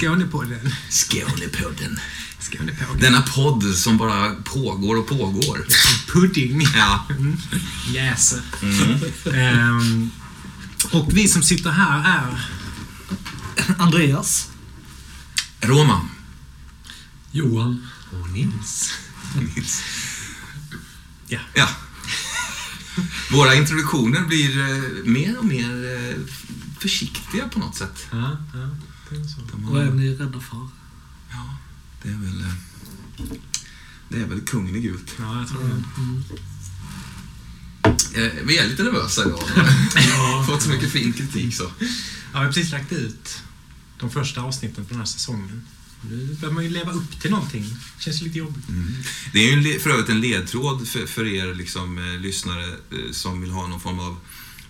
Skånepodden. Skånepodden. Skånepodden. Denna podd som bara pågår och pågår. Pudding. Ja. Jäser. Mm. Ehm, och vi som sitter här är... Andreas. Roman. Johan. Och Nils. Nils. Ja. Ja. Våra introduktioner blir eh, mer och mer eh, försiktiga på något sätt. Ja, ja. Det är så. De Vad är ni rädda för? ja, det är väl... eh, Det är väl kungen i gult. Ja, jag tror det. Eh, Vi är lite nervösa idag. Fått så mycket fin kritik så. Ja, vi har precis lagt ut de första avsnitten på den här säsongen. Nu behöver man ju leva upp till någonting. Känns ju lite jobbigt. Mm. Det är ju för övrigt en ledtråd för, för er liksom, eh, lyssnare eh, som vill ha någon form av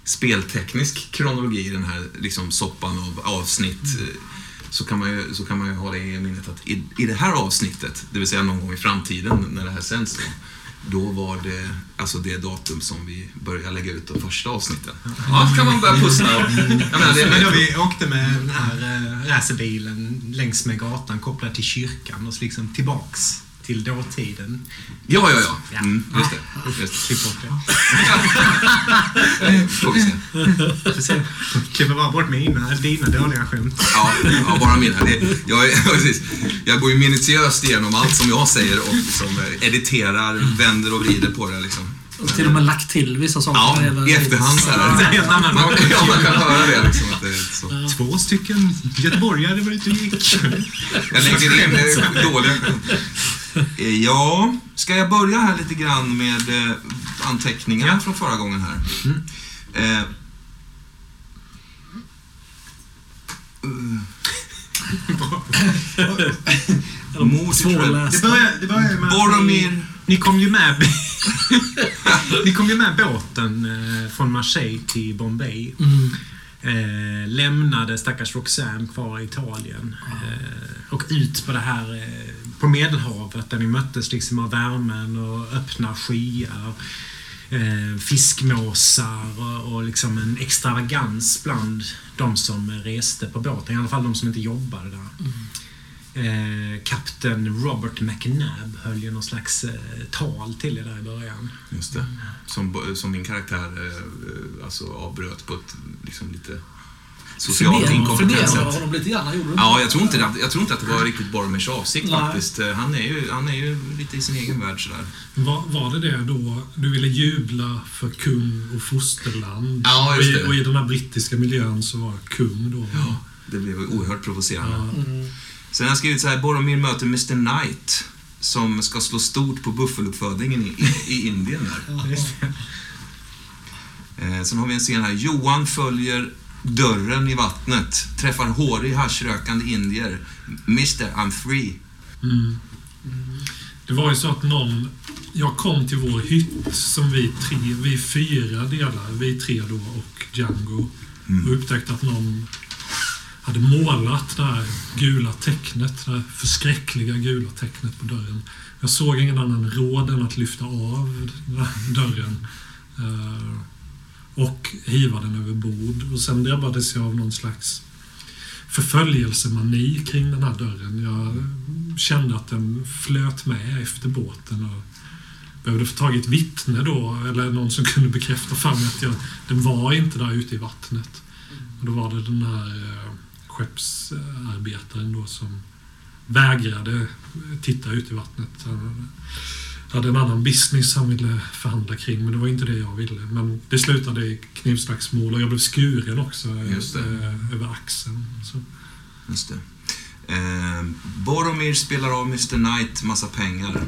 spelteknisk kronologi i den här liksom, soppan av avsnitt. eh, Så kan, man ju, så kan man ju ha det i minnet att i, i det här avsnittet, det vill säga någon gång i framtiden när det här sänds då, då var det alltså det datum som vi började lägga ut de första avsnitten. Ja, kan man börja pussla. Det Men då vi åkte med den här eh, racerbilen längs med gatan kopplad till kyrkan och så liksom tillbaks till dåtiden. ja, ja, ja. Mm, just det. Just. Klipp bort det. Får vi se. Får se. Klipper bara bort mina, dina dåliga skämt. Ja, ja bara mina. Det, jag, precis. jag går ju minutiöst igenom allt som jag säger och liksom eh, editerar, vänder och vrider på det. Liksom. Och till och med lagt till vissa saker. Ja, i efterhand så här. en helt annan Man, ja, man kan höra det liksom. Att det är så. Två stycken göteborgare var ute och gick. Jag lägger in eh, dåliga Ja, ska jag börja här lite grann med eh, anteckningar från förra gången här? Eh, uh, Mord i Svår att Trell- Det börjar, det börjar med att Boromir. ni, ni kom ju med Ni kom ju med båten eh, från Marseille till Bombay. Mm. Eh, lämnade stackars Roxanne kvar i Italien. Eh, och ut på det här eh, på Medelhavet där ni möttes liksom av värmen och öppna skyar. Eh, fiskmåsar och, och liksom en extravagans bland de som reste på båten. I alla fall de som inte jobbade där. Eh, kapten Robert McNabb höll ju någon slags eh, tal till er där i början. Just det. Som, som min karaktär eh, alltså avbröt på ett liksom lite socialt förnedrande sätt. honom lite grann, gjorde? Ja, jag tror, inte, jag tror inte att det var riktigt Boromirs avsikt Nej. faktiskt. Eh, Han är, ju, han är ju lite i sin egen värld sådär. Var, var det det då du ville jubla för kung och fosterland? Ja, just och, i, det. och i den här brittiska miljön så var kung då. Ja. Det blev oerhört provocerande. Ja. Mm. Sen har jag skrivit så här, Boromir möter Mr Knight som ska slå stort på buffeluppfödningen i, i, Indien där. Det. Eh, sen har vi en scen här, Johan följer dörren i vattnet, träffar hårig haschrökande indier. Mr I'm free. Mm. Det var ju så att någon... Jag kom till vår hytt som vi tre, vi fyra delar, vi tre då och Django. Mm. Och upptäckte att någon hade målat det här gula tecknet, det här förskräckliga gula tecknet på dörren. Jag såg ingen annan råd än att lyfta av dörren eh, och hiva den över bord. Och sen drabbades jag av någon slags förföljelsemani kring den här dörren. Jag kände att den flöt med efter båten och behövde få tag i ett vittne då, eller någon som kunde bekräfta för mig att jag, den var inte där ute i vattnet. Och då var det den här eh, skeppsarbetaren då som vägrade titta ut i vattnet. Hade en annan business han ville förhandla kring, men det var inte det jag ville. Men det slutade i knivslagsmål och jag blev skuren också det. eh, över axeln. Så. Just det. Eh, Boromir spelar av Mr Knight massa pengar.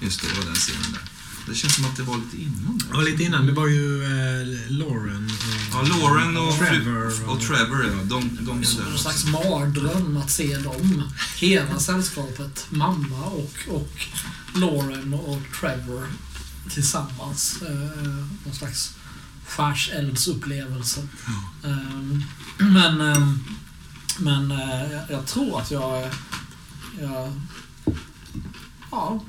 Just det, det var den scenen där. Det känns som att det var lite innan. där. Och lite innan, det var ju eh, Lauren och... Ja, Lauren och Trevor. och Trevor, ja. De, de är Som där en slags mardröm att se dem. Hela sällskapet, mamma och, och Lauren och Trevor tillsammans. Eh, någon slags skärseldsupplevelse. Eh, men eh, men eh, jag tror att jag, jag ja,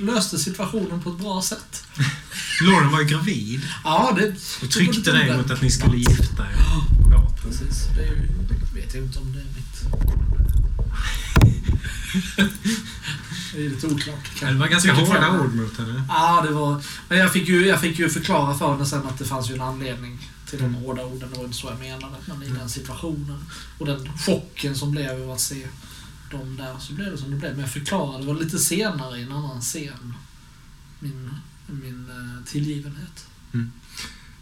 löste situationen på ett bra sätt. Lauren var ju gravid Ja, det... och tryckte dig mot att ni skulle gifta er. båten. Precis. Det ju, vet jag inte om det är mitt... det är lite oklart. Det var ganska hårda ord mot henne. Ja, det var... Men jag fick, ju, jag fick ju förklara för henne sen att det fanns ju en anledning till de hårda orden. Det var inte så jag menade. Men i den situationen och den chocken som blev av att se dem där så blev det som det blev. Men jag förklarade, det var lite senare i en annan scen. Min, min eh, tillgivenhet.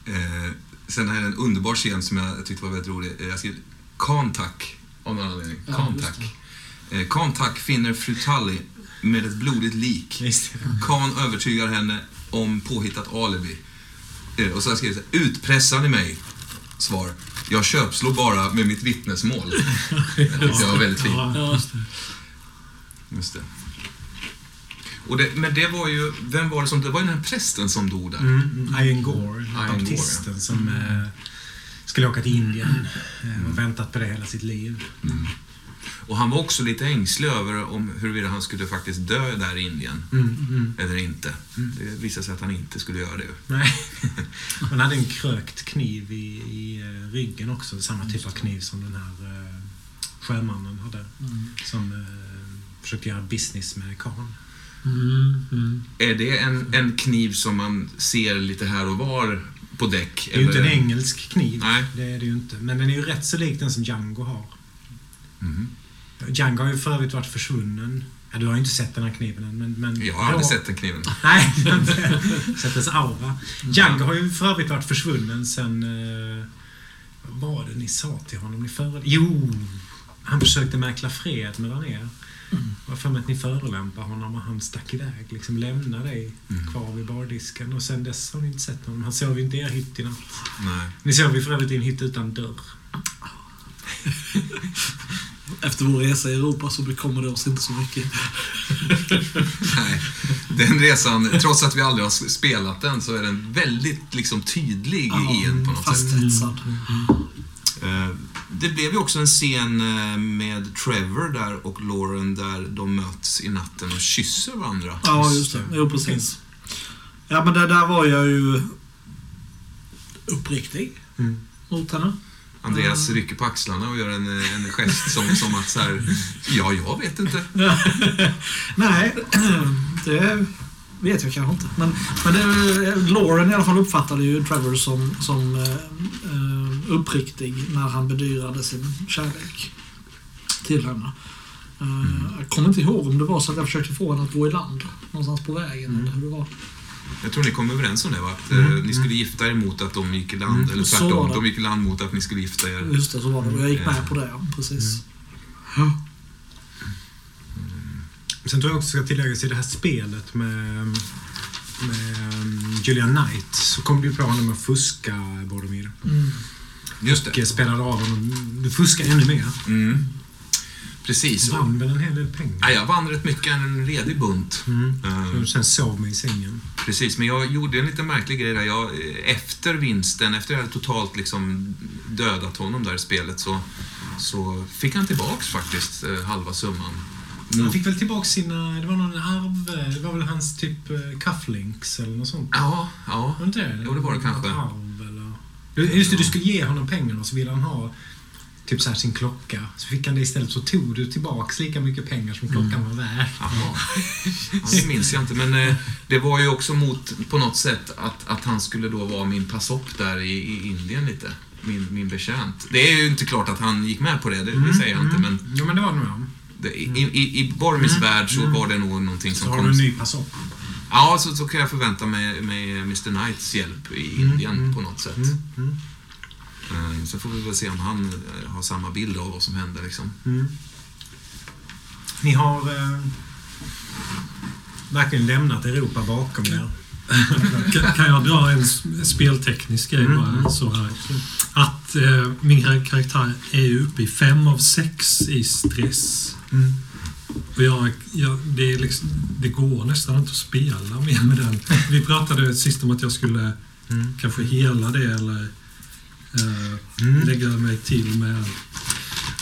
Eh, sen är det en underbar scen som jag tyckte var väldigt rolig. Eh, Jag skrev Kantak av någon anledning. Ja, Kantak. Eh, Kantak finner fru Tully med ett blodigt lik. Khan övertygar henne om påhittat alibi. Eh, Och så har jag skrivit här, utpressar ni mig? Svar. Jag köpslår bara med mitt vittnesmål. Det var väldigt fint. Ja, just det. Just det. Och det, men det var ju, vem var det som, det var ju den här prästen som dog där. Mm, Ian Gore, Ian baptisten som eh, skulle åka till Indien eh, och väntat på det hela sitt liv. Och han var också lite ängslig över om huruvida han skulle faktiskt dö där i Indien. Mm, mm. Eller inte. Det visade sig att han inte skulle göra det. Nej. Man hade en krökt kniv i, i eh, ryggen också. Samma typ av kniv som den här eh, sjömannen hade. Som eh, försökte göra business med Khan. Mm, mm. Är det en, en kniv som man ser lite här och var på däck? Det är ju inte en engelsk kniv. Nej. Det är det ju inte. Men den är ju rätt så lik den som Django har. Mhm. Django har ju för övrigt varit försvunnen. Ja, du har ju inte sett den här kniven än. Men, men Jag har aldrig sett den kniven. Nej, jag sett dess aura. Django har ju för övrigt varit försvunnen sen... Eh, vad var det ni sa till honom? Ni före... Jo! Han försökte mäkla fred mellan er. Var för mig att ni förolämpade honom och han stack iväg. Liksom lämnade dig Mm. kvar vid bardisken. Och sen dess har ni inte sett honom. Han sov ju inte i er hytt i natt. Nej. Ni sov ju för övrigt i en hytt utan dörr. Efter vår resa i Europa så bekommer det oss inte så mycket. Nej. Den resan, trots att vi aldrig har spelat den, så är den väldigt liksom, tydlig i en på något sätt. Eh, Det blev ju också en scen eh, med Trevor där och Lauren där de möts i natten och kysser varandra. Ja, just det. Jo, precis. Ja, men det där var jag ju uppriktig Mm. mot henne. Andreas rycker på axlarna och gör en, en gest som, som att så här, ja, jag vet inte. Nej, det vet jag kanske inte. Men, men det, Lauren i alla fall uppfattade ju Trevor som, som eh, eh, uppriktig när han bedyrade sin kärlek till henne. Eh, Jag kommer inte ihåg om det var så att jag försökte få henne att gå i land någonstans på vägen eller hur det var. Jag tror ni kom överens om det, va? Att eh, Mm, ni skulle gifta er mot att de gick i land. Eller Så var tvärtom, de gick i land mot att ni skulle gifta er. Just det, så var det. Och jag gick med på det, ja. Precis. Sen tror jag också ska tilläggas i det här spelet med, med um, Julian Knight så kom du ju på honom att fuska, Boromir. Mm. Just Och det. eh, spelade av honom. Du fuskar ännu mer. Mm. Precis. Vann väl en hel del pengar. Ja, jag vann rätt mycket, en redig bunt. Mm. Och sen sov mig i sängen. Precis, men jag gjorde en lite märklig grej där. Jag, efter vinsten, efter jag hade totalt liksom dödat honom där i spelet, så, så fick han tillbaks faktiskt eh, halva summan. Han fick väl tillbaka sina... Det var någon arv... Det var väl hans typ eh, cufflinks eller något sånt. Ja, ja. Var det inte det? Jo, det var det kanske. Arv eller... Just det, du skulle ge honom pengarna så ville han ha typ så här sin klocka. Så fick han det istället så tog du tillbaks lika mycket pengar som klockan var värd. Jaha. Ja, det minns jag inte, men eh, det var ju också mot, på något sätt, att, att han skulle då vara min passopp där i, i Indien lite. Min, min betjänt. Det är ju inte klart att han gick med på det, det, det säger jag inte, men Ja, men det var det nog. det, i, i, i Bormis värld så var det nog någonting Så som har du kom... en ny passopp. Ja, så, så kan jag förvänta mig, mig Mr Knights hjälp i Indien mm. på något sätt. Eh, Så får vi väl se om han eh, har samma bild av vad som hände. Liksom. mm. Ni har eh, verkligen lämnat Europa bakom er. Kan, kan jag dra en spelteknisk grej Mm, bara? mm. Så här. Att eh, min kar- karaktär är uppe i fem av sex i stress. Mm. Och jag, jag, det, är liksom, det går nästan inte att spela mer med den. Vi pratade sist om att jag skulle Mm. kanske hela det eller Mm. lägga mig till med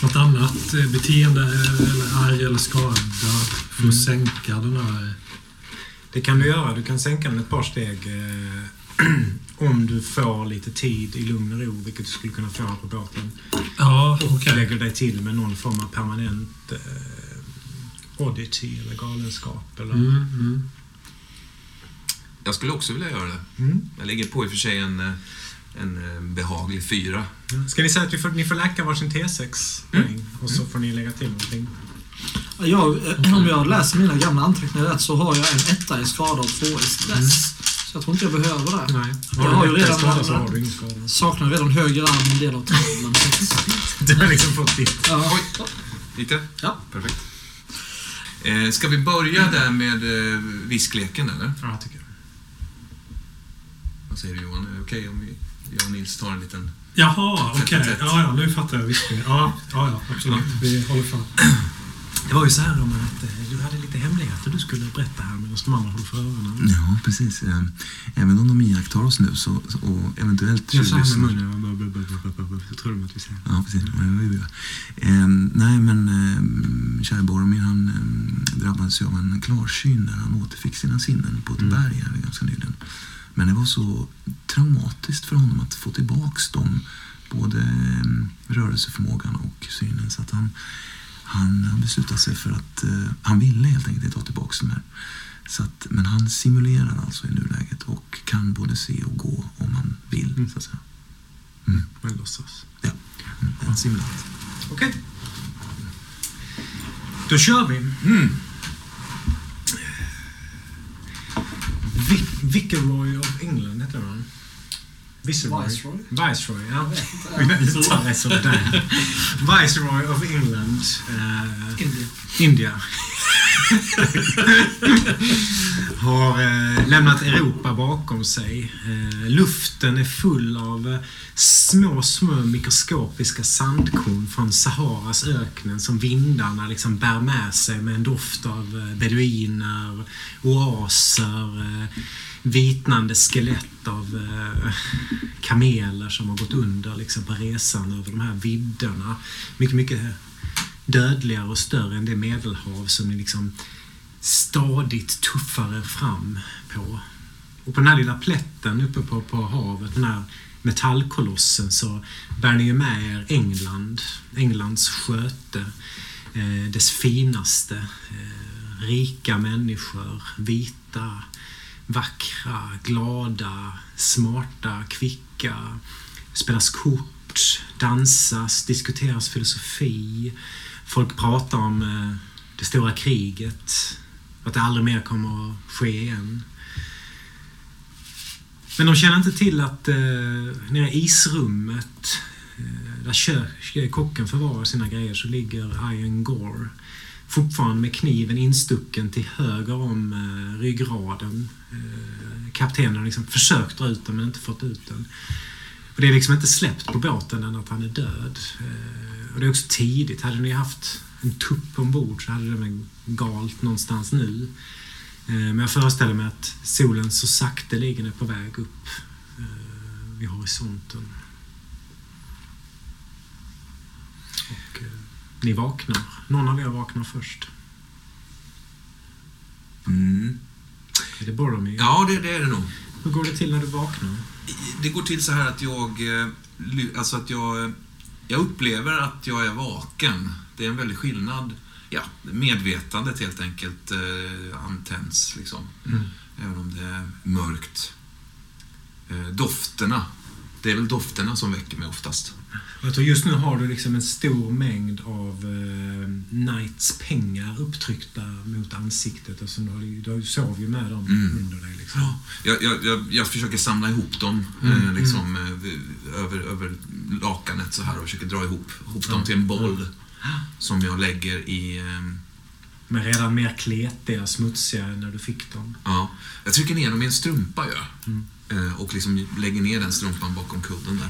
något annat beteende eller ärr eller skada för att Mm. sänka den här... Det kan du göra. Du kan sänka den ett par steg eh, om du får lite tid i lugn och ro, vilket du skulle kunna få här på båten. Ja, Och okej. lägger dig till med någon form av permanent eh, oddity eller galenskap. Eller, Mm, mm. Jag skulle också vilja göra det. Mm. Jag lägger på i och för sig en, eh, en eh, behaglig fyra. Ska ni säga att vi får, ni får läka varsin T6 poäng och så får ni lägga till någonting? Jag, eh, om jag läser mina gamla anteckningar rätt så har jag en etta i skada och två i stress. Så jag tror inte jag behöver det. Nej. Jag har ju redan- skada så har du ingen skada. Saknar redan höger arm en del av tarmen. Du har liksom fått ditt. Ja. Oj. Lite? Ja. Perfekt. Eh, ska vi börja där med eh, viskleken eller? Ja, tycker jag. Vad säger du Johan? Är det okej om vi, jag och Nils tar en liten... Jaha, okej. Tätt. Ja, ja, nu fattar jag viskningen. Ja, ja, ja, absolut. Vi håller fram. Det var ju så här om att eh, du hade lite hemligheter du skulle berätta här medan de andra håller för öronen. Ja, precis. Eh, Även om de iakttar oss nu så, och eventuellt... Jag sa med lyssnar- munnen. Så tror de att vi säger. Ja, precis. Ja, det var ju bra. Eh, nej, men eh, kära Boromir han eh, drabbades ju av en klarsyn när han återfick sina sinnen på ett Mm. berg här ganska nyligen. Men det var så traumatiskt för honom att få tillbaks dem, både eh, rörelseförmågan och synen. Så att han, han har beslutat sig för att eh, han ville helt enkelt inte ta tillbaks dem här. Så att, men han simulerar alltså i nuläget och kan både se och gå om han vill. Mm. Så att säga. Men låtsas. Ja, mm, en simulant. Okej. Då kör vi. Mm. Vic Viceroy of England heter han. Viceroy. Viceroy? Viceroy, ja. Uttalet är sådär. Viceroy of England. eh, Indien. India. har eh, lämnat Europa bakom sig. Eh, luften är full av eh, små, små mikroskopiska sandkorn från Saharas öknen som vindarna liksom bär med sig med en doft av eh, beduiner, oaser, eh, vitnande skelett av eh, kameler som har gått under liksom, på resan över de här vidderna. Mycket, mycket dödligare och större än det medelhav som ni liksom stadigt tuffar er fram på. Och på den här lilla plätten uppe på, på havet, den här metallkolossen, så bär ni ju med er England, Englands sköte, eh, dess finaste, eh, rika människor, vita, vackra, glada, smarta, kvicka, spelas kort, dansas, diskuteras filosofi. Folk pratar om eh, det stora kriget, att det aldrig mer kommer att ske igen. Men de känner inte till att eh, nere i isrummet, eh, där kö- eh, kocken förvarar sina grejer, så ligger Ian Gore fortfarande med kniven instucken till höger om eh, ryggraden. Eh, kaptenen har liksom försökt dra ut den men inte fått ut den. Och det är liksom inte släppt på båten än att han är död. Eh, och det är också tidigt. Hade ni haft en tupp ombord så hade det väl galt någonstans nu. Eh, men jag föreställer mig att solen så sakteligen är på väg upp vid horisonten. Och ni vaknar. Någon av er vaknar först. Mm. Är det Boromir? Ja, det, det är det nog. Hur går det till när du vaknar? Det går till så här att jag... eh, Alltså att jag... eh, Jag upplever att jag är vaken. Det är en väldig skillnad. Ja, medvetandet helt enkelt eh, antänds liksom. Mm. Även om det är mörkt. Eh, dofterna. Det är väl dofterna som väcker mig oftast. Jag tror just nu har du liksom en stor mängd av eh, Knights pengar upptryckta mot ansiktet. Alltså, du, har, ju- du sov ju med dem Mm. under dig. Liksom. Ja, jag, jag, jag, försöker samla ihop dem Mm, eh, liksom, eh, över, över lakanet så här och försöker dra ihop, ihop dem Ja, till en boll som jag lägger i... Eh, Men redan mer kletiga, smutsiga när du fick dem. ja, jag trycker ner dem i en strumpa gör jag. Mm. Eh, och liksom lägger ner den strumpan bakom kudden där.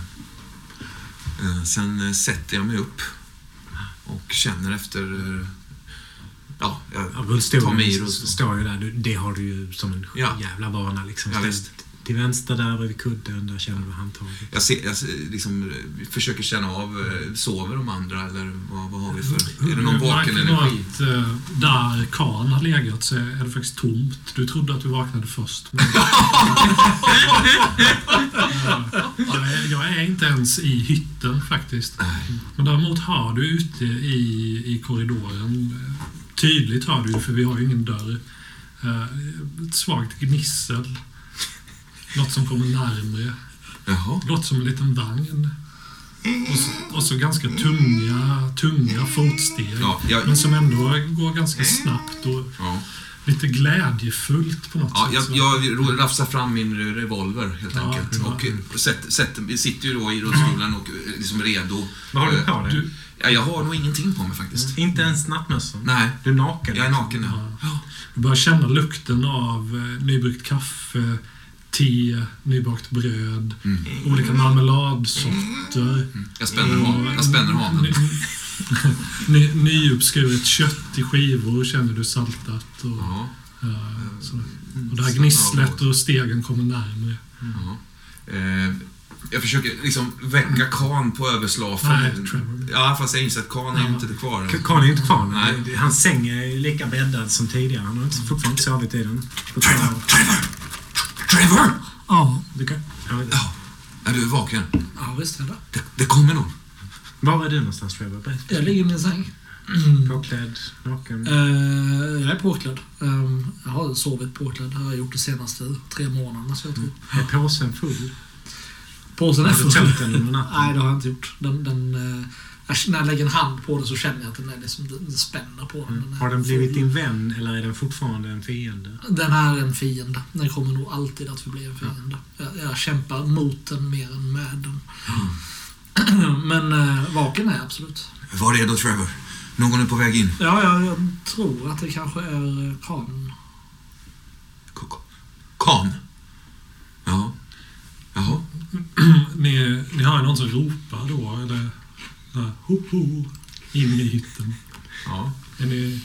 Eh, sen eh, sätter jag mig upp och känner efter... Ja, jag Ja, tar mig i rullstolen. står ju där. Det har du ju som en Ja. jävla vana liksom. Ja. Till vänster där vid kudden, där känner du handtaget. Jag, ser, jag liksom, försöker känna av, eh, sover de andra eller vad, vad har vi för... Är det någon vaken energi? Att, eh, där Kan har legat så är det faktiskt tomt. Du trodde att du vaknade först. Men... Jag är inte ens i hytten faktiskt. Men däremot hör du ute i, i korridoren, eh, tydligt hör du för vi har ju ingen dörr, ett svagt gnissel. Något som kommer närmre. Jaha. Låter som en liten vagn. Och så, och så ganska tunga, tunga fotsteg. Ja, jag, Men som ändå går ganska snabbt och ja. lite glädjefullt på något Ja, sätt. jag, jag rafsar fram min revolver helt Ja, enkelt. ja. Och eh, sätter, vi sitter ju då i rullstolen och eh, liksom redo. Vad har du Eh, på dig? du, Ja, jag har nog ingenting på mig faktiskt. Inte ens nattmössan? Nej, Du är naken? jag är naken nu. Ja. du börjar känna lukten av eh, nybryggt kaffe, te, nybakt bröd, Mm. olika marmeladsorter. Jag spänner, han, jag spänner hanen. Ny, ny, nyuppskuret kött i skivor känner du saltat. Och, Ja, eh, sådär. och det här gnisslet och stegen kommer närmare. ja. Eh, jag försöker liksom väcka Kan på överslafen. Nej, Trevor. Ja, fast jag inser att Kan är inte kvar. K- Karl är inte kvar. Nej. Hans säng är lika bäddad som tidigare. Han har inte, fortfarande inte sovit i den. Två år. Trevor! Ja, Du kan, jag vet, Ja, är du vaken? ja visst är det. Det, det kommer någon. var är du någonstans Trevor? Berätta. Jag ligger i min säng. Påklädd, naken. Eh, jag är påklädd. Ehm, jag har sovit påklädd. Det har jag gjort de senaste tre månaderna. Så jag tror. Är påsen full? Påsen är Har du full. tömt den under natten? Nej, det har jag inte gjort. Den, den, jag, när jag lägger en hand på den så känner jag att den, är liksom, den spänner på den. den är Har den blivit din vän eller är den fortfarande en fiende? Den är en fiende. Den kommer nog alltid att förbli en fiende. Jag, jag kämpar mot den mer än med den. Men eh, vaken är jag absolut. Var redo Trevor. Någon är på väg in. Ja, jag, jag tror att det kanske är eh, Kan. K- k- Kan? Ja. Jaha. Ni, ni har ju någon som ropar då, eller där, ho, ho, in i hytten. Ja. Är ni,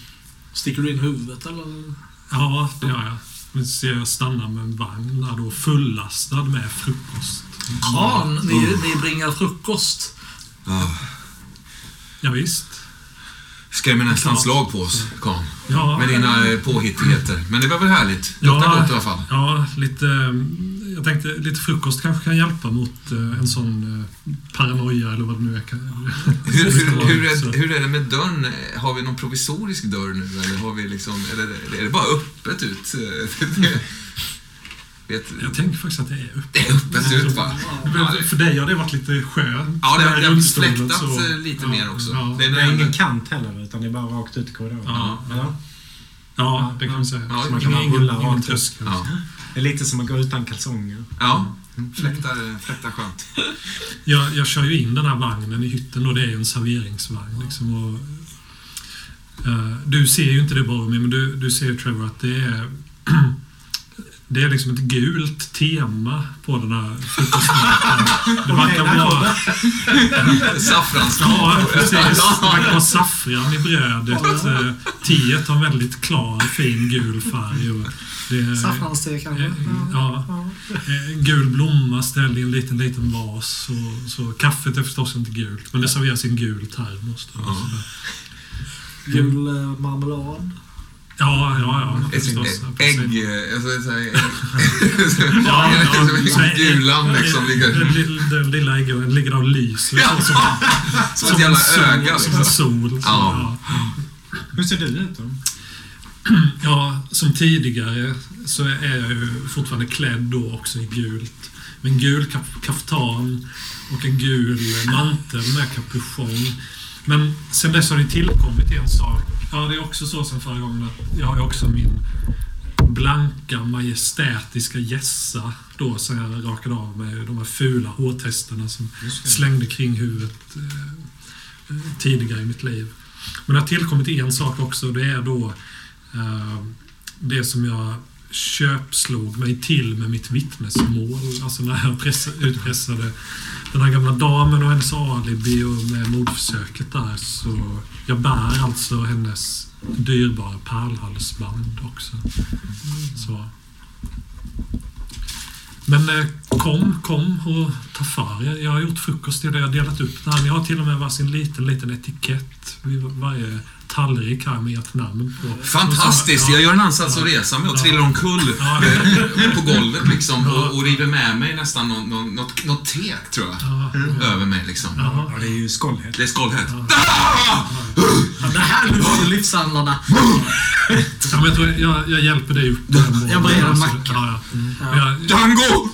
Sticker du in huvudet eller? ja, det gör jag. Nu ser jag stanna med en vagn där då fullastad med frukost. Kan, ni, ni bringar frukost. ja. Ja, visst. Skrämmer nästan slag på oss, Kan. Ja, Med dina eh, påhittigheter. Men det var väl härligt? Luktar gott i alla fall. Ja, lite... mm, Jag tänkte lite frukost kanske kan hjälpa mot eh, en sån eh, paranoia eller vad det nu är. Hur, hur, hur, är, hur är det med dörren? Har vi någon provisorisk dörr nu? Eller har vi liksom... Eller är det bara öppet ut? Vet, Jag tänker faktiskt att det är öppet. det är öppet ut, va? Ja, det- För dig har det varit lite skönt. Ja, det har i det har rullstolen fläktat så- eh, lite Ja, mer också. Ja, Det är Det är ingen kant heller, utan det är bara rakt ut i korridoren. Ja. Eller? ja, det kan man säga. Ja, Så man kan ingen, rulla ingen rakt ut. Ja, Det är lite som att gå utan kalsonger. ja. Fläktar, fläktar skönt. Jag, jag kör ju in den här vagnen i hytten och det är ju en serveringsvagn. Liksom, och, eh, du ser ju inte det Boromir, men du, du ser ju Trevor att det är det är liksom ett gult tema på den här frukostmaten. Det verkar vara, Saffrans. ja, precis, det verkar vara saffran i brödet. Eh, Teet har en väldigt klar, fin gul färg. Saffranste kanske? Eh, Ja. Eh, En gul blomma ställd i en liten, liten vas. Och, så kaffet är förstås inte gult, men det serveras i en gul termos. Gul marmelad. Ja, ja, ja. Förstås. ja, ägg... eh, Alltså, så här, Ja, ja, så är- Gulan liksom Den, ligger... lill- den lilla äggen ligger och lyser. Ja. så- Som, Som ett jävla sol, öga Som en liksom. sol. Så, Ja. ja. Hur ser du ut då? Ja, som tidigare så är jag ju fortfarande klädd då också i gult. Med en gul kaf- kaftan och en gul mantel med kapuschong. Men sen dess har det tillkommit en sak. Ja, det är också så som förra gången att jag har ju också min blanka majestätiska gässa då som jag rakade av med de här fula hårtesterna som slängde kring huvudet eh, eh, tidigare i mitt liv. Men det har tillkommit en sak också. Det är då eh, det som jag köpslog mig till med mitt vittnesmål. Alltså när jag pressa, utpressade den här gamla damen och hennes alibi och med mordförsöket där. Så jag bär alltså hennes dyrbara pärlhalsband också. Så. Men eh, kom, kom och ta för er. Jag har gjort frukost till er. Jag har delat upp det här. Ni har till och med varsin liten, liten etikett vid varje tallrik här med ert namn på. Fantastiskt! Jag gör en ansats att resa mig och trillar omkull Ja. eh, på golvet liksom och, och river med mig nästan något, något, något, något tek, tror jag. Ja, Över mig liksom. ja. Ja, det är ju skållhet. Det är skållhett. Ja, det här lyfter livshandlarna. Ja, men jag, tror jag, jag hjälper dig upp. Jag brer en macka. Ja, ja. Jag, Django!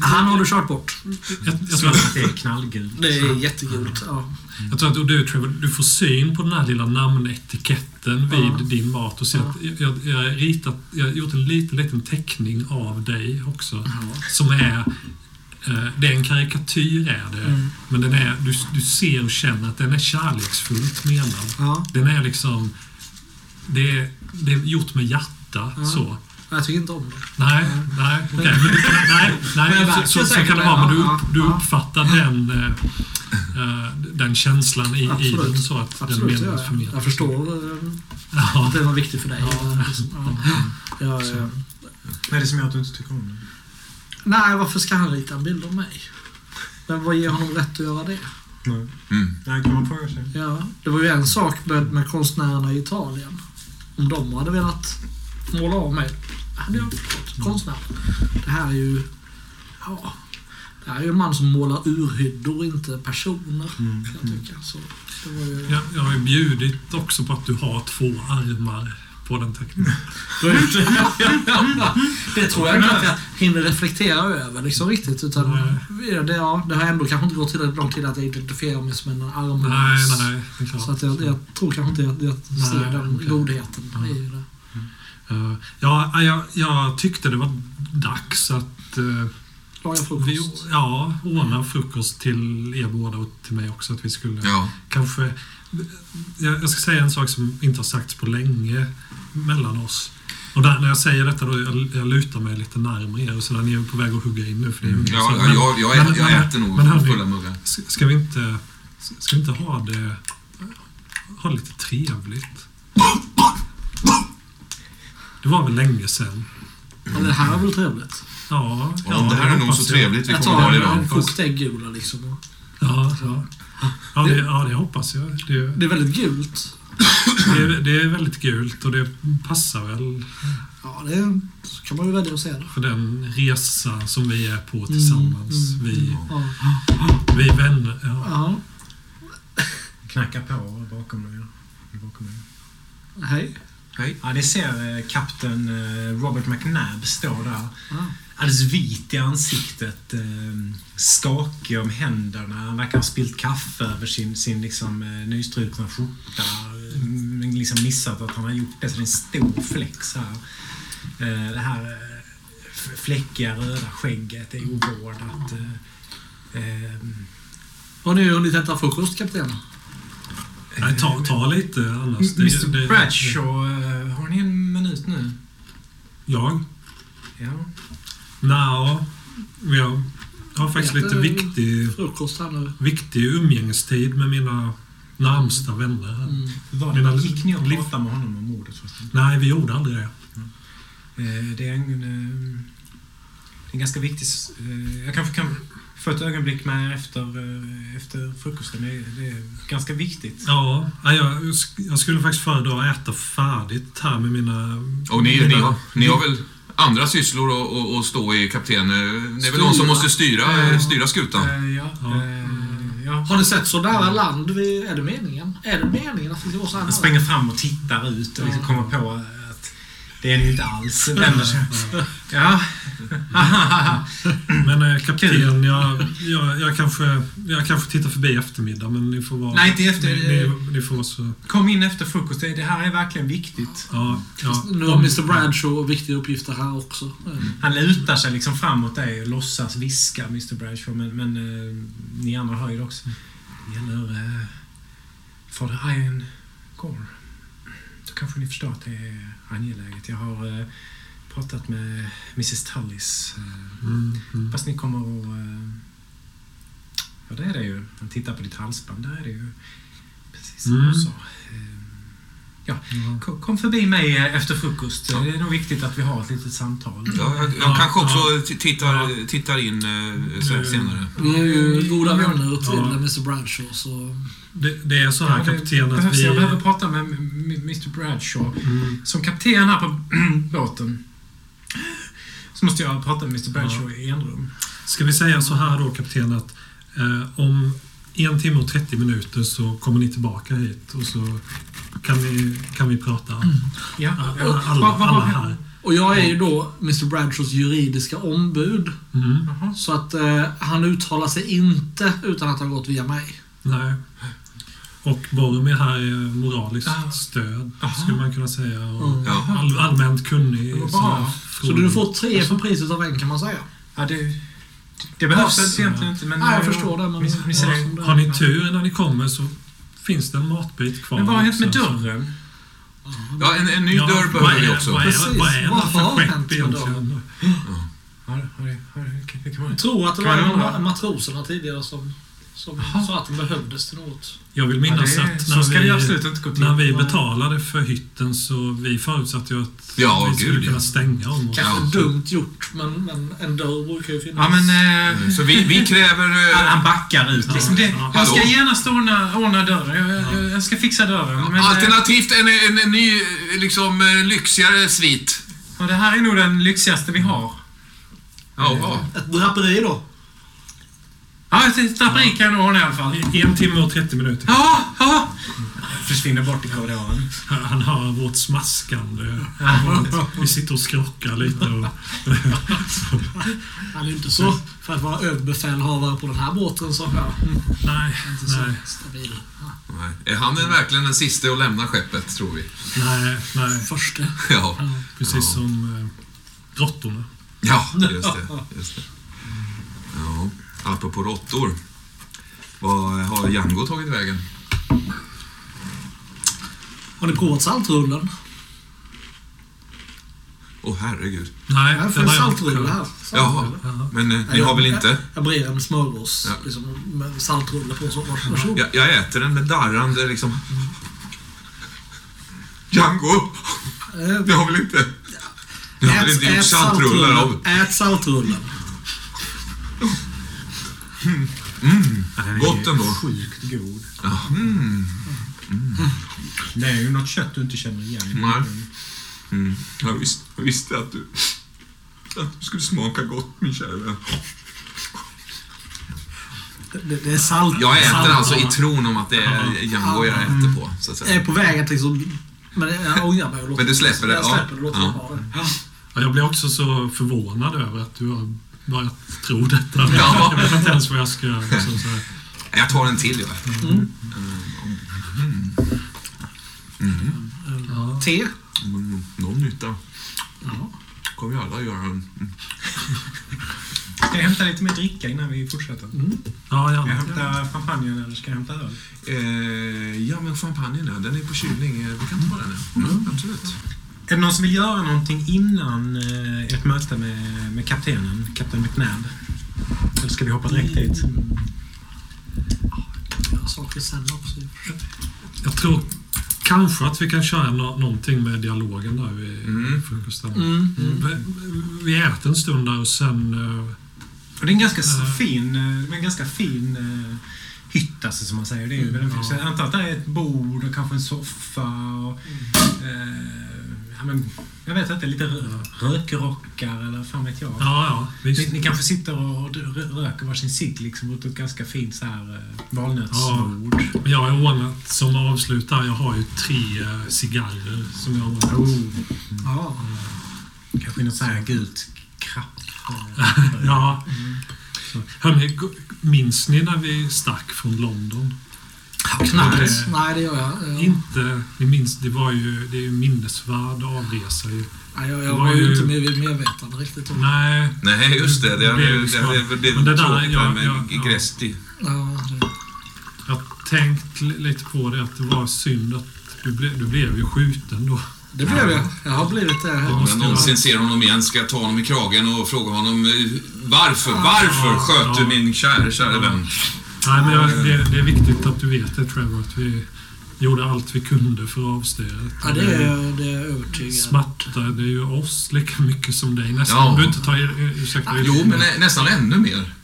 Han har du kört bort. jag, jag, tror att, Det är knallgult. Det är jättegult. Ja. Jag tror att du, Trevor, du får syn på den här lilla namnetiketten vid Ja. din mat och ser Ja. att jag, jag, har ritat, jag har gjort en liten, liten teckning av dig också. Som är eh, det är en karikatyr är det, Mm. men den är, du, du ser och känner att den är kärleksfullt menad. Ja. Den är liksom... Det är, det är gjort med hjärta, Ja. så. Jag tycker inte om det. Nej, nej, men du- nej, jag nej märker så, så, så kan det vara. Men du, ja, du ja. uppfattar den, eh, den känslan i, i den så att den Absolut, menas ja. förmedlas. Jag förstår eh, Ja. att det var viktigt för dig. Ja. Ja, ja. Vad är det som gör att du inte tycker om det? Nej, varför ska han rita en bild av mig? Men vad ger honom rätt att göra det? Nej. Mm. Nej, kan man fråga sig. Ja, det var ju en sak med, med konstnärerna i Italien. Om de hade velat måla av mig, hade jag förstått. Konstnär. Det här är ju... Ja, det här är ju en man som målar urhyddor, inte personer. Mm. Kan jag tycka. Så det var ju... Jag, jag har ju bjudit också på att du har två armar på den teckningen. det tror jag inte att jag hinner reflektera över liksom riktigt. Utan det, ja, det har ändå kanske inte gått tillräckligt lång tid att jag identifierar mig som en arm. Nej, nej. Så att jag, jag tror kanske inte att jag ser Nej, den okej. godheten Ja. i det. Eh, ja, jag, jag tyckte det var dags att eh, La jag frukost? vi ja, ordna frukost till er båda och till mig också. Att vi skulle Ja. kanske... Jag, jag ska säga en sak som inte har sagts på länge mellan oss. Och där, när jag säger detta då, jag, jag lutar mig lite närmare er och så där, ni är på väg att hugga in nu för det är ungefär Ja, så. ja, jag, jag, men- jag men- äter nog men hörni, fulla muggar. Ska vi inte, ska vi inte ha det ha lite trevligt? Det var väl länge sedan. Ja, det här är väl trevligt? Ja, Ja, det här är nog så jag. trevligt vi Jag kommer tar ha det en, idag. en kokt äggula liksom. och- Ja, ja. Ja, det, ja, det hoppas jag. Det, Det är väldigt gult. det, är, det är väldigt gult och det passar väl Ja, det kan man ju välja att se det. för den resa som vi är på tillsammans. Mm, Vi, Ja. vi vänner. Ja. ja. Knacka på bakom er. Bakom er. Hej. Hej. Ja, ni ser eh, kapten eh, Robert McNabb stå där. Ja. Alldeles vit i ansiktet. Eh, skakig om händerna. Han verkar ha spillt kaffe över sin, sin liksom, eh, nystrukna skjorta. Eh, Men liksom missat att han har gjort det. Så det är en stor fläck så här. Eh, det här eh, fläckiga röda skägget är ovårdat. Eh, eh, Har ni hunnit äta frukost, kapten? Nej, ta, ta lite annars. Det- Mr det- Bradshaw, eh, har ni en minut nu? Jag? Ja. Nja, jag har faktiskt lite viktig, Frukost här nu. viktig umgängestid med mina närmsta vänner. Mm. Var Mina det, gick ni och pratade med honom om mordet? Nej, vi gjorde aldrig det. Eh, Det är en, eh, det är en ganska viktig... eh, Jag kanske kan få ett ögonblick med er efter, eh, efter frukosten. Det är, det är ganska viktigt. Ja, jag, jag skulle faktiskt föredra att äta färdigt här med mina... Och ni, mina ni, har, ni har väl andra sysslor och, och, och stå i kapten? Det är väl någon som måste styra, Ja. styra skutan? Eh, Ja. Ja. eh, ja. Har ni sett så nära land? Vi, är det meningen? Är det meningen att vi ska vara så här nära? springer fram och tittar ut och liksom kommer på att det är ni inte alls. Vänder sig. Ja. Men eh, kapten, jag, jag, jag, kanske, jag kanske tittar förbi i eftermiddag, men ni får vara... Nej, inte efter- Ni, ni, ni får vara så... Kom in efter frukost. Det det här är verkligen viktigt. Ja, ja. Nu har Mr Bradshaw viktiga uppgifter här också. Mm. Han lutar sig liksom framåt dig och låtsas viska, Mr Bradshaw, men, men eh, ni andra hör ju det också. Det gäller uh, Fader Iron Gore. Då kanske ni förstår att det är angeläget. Jag har eh, pratat med Mrs Tullis. eh, Mm, mm. Fast ni kommer att... eh, ja, det är det ju. Han tittar på ditt halsband. Där är det ju precis som Mm. du sa. Eh, Ja, kom, kom förbi mig efter frukost. Det är nog viktigt att vi har ett litet samtal. Ja, jag, jag Ja, kanske också ja. tittar, tittar in eh, sen- senare. Vi är ju goda vänner till Ja. Mr Bradshaw, så... Det, det är så här, Ja, det kapten, att behövs, vi... Jag behöver prata med Mr Bradshaw. Mm, Som kapten här på båten så måste jag prata med Mr Bradshaw i enrum. Ska vi säga så här då, kapten, att eh, om en timme och 30 minuter så kommer ni tillbaka hit och så kan vi, kan vi prata. Ja, Alla, alla, alla här. Och jag är ju då Mr Bradshaws juridiska ombud. Mm. Så att eh, han uttalar sig inte utan att ha gått via mig. nej. Och Boromir här är moraliskt Ah. stöd, Aha. skulle man kunna säga. Och Mm. Ja. all, allmänt kunnig. Vad Så du får tre för priset av en kan man säga. Ja, det, det behövs Ja, egentligen inte. Men, Nej, jag eh, förstår det, men- vi säger, Ja. Har ni tur när ni kommer så finns det en matbit kvar. men vad har hänt med dörren? Ja, en, en ny Ja, dörr vad behöver vi är- också. Vad är, Precis. vad är Vad det för har hänt skepp med egentligen? Det- det- det kan man, Jag tror att det var matroserna tidigare som, som Jaha. sa att den behövdes till något. Jag vill minnas Ja, det- att så när ska vi, det absolut inte gå till. när vi betalade för hytten så vi förutsatte ju att Ja, vi skulle gud, ja. kunna stänga om oss. Kanske Ja. dumt gjort, men, men en dörr brukar ju finnas. Ja, men... Eh, Så vi, vi kräver... Eh, han backar ut. Liksom det, Ja. jag ska genast ordna, ordna dörren. Jag, jag, jag ska fixa dörren. Men, eh, alternativt en, en, en ny, liksom, eh, lyxigare svit. och det här är nog den lyxigaste vi har. Ja, Ett draperi då? Ja, ett draperi kan jag nog ordna i alla fall. I En timme och 30 minuter. Ja, ja. Försvinner bort i korridoren. Han hör vårt smaskande. Vi sitter och skrockar lite. Och, Han är ju inte så, för att vara överbefälhavare på den här båten, så ja, nej, inte så nej, stabil. Ja, nej. Är han den verkligen den sista att lämna skeppet, tror vi? nej, nej. förste. Ja, Ja. Precis som eh, råttorna. ja just det. Just det. Ja, apropå råttor. Vad har Django tagit vägen? Har ni provat saltrullen? Åh, herregud. Nej, Här finns saltrulle här. Jaha, men eh, ni har väl inte? Jag brer en smörgås Ja. liksom, med saltrulle på. Så, varsågod. Jag, jag äter den med darrande liksom... Django! Eh, Ni har väl inte... Ni har väl inte gjort saltrullar av... Ät saltrullen. Gott ändå. Sjukt god. Ja, mm. Det är ju något kött du inte känner igen. Nej. Mm. Jag, visste, jag visste att du... Att du skulle smaka gott, min kära vän. Det, det är salt. Jag äter salt. alltså i tron om att det är Django jag äter på, så att Jag är säga. på väg att liksom... Men jag ångrar mig och låter Men du släpper det? Jag Ja. släpper det. Låter Ja. det. Ja, jag blir också så förvånad över att du har börjat tro detta. Ja. Jag vet inte ens vad jag ska... Liksom, så här. Jag tar en till, jag. Mm. Ja. Te. Mm, Någon nytta Ja. kommer vi alla göra. Mm. Ska jag hämta lite mer dricka innan vi fortsätter? Ja, Ska jag ja. hämta champagnen eller ska jag hämta öl? Eh, ja, men champagnen, ja, den är på kylning. Eh, Vi kan ta den. ja. Mm, absolut. Är det någon som vill göra någonting innan eh, ett möte med, med kaptenen, kapten McNabb? Eller ska vi hoppa direkt dit? Jag saker sen också. Jag tror kanske att vi kan köra nå- någonting med dialogen där vid Mm. frukosten. Mm. Vi, vi äter en stund där och sen... eh, Och det är en ganska Ja. fin, en ganska fin uh, hytt, alltså, som man säger. Det är väldigt fint. Så jag antar att det är ett bord och kanske en soffa och... eh, ja, men, jag vet inte, lite rö- rökrockar eller fan vet jag. Ja, ja. Ni, ni kanske sitter och rö- röker varsin cigg liksom mot ett ganska fint så här eh, valnötsbord. Men Jag har ordnat som avslut där, jag har ju tre eh, cigarrer som jag har ordnat. Oh, Ja. kanske något så här gult krapp. Ja. Så, Hörni, minns ni när vi stack från London? Knappt. Eh, Nej, det gör jag. jag. Inte, ni minns, det var ju, det är ju en minnesvärd avresa ju. Nej, jag, Det jag var var ju inte med, medvetande riktigt om Nej, Nej, just det. Det är Det det, det, det, det, Men det där, ja, med ja, ja. Gresti. Ja, det, jag tänkt li- lite på det att det var synd att du, ble, du blev ju skjuten då. det blev jag. Jag har blivit det. Om jag någonsin ser honom igen ska jag ta honom i kragen och fråga honom eh, varför, varför Ja, sköt ja. du min kära, kära vän? Nej, men jag, det, det är viktigt att du vet det Trevor, att vi, gjorde allt vi kunde för att avstyra det. Ja, det är, det är jag övertygad om. Smärtade ju oss lika mycket som dig. Nästan. Ja. Du inte ta ursäkta. Jo, men nä, nästan ännu mer.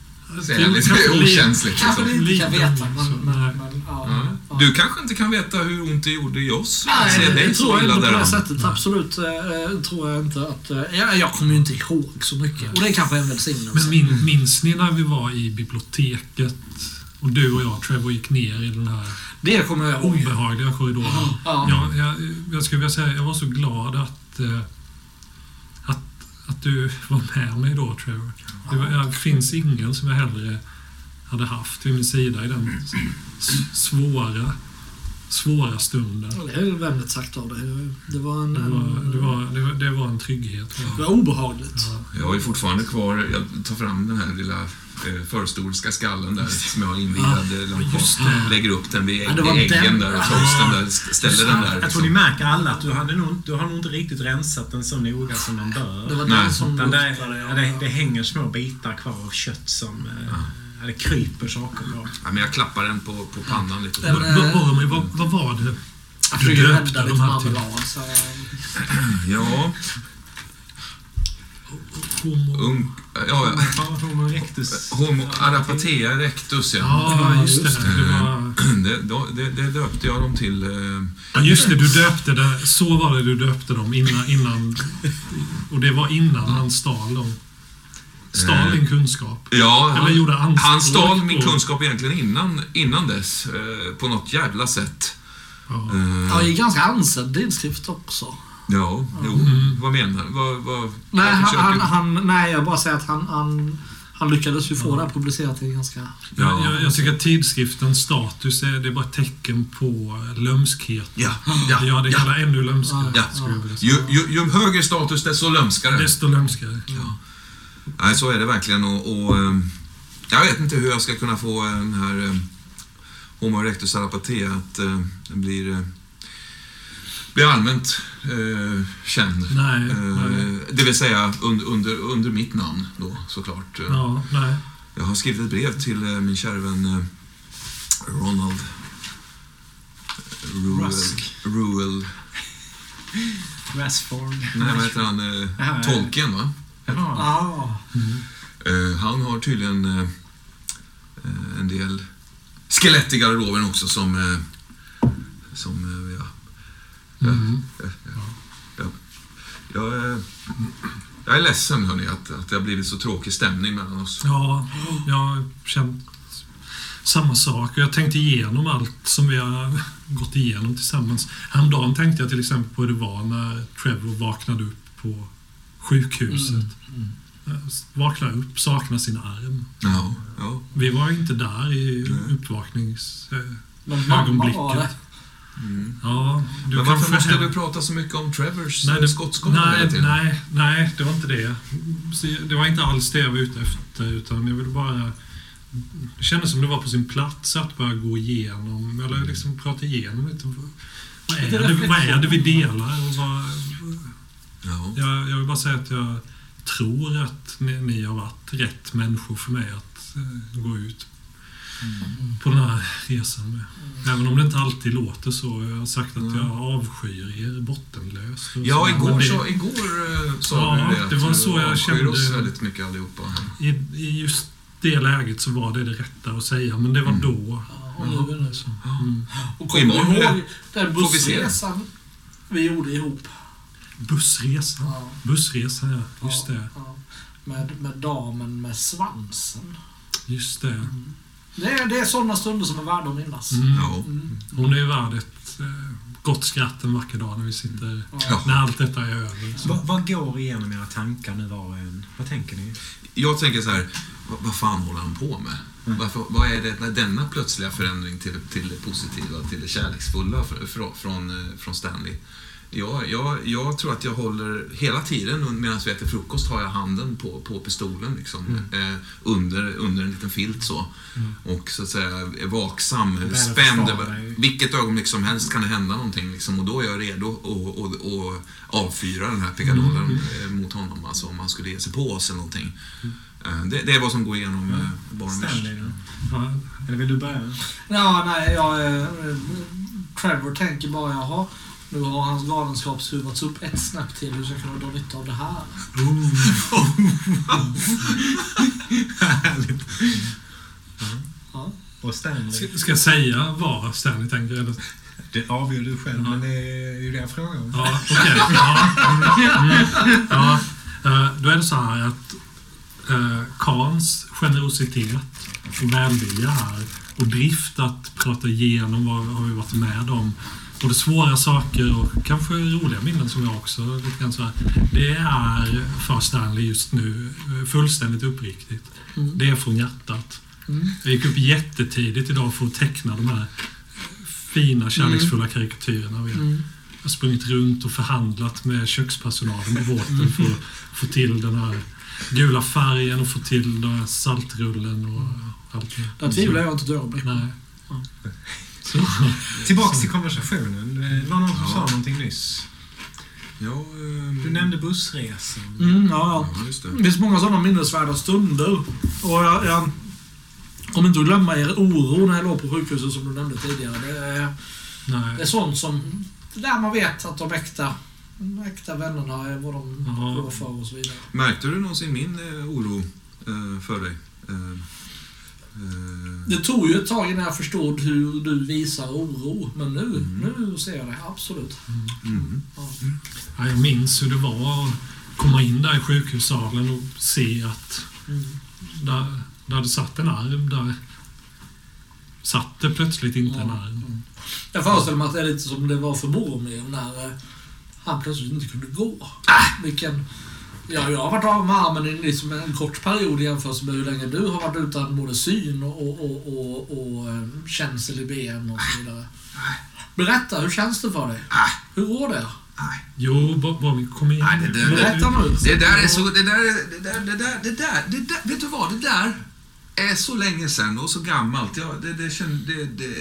Så är lite okänsligt. Kanske Liksom. vi inte kan veta, men, nej. men ja, Ja. ja. Du kanske inte kan veta hur ont det gjorde i oss? Nej, det, det tror jag inte på det sättet. Absolut eh, tror jag inte att... Eh, jag, jag kommer ju inte ihåg så mycket. Och det är kanske en välsignelse. Men min, minns ni när vi var i biblioteket och du och jag, Trevor, gick ner i den här det kommer jag ihåg. obehagliga korridoren? Ja. Jag, jag, jag skulle vilja säga jag var så glad att, eh, att, att du var med mig då, Trevor. Det, var, det finns ingen som jag hellre hade haft vid min sida i den svåra, svåra stunden. Det är vänligt sagt av dig. Det var en... Det var, det var, det var, det var en trygghet. det var obehagligt. Jag har ju fortfarande kvar, jag tar fram den här lilla eh, förstoriska skallen där som jag har invirad eh, långt just bak. det. Lägger upp den vid Ja, det var ägg, äggen den. där och toasten där. st- Ställer den där. Jag tror ni Liksom. märker alla att du, hade nog, du har nog inte riktigt rensat den så noga som man bör. Det var Nej. den som det, luktade. ja, det, det hänger små bitar kvar av kött som... eh, Ja, det kryper saker på. Ja, men jag klappar den på, på pannan lite. Den, eh, den. Vad, vad, vad, vad var det? Du döpte de här till- Ja, Homo... ja. Homo erectus. Homo arapatea rectus, ja. Ja, just det. Det, var... Det, det, det döpte jag dem till. eh, ja, just det, du döpte det. Så var det du döpte dem innan. innan och det var innan han stal dem. Stal Eh, din kunskap. Ja, Eller gjorde han, anspråk han stal min kunskap egentligen innan, innan dess. eh, På något jävla sätt. Ja. Eh, Ja, i ganska ansedd tidskrift också. Ja, jo. Vad menar? Vad, vad, Nej, vad han, han, han, nej, jag bara säger att han, han, han lyckades ju få det här publicerat i ganska... Jag, jag, jag tycker att tidskriftens status är, det är bara ett tecken på lömskhet. Ja, Ja, ja, det ja. hela ännu lömskare. Ja. Ju, ju, ju högre status, desto lömskare. Desto lömskare. Nej, så är det verkligen. Och, och, eh, jag vet inte hur jag ska kunna få eh, den här eh, Homo erectus arapatea att den blir, eh, blir allmänt eh, känd. Nej, Eh, nej. Det vill säga under, under, under mitt namn då såklart. Ja, nej. Jag har skrivit ett brev till eh, min kära vän eh, Ronald Ruel. Rusk. Ruel. Rassford. Nej, vad heter han? Eh, Ja, Tolkien, va? Ah. Eh, han har tydligen en del skelett i garderoben också som... Eh, som eh, ja. Mm. Ja, ja. Jag, eh, jag är ledsen hörni, att, att det har blivit så tråkig stämning mellan oss. Ja, jag har känt samma sak. Och Jag tänkte igenom allt som vi har gått igenom tillsammans. Häromdagen tänkte jag till exempel på hur det var när Trevor vaknade upp på sjukhuset. Eh, Vaknade upp, saknade sin arm. Ja, ja. Vi var inte där i uppvaknings... eh, Men mamma Ögonblicket. var det. Mm. Ja, du Men varför måste du prata så mycket om Trevors Nej, det, skottskada nej, nej, nej, det var inte det. Det var inte alls det jag var ute efter, utan jag ville bara... Det kändes som det var på sin plats att bara gå igenom, eller liksom prata igenom lite. Vad vad är, det, vad är det vi delar? Och vad, Ja. jag, jag vill bara säga att jag tror att ni, ni har varit rätt människor för mig att eh, gå ut på den här resan med. Även om det inte alltid låter så. Jag har sagt att jag avskyr er bottenlöst. Ja, så. igår, så, igår eh, sa Ja, du det. det var så jag avskyr oss kände. väldigt mycket allihopa. I, I just det läget så var det det rätta att säga, men det var Mm. då. Ja, och nu är det så. Mm. Och Imorgon ihåg den vi se. bussresan vi gjorde ihop? Bussresan. Ja, Bussresan, ja. Just ja, det. ja. Med, med damen med svansen. Just det. Det är, det är sådana stunder som är värda att minnas. Mm. Ja. Mm. Hon är ju värd ett eh, gott skratt en vacker dag när vi sitter... Ja. När allt detta är över. Så. Vad, går igenom era tankar nu var och en? Vad tänker ni? Jag tänker så här, vad, vad fan håller han på med? Mm. Varför, vad är det, denna plötsliga förändring till, till det positiva, till det kärleksfulla fr- fr- från, eh, från Stanley? Jag, jag, jag tror att jag håller, hela tiden medan vi äter frukost har jag handen på, på pistolen liksom, Mm. eh, under, under en liten filt så. Och så att säga är vaksam, Väl spänd. dig. Vilket ögonblick som helst kan det hända någonting liksom, och då är jag redo att att- att avfyra den här pickadollen Mm. eh, mot honom, alltså om han skulle ge sig på oss eller någonting. Eh, Det, det är vad som går igenom mm. Stanley då? Ja, Eller vill du börja? Ja, nej, jag... Eh, Trevor tänker bara jaha, nu har hans galenskap skruvats upp ett snäpp till. Hur ska jag kunna dra nytta av det här? Härligt. Ja. Och Stanley. Ska, ska jag säga vad Stanley tänker? Eller? Det avgör du själv, men det är ju det jag frågar om. Ja, okej. Ja. Mm. Ja. Eh, Då är det så här att eh, Kans generositet och välvilja här och drift att prata igenom vad har vi varit med om. Både svåra saker och kanske roliga minnen som jag också lite grann så här. Det är för Stanley just nu eh, fullständigt uppriktigt. Mm. Det är från hjärtat. Mm. Jag gick upp jättetidigt idag för att teckna de här fina kärleksfulla karikatyrerna. Vi Mm. jag har sprungit runt och förhandlat med kökspersonalen på båten för att få till den här gula färgen och få till den här saltrullen och allt det. Där tvivlar jag inte ett ögonblick. Nej. Ja. Så, Tillbaks till konversationen. Det var någon som Ja. sa någonting nyss. Ja, ehm, Du nämnde bussresan. Mm, ja, ja. Just det. Det finns många sådana minnesvärda stunder. Och jag, jag kommer inte att glömma er oro när jag låg på sjukhuset som du nämnde tidigare. Det är, det är sånt som... Det där man vet att de äkta, de äkta vännerna är vad de går för och så vidare. Märkte du någonsin min eh, oro eh, för dig? Eh, Det tog ju ett tag innan jag förstod hur du visar oro. Men nu, Mm. nu ser jag det. Absolut. mm. Ja. Ja, jag minns hur det var att komma in där i sjukhussalen och se att Mm. där, där det satt en arm där satt det plötsligt inte en Ja. arm. Jag föreställer mig att det är lite som det var för Boromir när eh, han plötsligt inte kunde gå. Vilken... Ja, jag har varit av med armen i liksom en kort period i jämförelse med hur länge du har varit utan både syn och, och, och, och, och eh, känsel i ben och så vidare. Berätta, hur känns det för dig? Hur går det? Jo, Bobby, kom igen. Nej, det där- Berätta nu. Det där är så... Det där, är- det där, det där, det där, det där, vet du vad? Det där är så länge sedan och så gammalt. Ja, det, det. Det, det,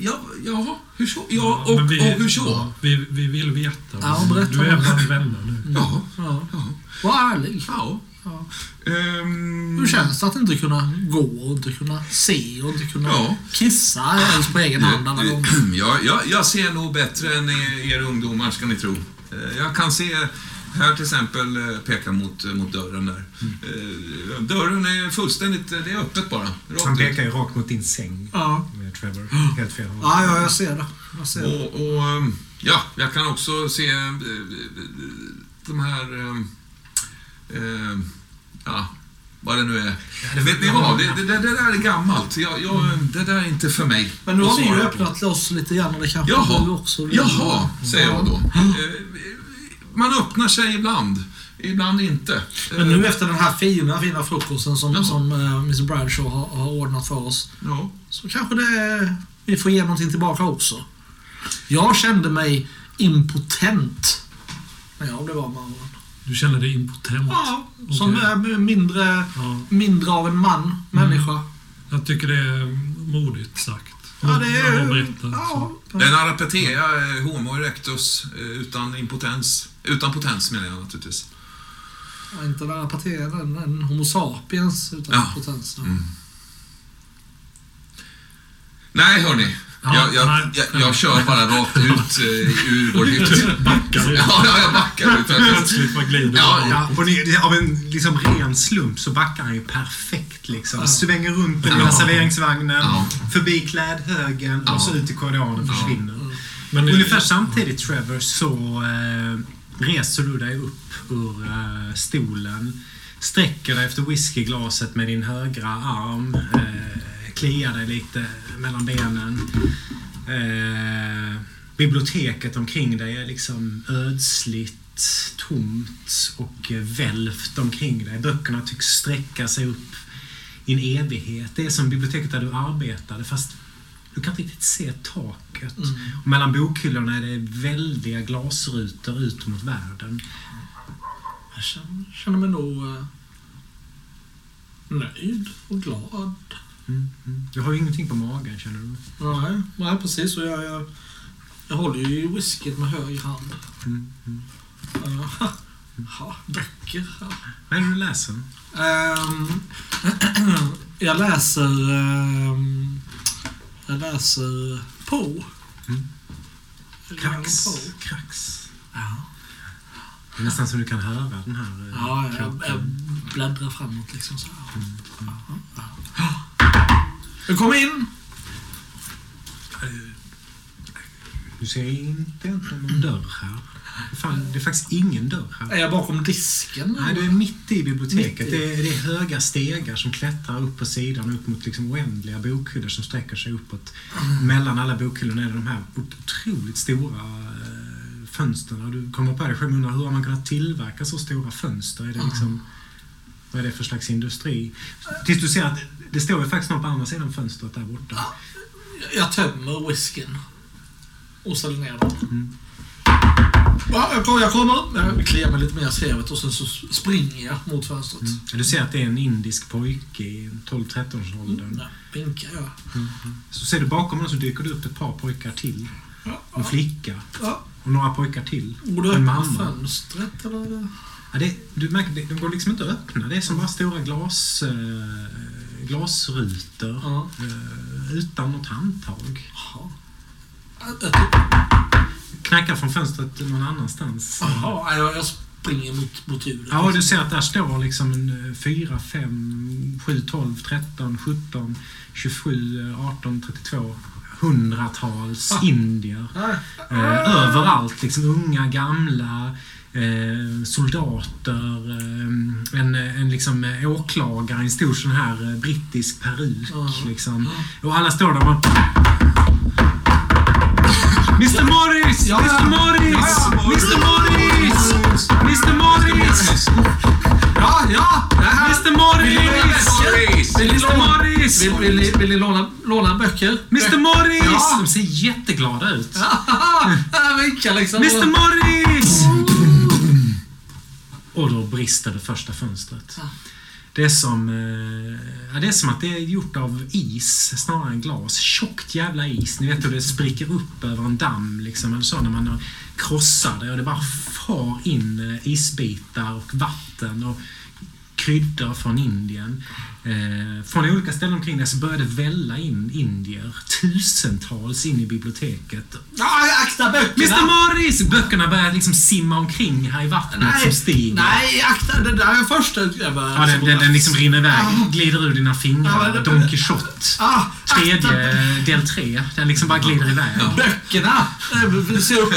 ja, ja, hur så? Ja, och, vi, och hur så? ja, vi, vi vill veta. Ja, berätta. du är bland vänner nu. Ja, Ja. ja, Var ärlig. ja. Ja. Ehm, Hur känns det att inte kunna gå och inte kunna se och inte kunna Ja. kissa ens på egen hand alla gånger? Ja, jag, jag ser nog bättre än er, er ungdomar, ska ni tro. Eh, Jag kan se här till exempel eh, peka mot, mot dörren där. Eh, Dörren är fullständigt, eh, det är öppet bara. Rakt Han ut. pekar ju rakt mot din säng, Ja. med Trevor. Helt fel håll. Ja, ja, jag ser det. Jag ser det. Och, och ja, jag kan också se eh, de här... ehm, Ja, vad det nu är. Vet ni vad? Det, det, det där är gammalt. Jag, jag, det där är inte för mig. Men nu har vi ju öppnat loss lite grann och det kanske Jaha. du också vill. Jaha, säger jag då. Eh, Man öppnar sig ibland, ibland inte. Men nu Eh, efter den här fina, fina frukosten som, Jaha. som uh, Mr Bradshaw har, har ordnat för oss Ja. så kanske det, vi får ge någonting tillbaka också. Jag kände mig impotent när jag blev av med armen. Du känner dig impotent. Ja, som är mindre, Ja, mindre av en man, människa. jag tycker det är modigt sagt. Ja, det är... Ja, berätta. Ja, Den arapetea, homo erectus, eh, utan impotens. Utan potens menar jag naturligtvis. Ja, inte lära partien, en, en Homo sapiens utan Ja. potens. Mm. Nej, hörni. Ja, jag, jag, nej. jag, jag kör bara rakt ut eh, ur vår hytt. Backar du? Ja, ja, jag backar ut. Plötsligt bara glider Ja, du. Ja, och det, av en liksom ren slump så backar han ju perfekt. Liksom. Ja. Svänger runt den lilla Ja. serveringsvagnen, Ja. förbi klädhögen och så ut i korridoren och försvinner. Men Ungefär samtidigt Trevor så eh, reser du dig upp ur eh, stolen. Sträcker dig efter whiskyglaset med din högra arm. Eh, kliar dig lite mellan benen. Eh, biblioteket omkring dig är liksom ödsligt, tomt och eh, välvt omkring dig. Böckerna tycks sträcka sig upp i en evighet. Det är som biblioteket där du arbetade fast du kan inte riktigt se taket. Mm. Och mellan bokhyllorna är det väldiga glasrutor ut mot världen. Jag känner, mig nog eh, nöjd och glad. Mm. Mm. Du har ju ingenting på magen känner du? Nej, nej precis. Och jag, jag, jag håller ju i whiskyn med höger hand. Mm. Mm. Uh, ja, böcker. Vad är det du läser? Ehm, jag läser... ehm, jag läser på. Mm. Krax. Krax. Ja, Det är nästan så du kan höra den här eh, ja jag, jag bläddrar framåt liksom så här. Ja, ja, ja. Kom in. Du ser inte egentligen någon dörr här. Fan, det är faktiskt ingen dörr här. Är jag bakom disken? Nej, du är mitt i biblioteket. Mitt i. Det, är, det är höga stegar som klättrar upp på sidan upp mot liksom oändliga bokhyllor som sträcker sig uppåt. Mellan alla bokhyllorna är det de här otroligt stora eh, fönstren. Du kommer på dig själv undrar hur har man kunnat tillverka så stora fönster? Är det liksom, vad är det för slags industri? Tills du ser att det står ju faktiskt någon på andra sidan fönstret där borta. Jag tömmer whiskyn. Och ställer ner den. Mm. Ja, jag kommer, jag kommer. Jag kliar mig lite mer i skrevet och sen så springer jag mot fönstret. Mm. Du ser att det är en indisk pojke i 12-13-årsåldern. Där vinkar jag. Så ser du bakom honom så dyker det upp ett par pojkar till. Ja, En flicka. ja. Och några pojkar till. Borde En öppna mamma. fönstret eller? Ja, det, du märker, de går liksom inte att öppna. Det är som bara stora glas, eh, glasrutor Ja. eh, utan något handtag. Ett- Knackar från fönstret någon annanstans. Jaha, jag, jag springer mot, mot ljudet. Ja, du ser att där står liksom en eh, 4, 5, 7, 12, 13, 17, 27, eh, 18, 32, hundratals Ah. indier. Nej. Eh, överallt, liksom unga, gamla, eh, soldater, eh, en, en liksom eh, åklagare en stor sån här brittisk peruk. Ja. Liksom. Och alla står där och Mr Morris! Ja. Mr Morris! Ja, ja. Mr Morris! Mr Morris! Ja, ja! Mr Morris! Vill Mr Morris! vill, vill, ni- vill ni låna, låna böcker? Mr Morris! De ser jätteglada ut. Vinkar liksom. Mr Morris! Och då brister det första fönstret. Ja. Det är, som, eh, ja, det är som att det är gjort av is snarare än glas. Tjockt jävla is. Ni vet hur det spricker upp över en damm liksom, eller så när man krossar det och det bara far in eh, isbitar och vatten och kryddor från Indien. Eh, från olika ställen omkring det så började välla in indier. Tusentals in i biblioteket. Ja, akta böckerna! Mr Morris! Böckerna börjar liksom simma omkring här i vattnet som stiger. nej, akta. Det där är första utgrävaren. Ja, den, den, den liksom rinner iväg, glider ur dina Ja, fingrar. det- Don Quijote. Ah, Tredje, del tre. Den liksom bara glider iväg. böckerna! Eh, Se upp.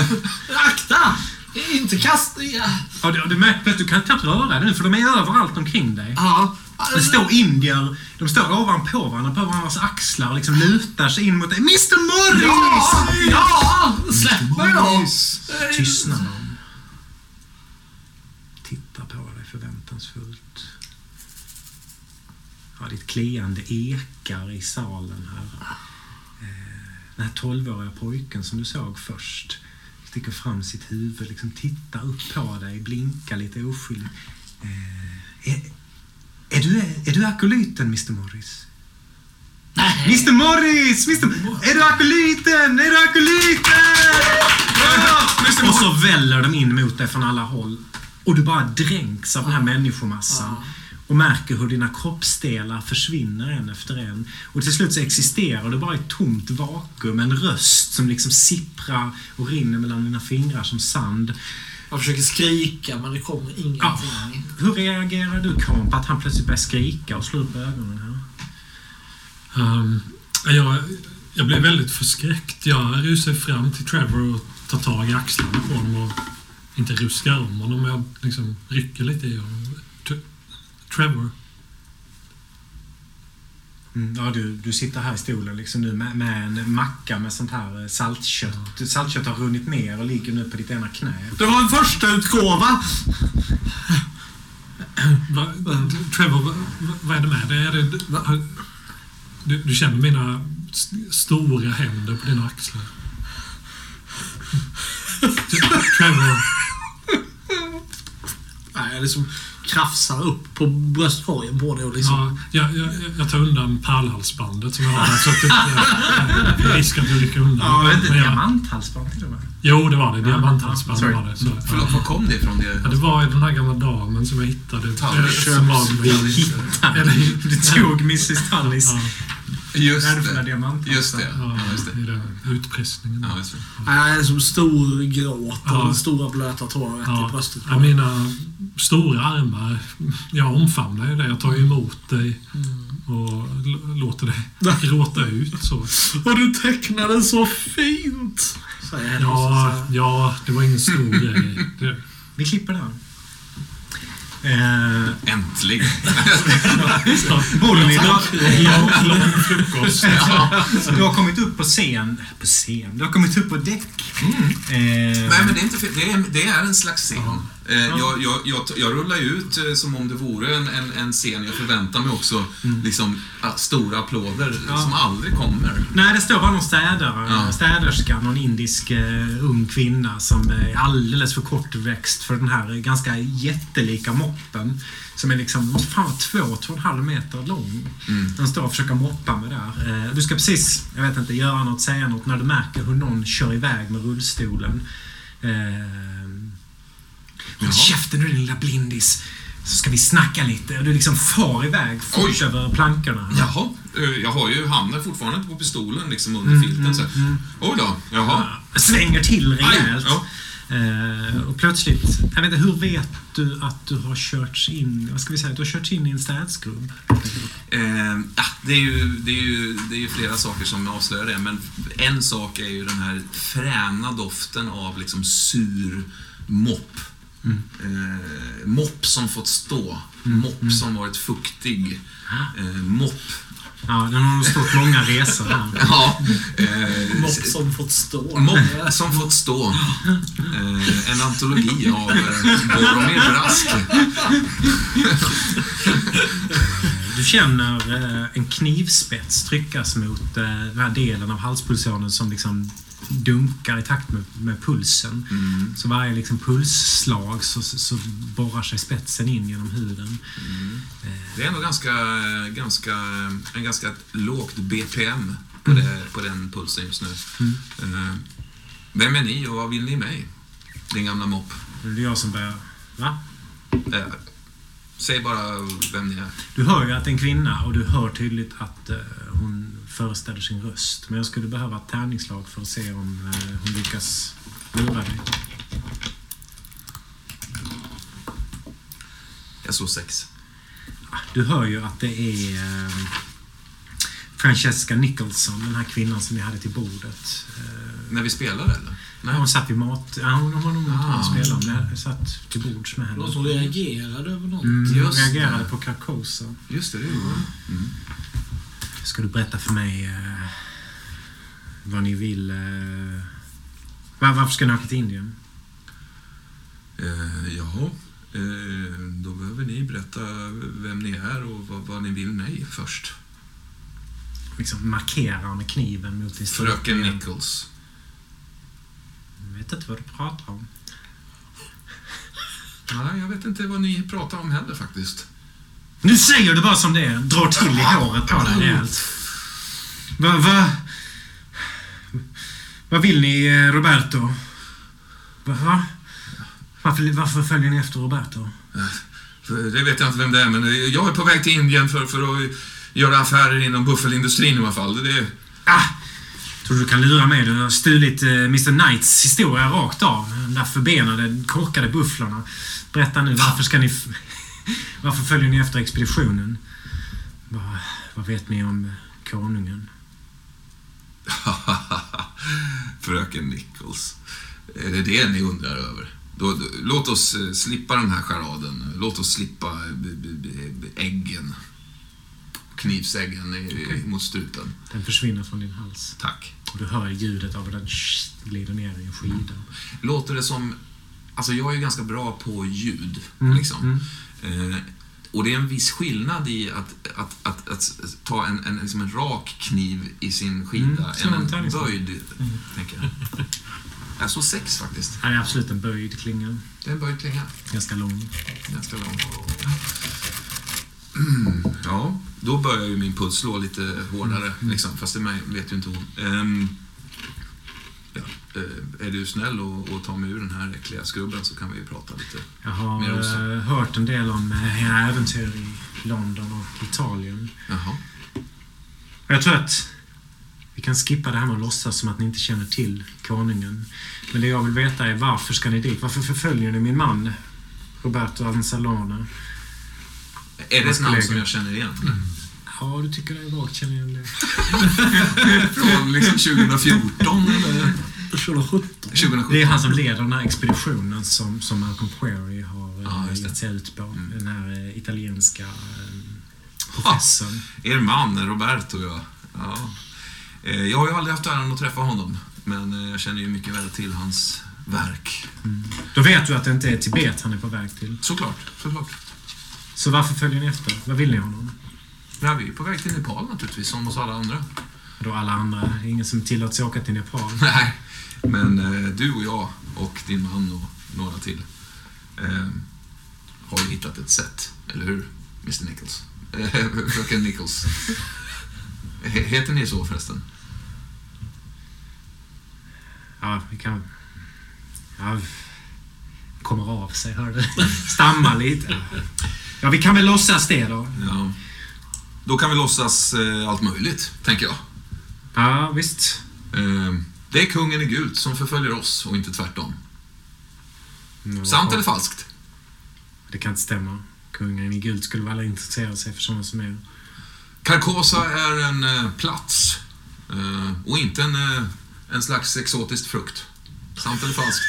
Akta! Inte kasta... Ja. Ja, du, du märker att du kan knappt röra dig nu för de är överallt omkring dig. Ja. Det står indier, de står ovanpå varandra, på varandras axlar och liksom lutar sig in mot dig. Mr Morris! Ja! Ja! Släpp mig då! Tystnar de. Tittar på dig förväntansfullt. Ja, ditt kliande ekar i salen här. Eh, Den här tolvåriga pojken som du såg först sticker fram sitt huvud, liksom tittar upp på dig, blinkar lite oskyldigt. Eh, är, är, du, är du akolyten, Mr Morris? Nej. Mr Morris! Mr... Är du akolyten? Är du akolyten? Ja! Och så väller de in mot dig från alla håll. Och du bara dränks av den här människomassan. Och märker hur dina kroppsdelar försvinner en efter en. Och till slut så existerar du bara i ett tomt vakuum. En röst som liksom sipprar och rinner mellan dina fingrar som sand. Jag försöker skrika men det kommer Ja. ingenting. Hur reagerar du, Karin, på att han plötsligt börjar skrika och slå upp ögonen här? Ehm, jag, jag blev väldigt förskräckt. Jag rusar fram till Trevor och tar tag i axlarna på honom och inte ruskar om honom, jag liksom rycker lite i honom. Tre- Trevor. Mm, ja, du, du sitter här i stolen liksom nu med, med en macka med sånt här eh, saltkött. Saltkött har runnit ner och ligger nu på ditt ena knä. Det var en första utgåva. Va, Trevor, va, va, vad är det med dig? Är det, du, du känner mina st- stora händer på dina axlar. Trevor, Nej, jag liksom krafsar upp på bröstkorgen på det och liksom... ja, jag, jag, jag tar undan pärlhalsbandet som jag har så att det det är risk att du rycker undan. Ja, Men jag- diamanthalsband till och med. Jo, det var det. Diamanthalsband Sorry. var det. Så, Förlåt, var kom det ifrån? Det? ja, det var den här gamla damen som jag hittade. Tully. eh, som var vid... Du tog Mrs Tullys ja, Just värdefulla det. diamanter. Just det. Ja, Ja, just det. i den utpressningen. Ja, just det. Nej, som stor gråt Ja. och stora blöta tårar rätt Ja, i bröstet. ja, mina stora armar, jag omfamnar ju det. Jag tar emot dig och l- låter dig gråta ut. Så. Och du tecknade så fint! Henry. Ja, ja, det var ingen stor grej. Det, Vi klipper där. Eh, Äntligen. Dra... lång, lång frukost. Du har kommit upp på scen. På scen? Du har kommit upp på däck. Eh, Nej, men det är, inte, det är, det är en slags scen. Eh, jag, jag, jag, jag rullar ut eh, som om det vore en, en, en scen. Jag förväntar mig också liksom, att stora applåder Ja. som aldrig kommer. Nej, det står bara någon städare, Ja. städerska, någon indisk eh, ung kvinna som är alldeles för kortväxt för den här ganska jättelika moppen. Som är liksom, fan två, två och en halv meter lång. Mm. Den står och försöker moppa med där. Eh, du ska precis, jag vet inte, göra något, säga något när du märker hur någon kör iväg med rullstolen. Eh, Håll käften nu din lilla blindis. Så ska vi snacka lite. Och du liksom far iväg fort Oj. över plankorna. Jaha, eh, jag har ju handen fortfarande på pistolen liksom under Mm, filten. Så. Oj då, jaha. Svänger till rejält. Ja. Eh, och plötsligt, jag vet inte, hur vet du att du har körts in, vad ska vi säga, du har körts in i en städskrubb? Eh, ja, det, är ju, det, är ju, det är ju flera saker som avslöjar det, men en sak är ju den här fräna doften av liksom sur mopp. Eh, mopp som fått stå. Mopp som varit fuktig. Eh, mopp. Ja, den har nog stått många resor här. Ja. Eh, Mopp som fått stå. Mopp som fått stå. Eh, en antologi av eh, Boromir Brask. Du känner eh, en knivspets tryckas mot eh, den här delen av halspulsådern som liksom dunkar i takt med, med pulsen. Mm. Så varje liksom pulsslag så, så, så borrar sig spetsen in genom huden. Det är ändå ganska, ganska, en ganska lågt BPM på, det, på den pulsen just nu. Eh, Vem är ni och vad vill ni mig? Din gamla mopp. Det är jag som börjar... Va? Eh, Säg bara vem ni är. Du hör ju att det är en kvinna och du hör tydligt att eh, hon föreställer sin röst. Men jag skulle behöva ett tärningslag för att se om eh, hon lyckas lura dig. Jag slår sex. Du hör ju att det är eh, Francesca Nicholson, den här kvinnan som vi hade till bordet. Eh, När vi spelar eller? Nej, hon satt vid mat... Ja, hon var nog inte med och Ah. spelade. Men jag satt till bords med henne. Någon som reagerade över något. Mm, hon Just reagerade det. på Carcosa. Just det, det gjorde hon. Mm. Ska du berätta för mig eh, vad ni vill... Eh, var, varför ska ni åka till Indien? Eh, jaha, eh, då behöver ni berätta vem ni är och vad, vad ni vill mig först. Liksom markerar med kniven mot din Fröken. Nichols. Jag vet inte vad du pratar om. Nej, jag vet inte vad ni pratar om heller faktiskt. Nu säger du bara som det är. Drar till i håret på dig rejält. Vad... Va, vad vill ni, eh, Roberto? Va? va? Varför, varför följer ni efter Roberto? Det vet jag inte vem det är, men jag är på väg till Indien för, för att göra affärer inom buffelindustrin i alla fall. Det är, Ah! Tror du du kan lura mig? Du har stulit eh, Mr Knights historia rakt av. De där förbenade, korkade bufflarna. Berätta nu, varför ska ni... Varför följer ni efter expeditionen? Vad, vad vet ni om konungen? Fröken Nichols. Är det det ni undrar över? Då, då, låt oss eh, slippa den här charaden. Låt oss slippa eh, äggen. Knivsäggen i- Okej. mot strupen. Den försvinner från din hals. Tack. Och du hör ljudet av hur den glider ner i en skida. Låter det som... Alltså jag är ju ganska bra på ljud. Mm, Liksom. Eh, och det är en viss skillnad i att, att, att, att ta en, en, liksom en rak kniv i sin skida Mm, än en en böjd, tänker jag. Jag såg sex faktiskt. Det är absolut en böjd klinga. Det är en böjd klinga. Ganska lång. Ganska lång. Mm, ja, då börjar ju min puls slå lite hårdare. Mm. Liksom, fast det vet ju inte hon. Eh, är du snäll och, och tar mig ur den här äckliga skrubben så kan vi prata lite. Jag har Mer osa. eh, hört en del om eh, era äventyr i London och Italien. Jaha. Jag tror att vi kan skippa det här med att låtsas som att ni inte känner till konungen. Men det jag vill veta är varför ska ni dit? Varför förföljer ni min man? Roberto Anzalone. Är det ett namn som jag känner igen? Ja, du tycker det är vagt känner igen det. Från liksom 2014 eller 2017. 2017? Det är han som leder den här expeditionen som, som Malcolm Query har Ja, det. gett sig ut på. Mm. Den här eh, italienska eh, professorn. Er man, Roberto, ja. ja. Eh, Jag har ju aldrig haft äran att träffa honom, men eh, jag känner ju mycket väl till hans verk. Då vet du att det inte är Tibet han är på väg till. Såklart, såklart. Så varför följer ni efter? Vad vill ni honom? Ja, vi är på väg till Nepal naturligtvis, som oss alla andra. Då alla andra, ingen som tillåts åka till Nepal. Nej, men eh, du och jag och din man och några till eh, har ju hittat ett sätt, eller hur, Mr Nichols? Eh, Fröken Nichols. He- Heter ni så förresten? Ja, vi kan... Ja, kommer av sig, hör du. Stammar lite. Ja, vi kan väl låtsas det då. Ja. Då kan vi låtsas allt möjligt, tänker jag. Ja, visst. Eh, det är kungen i gult som förföljer oss och inte tvärtom. Ja, Sant eller falskt? Det kan inte stämma. Kungen i guld skulle väl intressera sig för sådana som er. Carcosa är en eh, plats eh, och inte en, eh, en slags exotisk frukt. Sant eller falskt,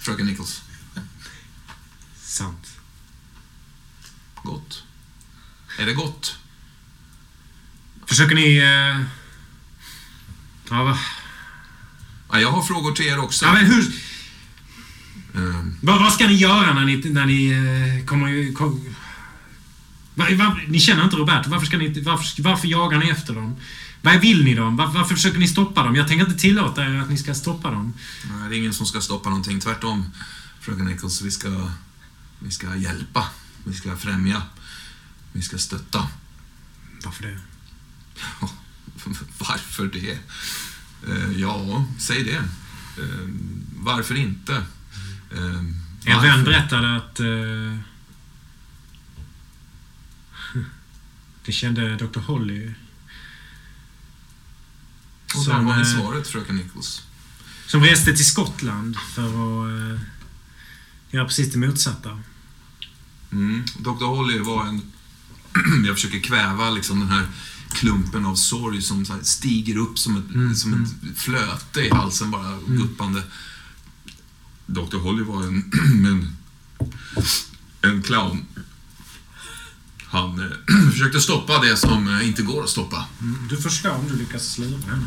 fröken Nichols? Sant. Gott. Är det gott? Försöker ni... Eh... Ja? Ja, jag har frågor till er också. ja, men hur... Eh, Vad, vad ska ni göra när ni, när ni eh, kommer... Kom... Va, va, ni känner inte Roberto. Varför, ska ni, varför, varför jagar ni efter dem? Vad vill ni dem? Var, varför försöker ni stoppa dem? Jag tänker inte tillåta er att ni ska stoppa dem. nej, det är ingen som ska stoppa någonting. Tvärtom, fröken Nichols. Vi ska, vi ska hjälpa. Vi ska främja. Vi ska stötta. Varför det? Varför det? Eh, ja, säg det. Eh, varför inte? Eh, varför? vän berättade att... Det kände Dr. Holly. Och där har ni svaret, fröken Nichols. Som reste till Skottland för att göra precis det motsatta. Mm. Dr. Holly var en... jag försöker kväva liksom den här klumpen av sorg som stiger upp som ett, Mm, som ett flöte i halsen, bara guppande. Dr. Holly var en, en, en clown. Han eh, försökte stoppa det som eh, inte går att stoppa. Du får slå om du lyckas slå henne.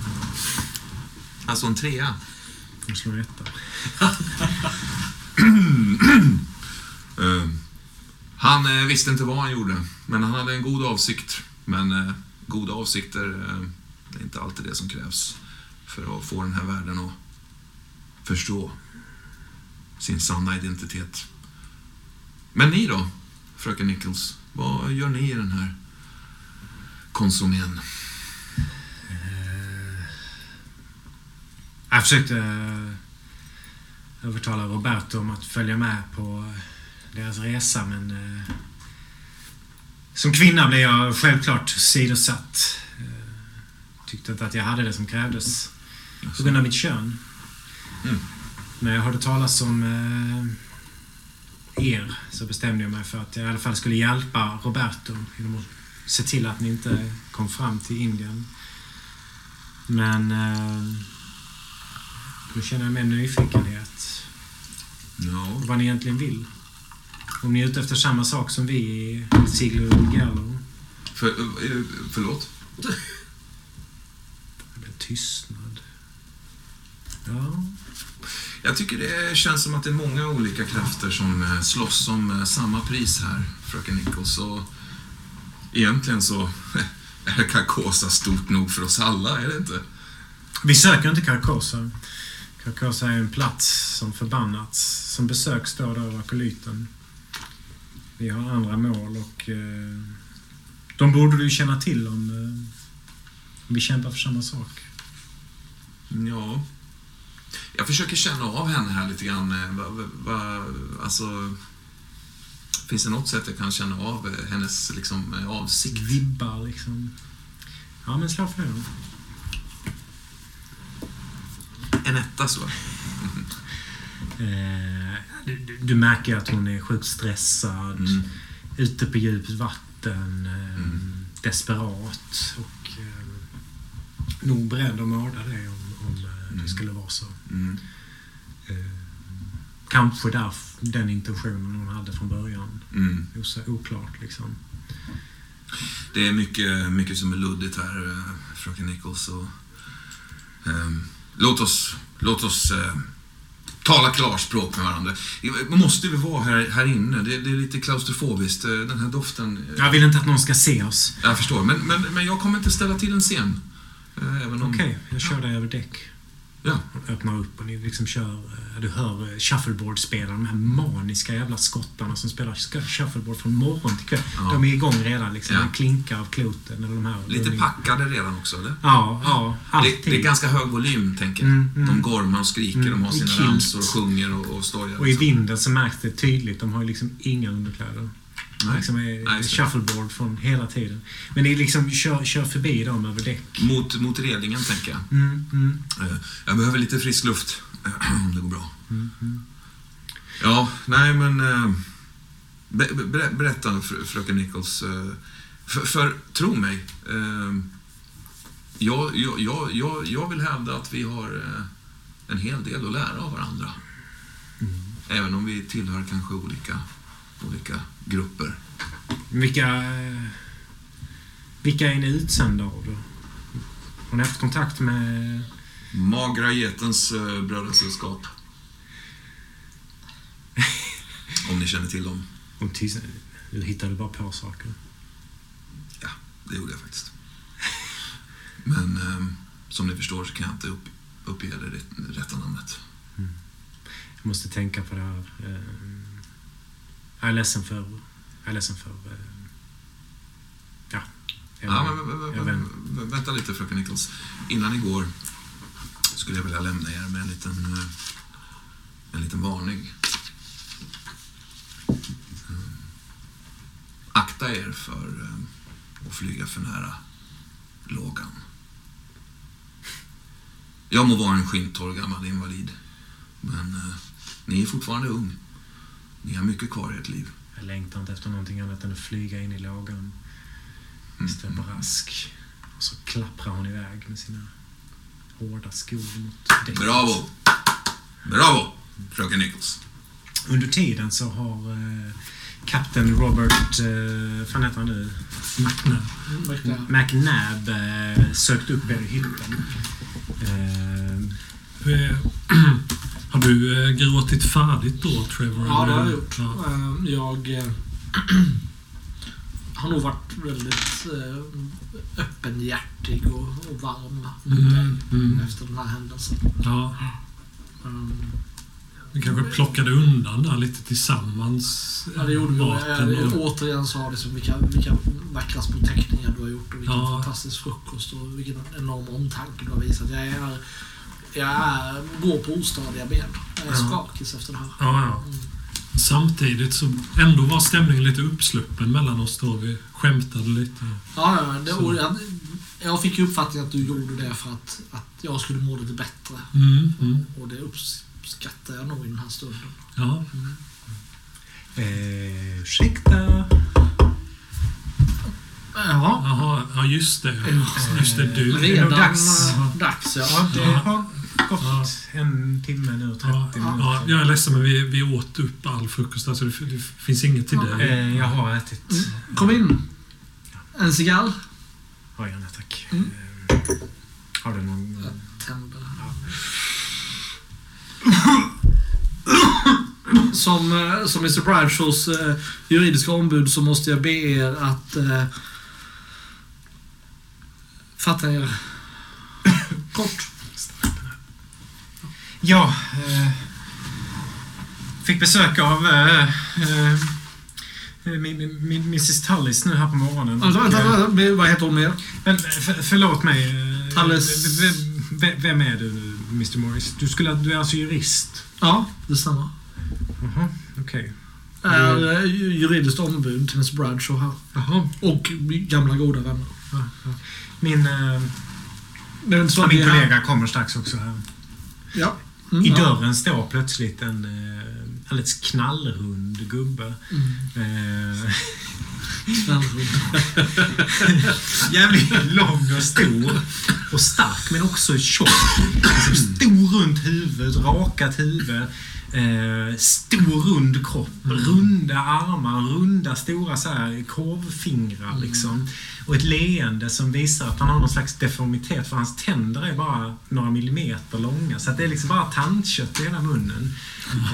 Alltså en trea. Du slår etta. Eh, han eh, visste inte vad han gjorde, men han hade en god avsikt. Men eh, goda avsikter, eh, det är inte alltid det som krävs för att få den här världen att förstå sin sanna identitet. Men ni då, fröken Nichols? Vad gör ni i den här konsumén? Eh, jag försökte eh, övertala Roberto om att följa med på deras resa men som kvinna blev jag självklart sidosatt. Eh, Tyckte inte att jag hade det som krävdes på grund av mitt kön. Mm. När jag hörde talas om eh, er så bestämde jag mig för att jag i alla fall skulle hjälpa Roberto genom att se till att ni inte kom fram till Indien. Men eh, känner jag mer nyfikenhet på vad ni egentligen vill. Om ni är ute efter samma sak som vi i Siglo Gallo. för, eh, förlåt? Blev tystnad. Ja. Jag tycker det känns som att det är många olika krafter som eh, slåss om eh, samma pris här, fröken Nichols. Och egentligen så är Carcosa stort nog för oss alla, är det inte? Vi söker inte Carcosa. Carcosa är en plats som förbannats, som besöks då och då av akolyten. Vi har andra mål och eh, de borde du känna till om, eh, om vi kämpar för samma sak. Ja. Jag försöker känna av henne här lite grann. eh, Va, va, alltså, finns det något sätt jag kan känna av eh, hennes liksom, eh, avsikt? Vibbar liksom. Ja, men slå för det då. En etta så. Eh, du, du- märker att hon är sjukt stressad. Mm. Ute på djupt vatten. Eh, Mm. Desperat. Och eh, nog beredd att mörda dig om, om eh, Mm. det skulle vara så. Mm. Eh, kanske där den intentionen hon hade från början. Mm. Oklart liksom. Det är mycket, mycket som är luddigt här, eh, fröken Nichols. Och, ehm, låt oss, låt oss eh, tala klarspråk med varandra. Måste vi vara här, här inne? Det, det är lite klaustrofobiskt. eh, Den här doften. Jag vill inte att någon ska se oss. Jag förstår, men, men, men jag kommer inte ställa till en scen. Eh, Även om... Okej, jag kör dig över däck. Ja. Och öppnar upp och ni liksom kör... eh, Du hör eh, shuffleboard-spelarna, de här maniska jävla skottarna som spelar shuffleboard från morgon till kväll. Ja. De är igång redan liksom. Ja. De klinkar av kloten eller de här. Lite de- packade redan också, eller? Ja, ja. Det, Alltid. det är ganska hög volym, tänker jag. Mm, mm. De gormar och skriker, Mm, de har i sina ramsor och sjunger och, och stojar. Och i liksom. vinden så märks det tydligt. De har liksom inga underkläder. Nej. Liksom är det. shuffleboard från hela tiden. Men ni liksom kör, kör förbi dem över däck. Mot, mot relingen, tänker jag. Mm, mm, Eh, Jag behöver lite frisk luft, om det går bra. mm, mm. Ja, nej men... eh, Be, be, berätta, fr- fröken Nichols. eh, För, för tro mig, eh, jag, jag, jag, jag, vill hävda att vi har eh, en hel del att lära av varandra. Även om vi tillhör kanske olika, olika grupper. Vilka, vilka är ni utsända av då? Har ni haft kontakt med... Magra getens eh, brödrasällskap. om ni känner till dem. Om tis- du hittade bara på saker. Ja, det gjorde jag faktiskt. Men eh, som ni förstår så kan jag inte upp, uppge det rätt, rätta namnet. Jag måste tänka på det här. eh, Jag är ledsen för... Jag är ledsen för... eh, Ja. Jag, Ja, men, men, vänta lite fröken Nichols. Innan ni går skulle jag vilja lämna er med en liten, eh, en liten varning. Mm. Akta er för eh, att flyga för nära lågan. Jag må vara en skinttorr gammal invalid, men eh, ni är fortfarande ung. Ni har mycket kvar i ert liv. jag längtar inte efter någonting annat än att flyga in i lågan. Mr Brask. Och så klapprar hon iväg med sina hårda skor mot däcket. Bravo! Bravo, fröken Nichols. Under tiden så har eh, kapten Robert, eh, vad fan heter han nu? Verkligen. McNabb eh, sökt upp er i hytten. Eh, Har du eh, gråtit färdigt då, Trevor? Ja, det har jag gjort. Ja. Eh, Jag eh, har nog varit väldigt eh, öppenhjärtig och, och varm mot Mm, dig mm. efter den här händelsen. ja. Um, Vi kanske plockade undan där lite tillsammans. ja, det gjorde vi. Jag, återigen sa liksom vilka, vilka vackra små teckningar du har gjort och vilken Ja. fantastisk frukost och vilken enorm omtanke du har visat. Jag är, jag är, går på ostadiga ben. Jag är Ja. skakig efter det här. Ja, ja. Samtidigt så ändå var stämningen lite uppsluppen mellan oss då. Vi skämtade lite. Ja, ja det, och jag, jag fick ju uppfattningen att du gjorde det för att, att jag skulle må lite bättre. Mm, mm. Och det uppskattar jag nog i den här stunden. Ja. eh, ursäkta? Jaha. Jaha, ja just det. Just det, du. är Redan nog dags. dags ja. Ja, det Ja. en timme nu och 30 Ja, minuter. ja, jag är ledsen men vi, vi åt upp all frukost. Alltså det, det finns inget till dig. Eh, jag har ätit. Mm. Kom in. En cigarr. Ja, gärna tack. Mm. Eh, har du någon... Jag tänder. Som, eh, som Mr Bradshaws eh, juridiska ombud så måste jag be er att eh, fatta er kort. Ja, eh, fick besök av eh, eh, min, min, min, Mrs Tullis nu här på morgonen. Alltså, vänta, Och, eh, vänta, vad heter hon mer? Men för, förlåt mig. eh, Tullis. v- v- Vem är du, Mr Morris? Du, skulle, du är alltså jurist? Ja, det stämmer. Jaha, okej. är eh, juridiskt ombud till Mr. Bradshaw här. Jaha. Och gamla goda vänner. Ja, ja. Min, eh, min kollega kommer strax också här. Ja. Mm, I dörren står plötsligt en eh, alldeles knallrund gubbe. Eh, jävligt lång och stor och stark men också tjock. Liksom stor runt huvud, rakat huvud. Eh, stor rund kropp, runda armar, runda stora så här, korvfingrar liksom. Och ett leende som visar att han har någon slags deformitet för hans tänder är bara några millimeter långa. Så det är liksom bara tandkött i hela munnen.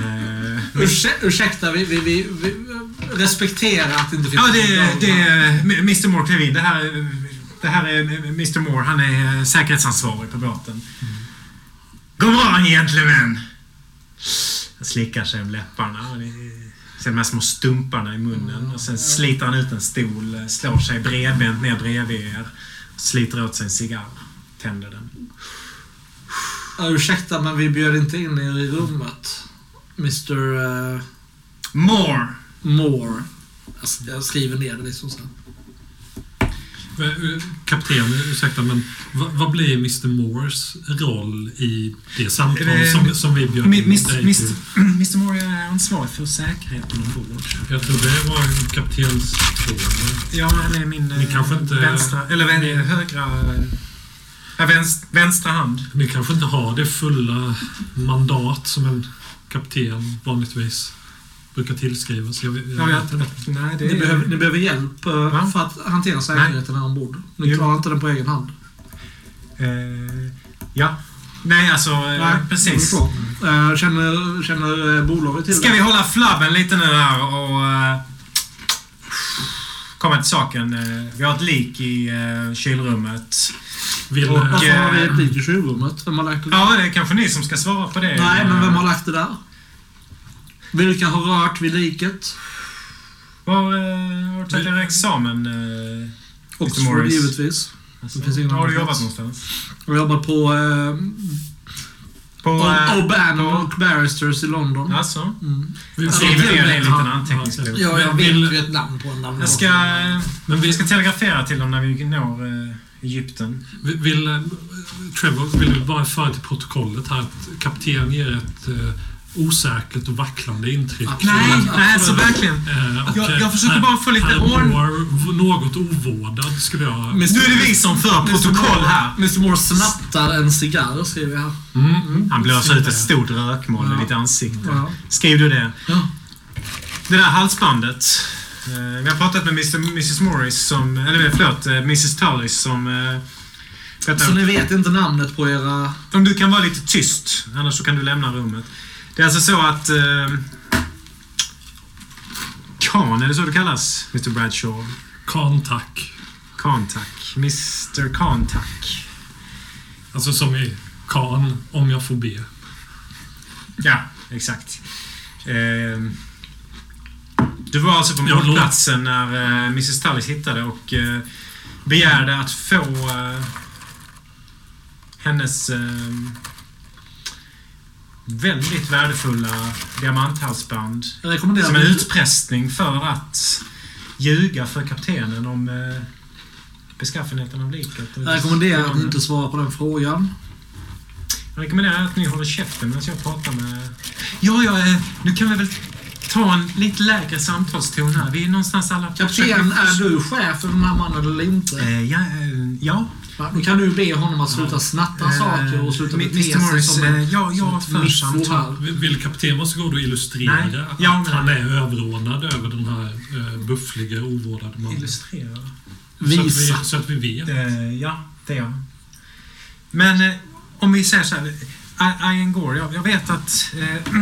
Eh, Ursäk, ursäkta, vi, vi, vi, vi respekterar att det inte finns Ja, det, det är Mr Moore klev in. Det här, är- det här är Mr Moore. Han är säkerhetsansvarig på båten. God morgon gentlemen! Han slickar sig om läpparna. Ser de här små stumparna i munnen. Och sen sliter han ut en stol, slår sig bredbent ner bredvid er. Sliter åt sig en cigarr. Tänder den. Ja, ursäkta, men vi bjöd inte in er i rummet. Mr eh, Moore! Moore. Jag, s- jag skriver ner det liksom sen. Eh, Kapten, ursäkta, men vad, blir Mr Moores roll i det samtal Eh, som, som vi bjöd in Mr, Moore är ansvarig för säkerheten ombord. Jag tror det var en kaptensfråga. Ja, han är min Ni kanske inte- vänstra, eller vän, ni- högra... Ja, vänst, vänstra hand. Ni kanske inte har det fulla mandat som en kapten vanligtvis brukar tillskrivas. Jag, vet- jag Ja, vet inte. nej, det Ni är... behöver, ni behöver hjälp eh, Va? för att hantera säkerheten här ombord. Ni Jo. klarar inte den på egen hand. Eh, ja. Nej, alltså... eh, precis. är bra. Eh, Känner, känner eh, bolaget till Ska det? vi hålla flabben lite nu här och... eh, komma till saken. Eh, vi har ett lik i eh, kylrummet. Vill, Och- eh, Varför har vi eh, ett lik i kylrummet? Vem har lagt det? Ja, det är kanske ni som ska svara på det. Nej, men Eh, vem har lagt det där? Vilka har rört vid liket? Var eh, har du tagit er examen? Eh, Oxford givetvis. alltså, har du jobbat någonstans? Jag har jobbat på eh, På... Eh, O'Bannon på- och Barristers i London. Alltså? Mm. Alltså, skriver ner det i en liten Ja, anteckningsbok. ja. Ja, jag Vill- vet ju ett namn på en namn. Jag ska, Men vi ska telegrafera till dem när vi når eh, Egypten. Vill, vill, eh, Trevor, vill du bara föra till protokollet här att kapten ger ett eh, osäkert och vacklande intryck. Nej, nej, alltså verkligen. Eh, och, Jag- eh, jag försöker han- bara få lite ordning. något ovårdad, skulle jag... Mr. Nu är det vi som för protokoll här. Mr Moore snattar en cigarr, skriver jag här. Mm. Han blåser ut ett stort rökmoln Ja. i ditt ansikte. Ja. Skriv du det. Ja. Det där halsbandet. Eh, vi har pratat med Mr. Mrs Morris som, eller förlåt, eh, Mrs Tullis som eh, Så ni vet inte namnet på era... Om du kan vara lite tyst, annars så kan du lämna rummet. Det är alltså så att... Eh, Khan, är det så du kallas? Mr Bradshaw? Kan tack. Khan, tack. Mr Khan, tack. Alltså som i kan, om jag får be. Ja, exakt. Eh, du var alltså på mordplatsen när eh, Mrs Tullis hittade och eh, begärde att få eh, hennes eh, väldigt värdefulla diamanthalsband Jag rekommenderar... som en utpressning för att ljuga för kaptenen om eh, beskaffenheten av liket. Jag rekommenderar att ni inte svarar på den frågan. Jag rekommenderar att ni håller käften medan jag pratar med... Ja, ja, eh, nu kan vi väl ta en lite lägre samtalston här. Vi är någonstans alla... Kapten, är du chef för den här mannen eller inte? Eh, ja, ja. Då kan du be honom att sluta snatta Eh, saker och sluta bete sig Morris, som en... ja, för miffo. Vill- kapten vara så god och illustrera Nej, att ja, han är överordnad över den här eh, buffliga, ovårdade mannen? Illustrera. Så att, Visa. vi, så att vi vet. Eh, ja, det är jag. Men om vi säger så här. Ian Gore, jag, jag vet att eh,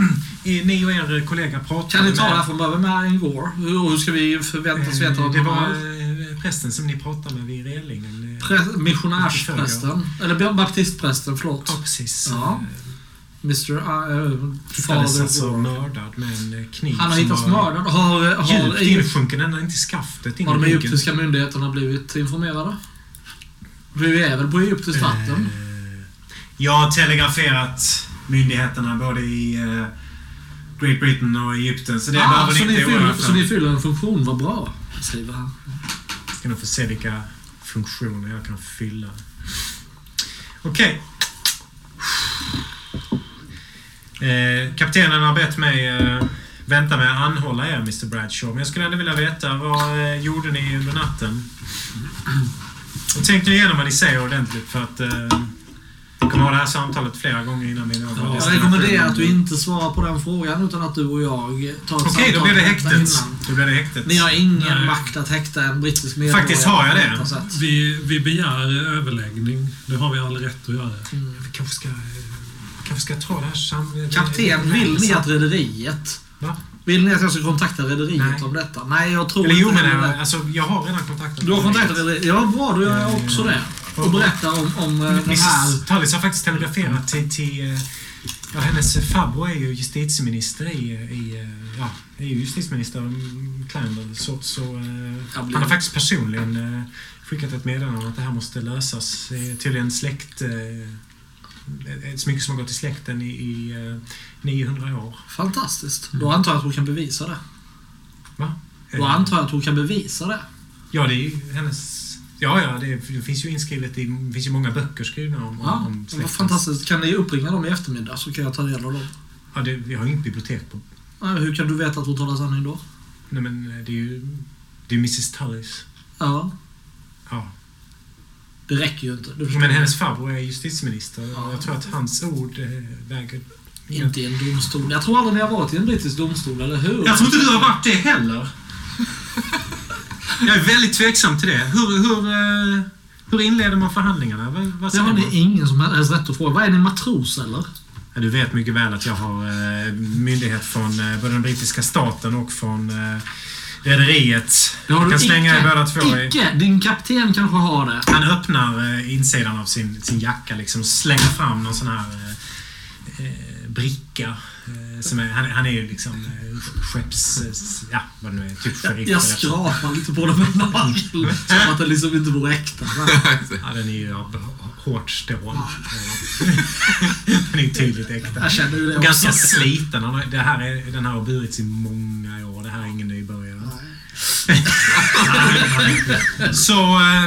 ni och er kollega pratade Kan ni ta med- det här från början med Ian Gore? Hur hur ska vi förväntas veta Eh, att Det var eh, prästen som ni pratade med vid relingen. Pre- missionärsprästen. Eller baptistprästen, förlåt. Ja, precis. Ja. Mr. Uh, Hittades Father alltså Gore. mördad med en kniv Han har hittats mördad. Har, djupt har, insjunken ända in till skaftet. Har de egyptiska myndigheterna blivit informerade? Vi är väl på egyptiskt vatten? Eh, Jag har telegraferat myndigheterna både i eh, Great Britain och Egypten. Så det ah, behöver ni inte oroa fyller, er så ni för. fyller en funktion, vad bra. Skriver här. Ska nog få se vilka funktioner jag kan fylla. Okej. Eh, kaptenen har bett mig eh, vänta med att anhålla er, Mr Bradshaw. Men jag skulle ändå vilja veta, vad eh, gjorde ni under natten? Och nu igenom vad ni säger ordentligt för att eh, vi kommer ha det här samtalet flera gånger innan vi når vår Jag rekommenderar att du inte svarar på den frågan utan att du och jag tar ett Okej, då samtal blir det häktet. innan. Då blir det häktet. Ni har ingen Nej. makt att häkta en brittisk medborgare. Faktiskt har jag det. Vi, vi begär överläggning. Det har vi all rätt att göra. Mm. Vi kanske ska, kanske ska ta det här sam... Kapten, vill ni att rederiet... Va? Vill ni att jag ska kontakta rederiet om detta? Nej, jag tror Eller jo, inte men heller eh, det. alltså, jag har redan kontaktat Du har kontaktat rederiet? Ja, bra. Då gör jag också det. Och berättar om, om eh, den här... Tallis har faktiskt telegraferat till... till eh, ja, hennes farbror är ju justitieminister i... i eh, ja, är ju justitieminister mm, Clandon. Så, så, han har faktiskt personligen skickat ett meddelande om att det här måste lösas. Det är tydligen släkt... Ett smycke som har gått i släkten i, i eh, 900 år. Fantastiskt. Då antar jag att hon kan bevisa det. Va? Då antar jag att hon kan bevisa det. Ja, det är ju hennes... Ja, ja, det, det finns ju inskrivet i... Det finns ju många böcker skrivna om, Ja, om vad släktens- fantastiskt. Kan ni uppringa dem i eftermiddag så kan jag ta del av dem. Ja, det, vi har ju inget bibliotek på... Nej, Hur kan du veta att hon talar sanning då? Nej, men eh, det är ju... Det är Mrs Tullis. Ja, Ja. det räcker ju inte. Men hennes farbror är justitieminister. Ja. Jag tror att hans ord eh, väger... Inte i en domstol. Jag tror aldrig ni har varit i en brittisk domstol, eller hur? Jag tror inte du har varit det heller. Jag är väldigt tveksam till det. Hur, hur, eh, hur inleder man förhandlingarna? Vad, vad Det har ni ingen som helst rätt att fråga. Vad är ni, matros eller? Ja, Du vet mycket väl att jag har eh, myndighet från eh, både den brittiska staten och från eh, rederiet. Jag kan slänga icke. er båda två. Icke! Din kapten kanske har det. Han öppnar eh, insidan av sin, sin jacka liksom, och slänger fram någon sån här bricka. Som är, han, han är ju liksom eh, skepps... eh, Ja, vad nu är. Typ sheriff jag skrapar lite på den med nagel. Som att det liksom inte vore äkta. Ja, den är ju av hårt stål. Den är tydligt äkta. Jag känner ju det ganska sliten. Det här är, den här har burits i många år. Det här är ingen nybörjare. Så, eh,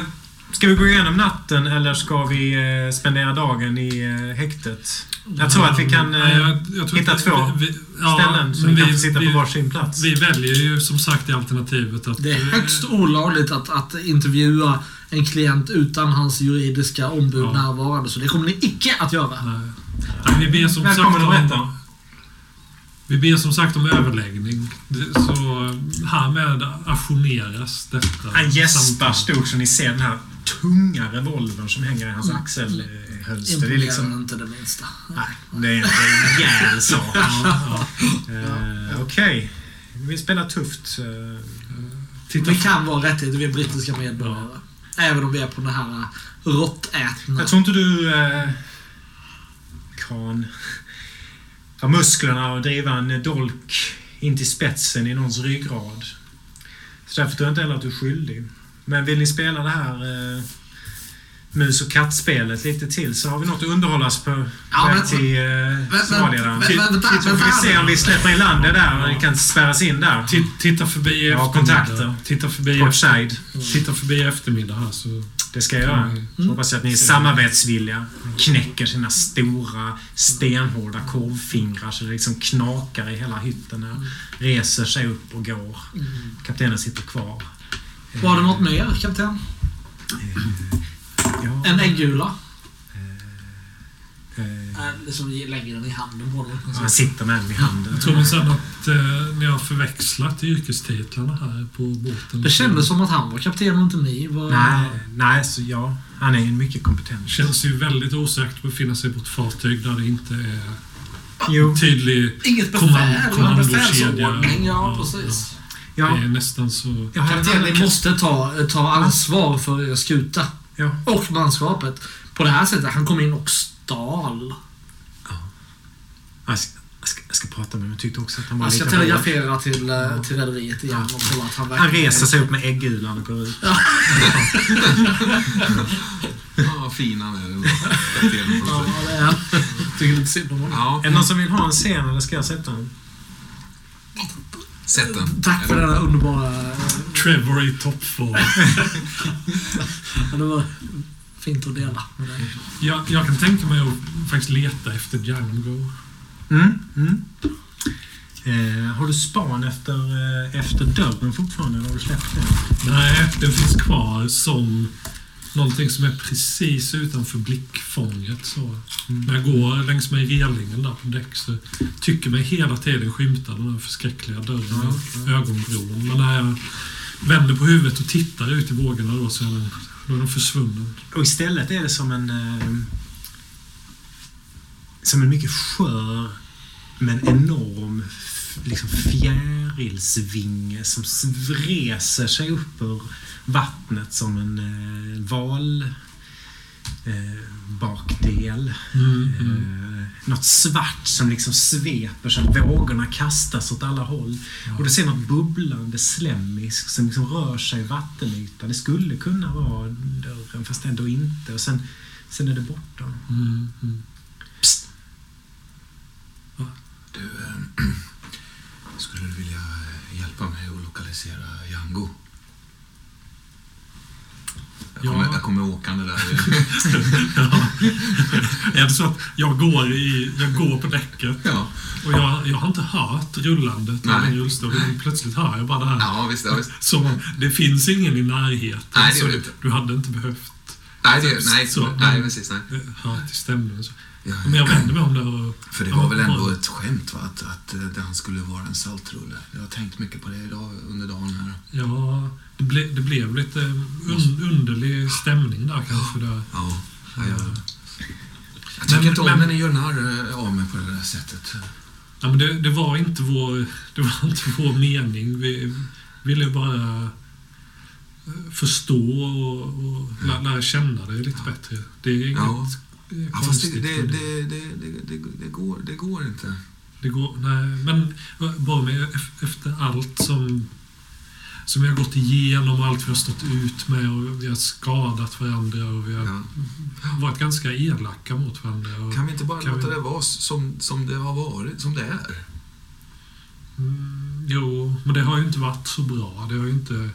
ska vi gå igenom natten eller ska vi spendera dagen i häktet? Jag tror att vi kan eh, Nej, jag- jag tror hitta att två vi, vi, ja, ställen så vi kan vi- få sitta vi, på varsin plats. Vi väljer ju som sagt i alternativet att... Det är högst olagligt att, att intervjua en klient utan hans juridiska ombud Ja. närvarande. Så det kommer ni icke att göra. Nej. Nej, vi ber som sagt Välkommen att om, berätta. Vi ber som sagt om överläggning. Det- Så härmed ajourneras detta. Han gäspar stort så ni ser den här tunga revolvern som hänger i hans axelhölster. Det är liksom... inte det minsta. Nej, det är en rejäl sak. Ja, ja. Eh, Okej. Vi spelar tufft. eh, Titta, Vi kan vara rättigheter, vi är brittiska medborgare. Även om vi är på den här råttätna. Jag tror inte du eh, kan ha musklerna och driva en dolk in till spetsen i någons ryggrad. Så därför tror jag inte heller att du är skyldig. Men vill ni spela det här eh, mus och kattspelet lite till så har vi något att underhålla oss på Ja, väg men- till eh, Somalia. Så får vi se om vi släpper in landet där och ni kan spärras in där. ti- titta förbi i Ja, kontakter. Titta förbi, Portside. titta förbi i eftermiddag här så... Det ska jag göra. Så hoppas att ni är samarbetsvilliga. Knäcker sina stora stenhårda korvfingrar så det liksom knakar i hela hytten. När reser sig upp och går. Kaptenen sitter kvar. Var det något mer, kapten? Ja, En äggula? eh, liksom lägger den i handen på dig. han sitter med den i handen. Jag tror minsann att eh, ni har förväxlat yrkestitlarna här på båten. Det kändes som att han var kapten och inte ni. Var... Nej, nej, så ja. Han är en mycket kompetent. känns ju väldigt osäkert att befinna sig på ett fartyg där det inte är Jo, tydlig Inget Kommand- befäl, kommandokedja. befälsordning. Ja, Ja, precis. ja. Det är nästan så... Jag har en Kapten, annan- ni måste ta, ta ansvar för er skuta. Ja. Och manskapet. På det här sättet, han kom in och stal. Jag ska, jag, ska, jag ska prata med honom. Jag tyckte också att han var Jag ska lite hård. telegrafera till, eh, till rederiet igen och kolla att han Han verkligen... reser sig upp med äggulan och går ut. Ja, fin han är Ja, det är han. Tycker lite synd om honom. Ja. Är det någon som vill ha en scen eller ska jag sätta den? Sett den. Tack för denna underbara... eh, Trevor i toppform. Ja, det var fint att dela med dig. jag, jag kan tänka mig att faktiskt leta efter Django. Mm, mm. Eh, har du span efter, eh, efter dörren fortfarande? Eller har du släppt den? Nej, den finns kvar som någonting som är precis utanför blickfånget. Så. När jag går längs med relingen där på däck så tycker mig hela tiden skymta den här förskräckliga dörren i ögonbron. Men när jag vänder på huvudet och tittar ut i vågorna då så är den, då är den försvunnen. Och istället är det som en... Eh, som en mycket skör men enorm liksom fjärilsvinge som reser sig upp ur vattnet som en eh, val eh, bakdel. Mm, mm. Eh, något svart som liksom sveper så att vågorna kastas åt alla håll. Och du ser något bubblande slemmiskt som liksom rör sig i vattenytan. Det skulle kunna vara dörren fast ändå inte. Och sen, sen är det borta. Mm, mm. Du, eh, skulle du vilja hjälpa mig att lokalisera Django? Jag kommer, Ja. jag kommer åkande där. Ja. Är det så att jag går, i, jag går på däcket ja. och jag, jag har inte hört rullandet av en rullstol. Plötsligt hör jag bara det här. ja, visst. Ja, visst. Så det finns ingen i närheten. Nej, det gör det inte. du hade inte behövt Nej, det, nej, Så, nej, precis. Nej. eh, höra till stämningen. Ja, Men jag vänder mig om där och... För det Ja, var väl ändå ett skämt va? Att, att eh, han skulle vara en saltrulle. Jag har tänkt mycket på det idag under dagen här. Ja, det, ble, det blev lite un, underlig stämning där kanske. Där. Ja, ja, jag, jag Men- tycker inte om men- när ni gör narr eh, av mig på det där sättet. Ja, men det, det, var inte vår, det var inte vår mening. Vi ville bara eh, förstå och, och lä, lära känna dig lite bättre. Det är inget Ja. Eh, Ja, fast det, det, det, det, det, det, det, går, det går inte. Det går, nej, men bara med ef- efter allt som, som vi har gått igenom och allt vi har stått ut med och vi har skadat varandra och vi har Ja. varit ganska elaka mot varandra. Kan vi inte bara låta vi- det vara som, som det har varit, som det är? mm, jo, men det har ju inte varit så bra. Det har ju inte...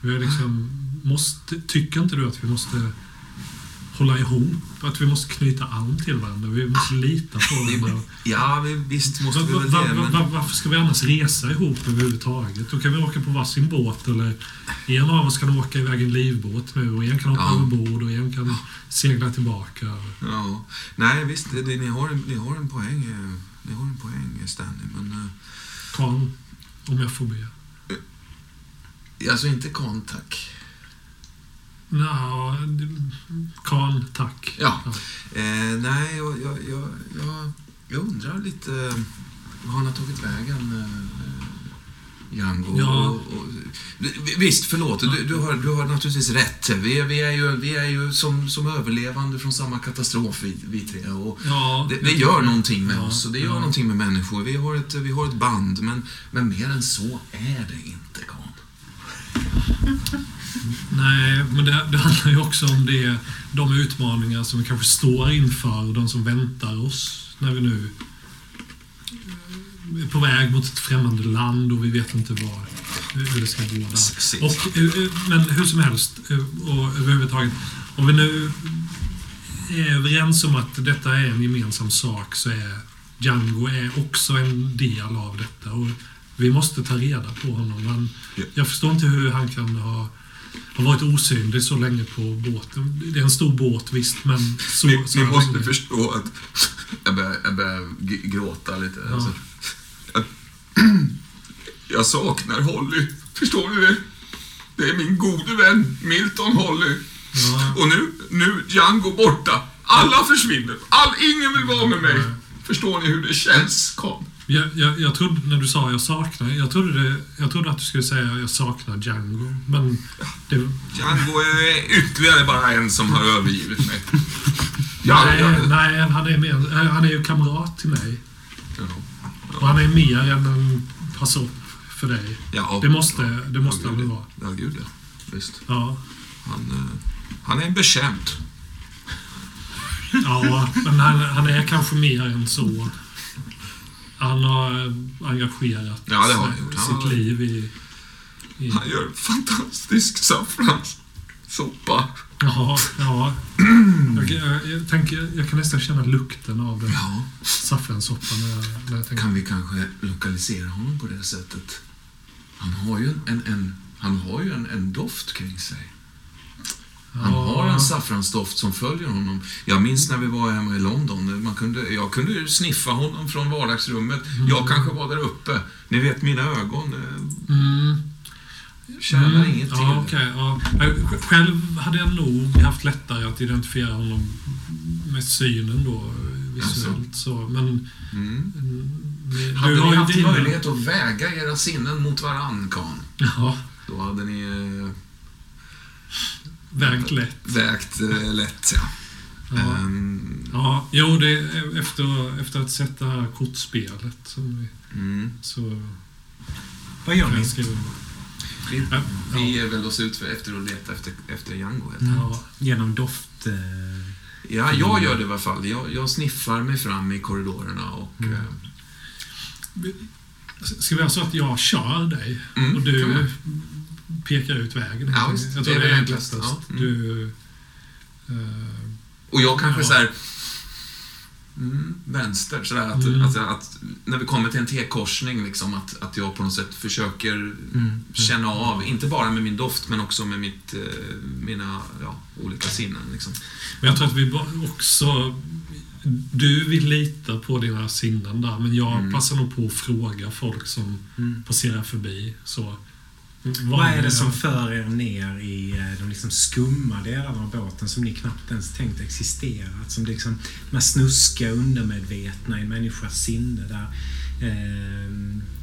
Vi har liksom, måste, tycker inte du att vi måste hålla ihop? Att vi måste knyta an till varandra? Vi måste lita på varandra? ja, vi, visst måste vi väl det, men... va- varför ska vi annars resa ihop överhuvudtaget? Då kan vi åka på varsin båt eller en av oss kan åka iväg i en livbåt nu och en kan hoppa Ja. överbord och en kan segla tillbaka. Ja. Nej, visst, det, ni, har ni har en poäng, eh, ni har en poäng Stanley, men... eh, Kan, om jag får be. Alltså inte kan, tack. Nja, kan, tack. Ja. Eh, nej, jag, jag, jag, jag, jag undrar lite var han har tagit vägen, eh, Django. Ja. Och, och, visst, förlåt, du, du, har, du har naturligtvis rätt. Vi, är- vi är ju, vi är ju som, som överlevande från samma katastrof, vi, vi tre. Och Ja, det, det gör någonting med Ja, oss och det gör ja. någonting med människor. Vi har ett, vi har ett band, men, men mer än så är det inte, Kan. Nej, men det, det handlar ju också om det, de utmaningar som vi kanske står inför och de som väntar oss när vi nu är på väg mot ett främmande land och vi vet inte vad, hur det ska gå där. Och, eh, eh, men hur som helst, eh, och överhuvudtaget, om vi nu är överens om att detta är en gemensam sak så är Django är också en del av detta. Och vi måste ta reda på honom. Han, Ja. Jag förstår inte hur han kan ha, ha varit osynlig så länge på båten. Det är en stor båt visst, men så, Ni, så ni måste länge. förstå att jag börjar, jag börjar gråta lite. Ja. Alltså. Jag, jag saknar Holly. Förstår ni det? Det är min gode vän Milton Holly. Ja. Och nu, nu Django borta. Alla försvinner. All, ingen vill vara med mig. Förstår ni hur det känns, Carl? Jag, jag, jag trodde, när du sa jag saknar, jag trodde, det, jag trodde att du skulle säga jag saknar Django. Men det, Django är ytterligare bara en som har övergivit mig. Ja, nej, ja, nej, han är, mer, eh, han är ju kamrat till mig. ja. Och han är mer än en person för dig. ja. Det måste, det måste han väl vara. Ja, gud ja. Visst. Ja. Han, eh, han är en bekänt. ja, men han, han är kanske mer än så. Han har engagerat Ja, har han sitt Han liv i... i Han gör fantastisk saffranssoppa. Jaha, ja. Jag, jag, jag, tänker, jag kan nästan känna lukten av den Ja. saffranssoppan när jag, när jag tänker. Kan vi kanske lokalisera honom på det sättet? Han har ju en, en, han har ju en, en doft kring sig. Han har en saffransdoft som följer honom. Jag minns när vi var hemma i London. Man kunde, jag kunde ju sniffa honom från vardagsrummet. Jag kanske var där uppe. Ni vet, mina ögon eh, Mm. tjänar Mm, inget till. ja, okej, ja. Själv hade jag nog haft lättare att identifiera honom med synen då, visuellt. Så. Men Mm. mm, du Hade har ni haft dina- möjlighet att väga era sinnen mot varann, Kan, Ja, då hade ni eh, vägt lätt. vägt eh, lätt, ja. Ja. Ehm, Ja, jo, det är efter, efter att här kortspelet som vi, mm. så Vad gör ni? jag skriva Vi, Ja, vi ja. ger väl oss ut för efter att leta efter, efter Django. helt enkelt. Ja, Genom doft... Eh, Ja, jag gör det i alla fall. Jag, jag sniffar mig fram i korridorerna och... Mm. eh, Ska vi göra så att jag kör dig Mm, och du. Pekar ut vägen? Ja, visst. Jag Det tror är det är enklast. enklast. Ja, mm. Du... eh, Och jag kanske Ja. så här... Mm, vänster, sådär att, Mm. att, att, när vi kommer till en T-korsning, liksom, att, att jag på något sätt försöker mm. känna av, inte bara med min doft, men också med mitt, eh, mina ja, olika sinnen. Liksom. Men jag tror att vi också... Du vill lita på dina sinnen där, men jag Mm. passar nog på att fråga folk som Mm. passerar förbi. Så, Vad är det som för er ner i eh, de liksom skumma delarna av båten som ni knappt ens tänkt existerat? Som liksom de här snuska undermedvetna i en människas sinne där eh,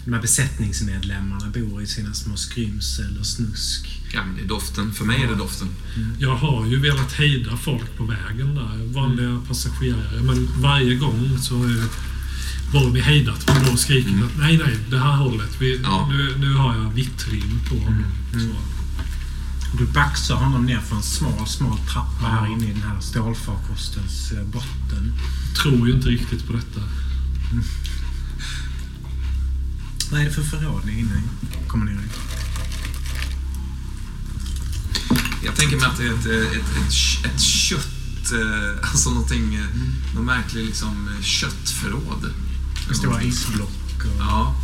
de här besättningsmedlemmarna bor i sina små skrymsel och snusk. Ja, men det är doften. För mig är det doften. Jag har ju velat hejda folk på vägen där, vanliga Mm. passagerare. Men varje gång så ju Volvo hejdat mig då och skrikit att nej, nej, det här hållet. Vi, Mm. Ja. nu, nu har jag vittring på honom. Mm. Så. Du baxar honom ner för en smal, smal trappa Ja. här inne i den här stålfarkostens eh, botten. Tror ju inte riktigt på detta. Vad är det för förråd ni är inne i? Kommer ni ihåg? Jag tänker mig att det är ett, ett, ett, ett kött, eh, alltså någonting, eh, någon märklig liksom eh, köttförråd. Det stora isblock och... Ja.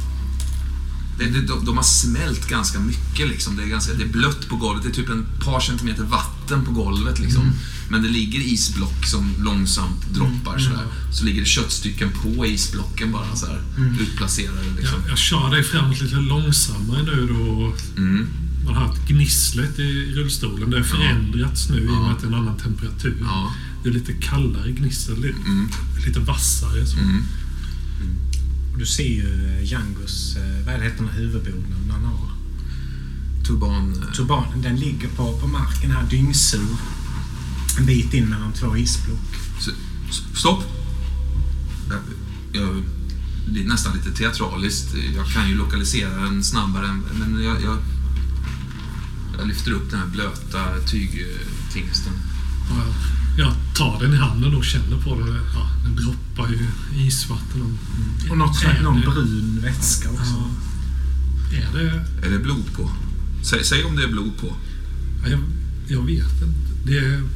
Det, det, de, de har smält ganska mycket liksom. Det är, ganska, det är blött på golvet. Det är typ en par centimeter vatten på golvet liksom. Men det ligger isblock som långsamt droppar sådär. Så ligger det köttstycken på isblocken bara så här, utplacerade liksom. Jag, jag kör dig framåt lite långsammare nu då. Mm. Man har haft gnisslet i rullstolen. Det har förändrats nu i och med Ja. att det är en annan temperatur. Ja. Det är lite kallare gnissel, lite, Mm. lite vassare. Så. Du ser ju eh, Djangos, eh, vad heter den här huvudbonaden han har? Turban. eh, Turbanen, den ligger på, på marken här dyngsur. En bit in mellan två isblock. Stopp! Jag, jag, det är nästan lite teatraliskt. Jag kan ju lokalisera den snabbare, än- men jag, jag, jag lyfter upp den här blöta tygtingsten. Jag, tar den i handen och känner på det. Ja, den droppar ju isvatten. Och, Och något, Är någon det- brun vätska också. Ja, är det... Är det blod på? Säg, säg om det är blod på. Ja, jag, jag vet inte. Det är...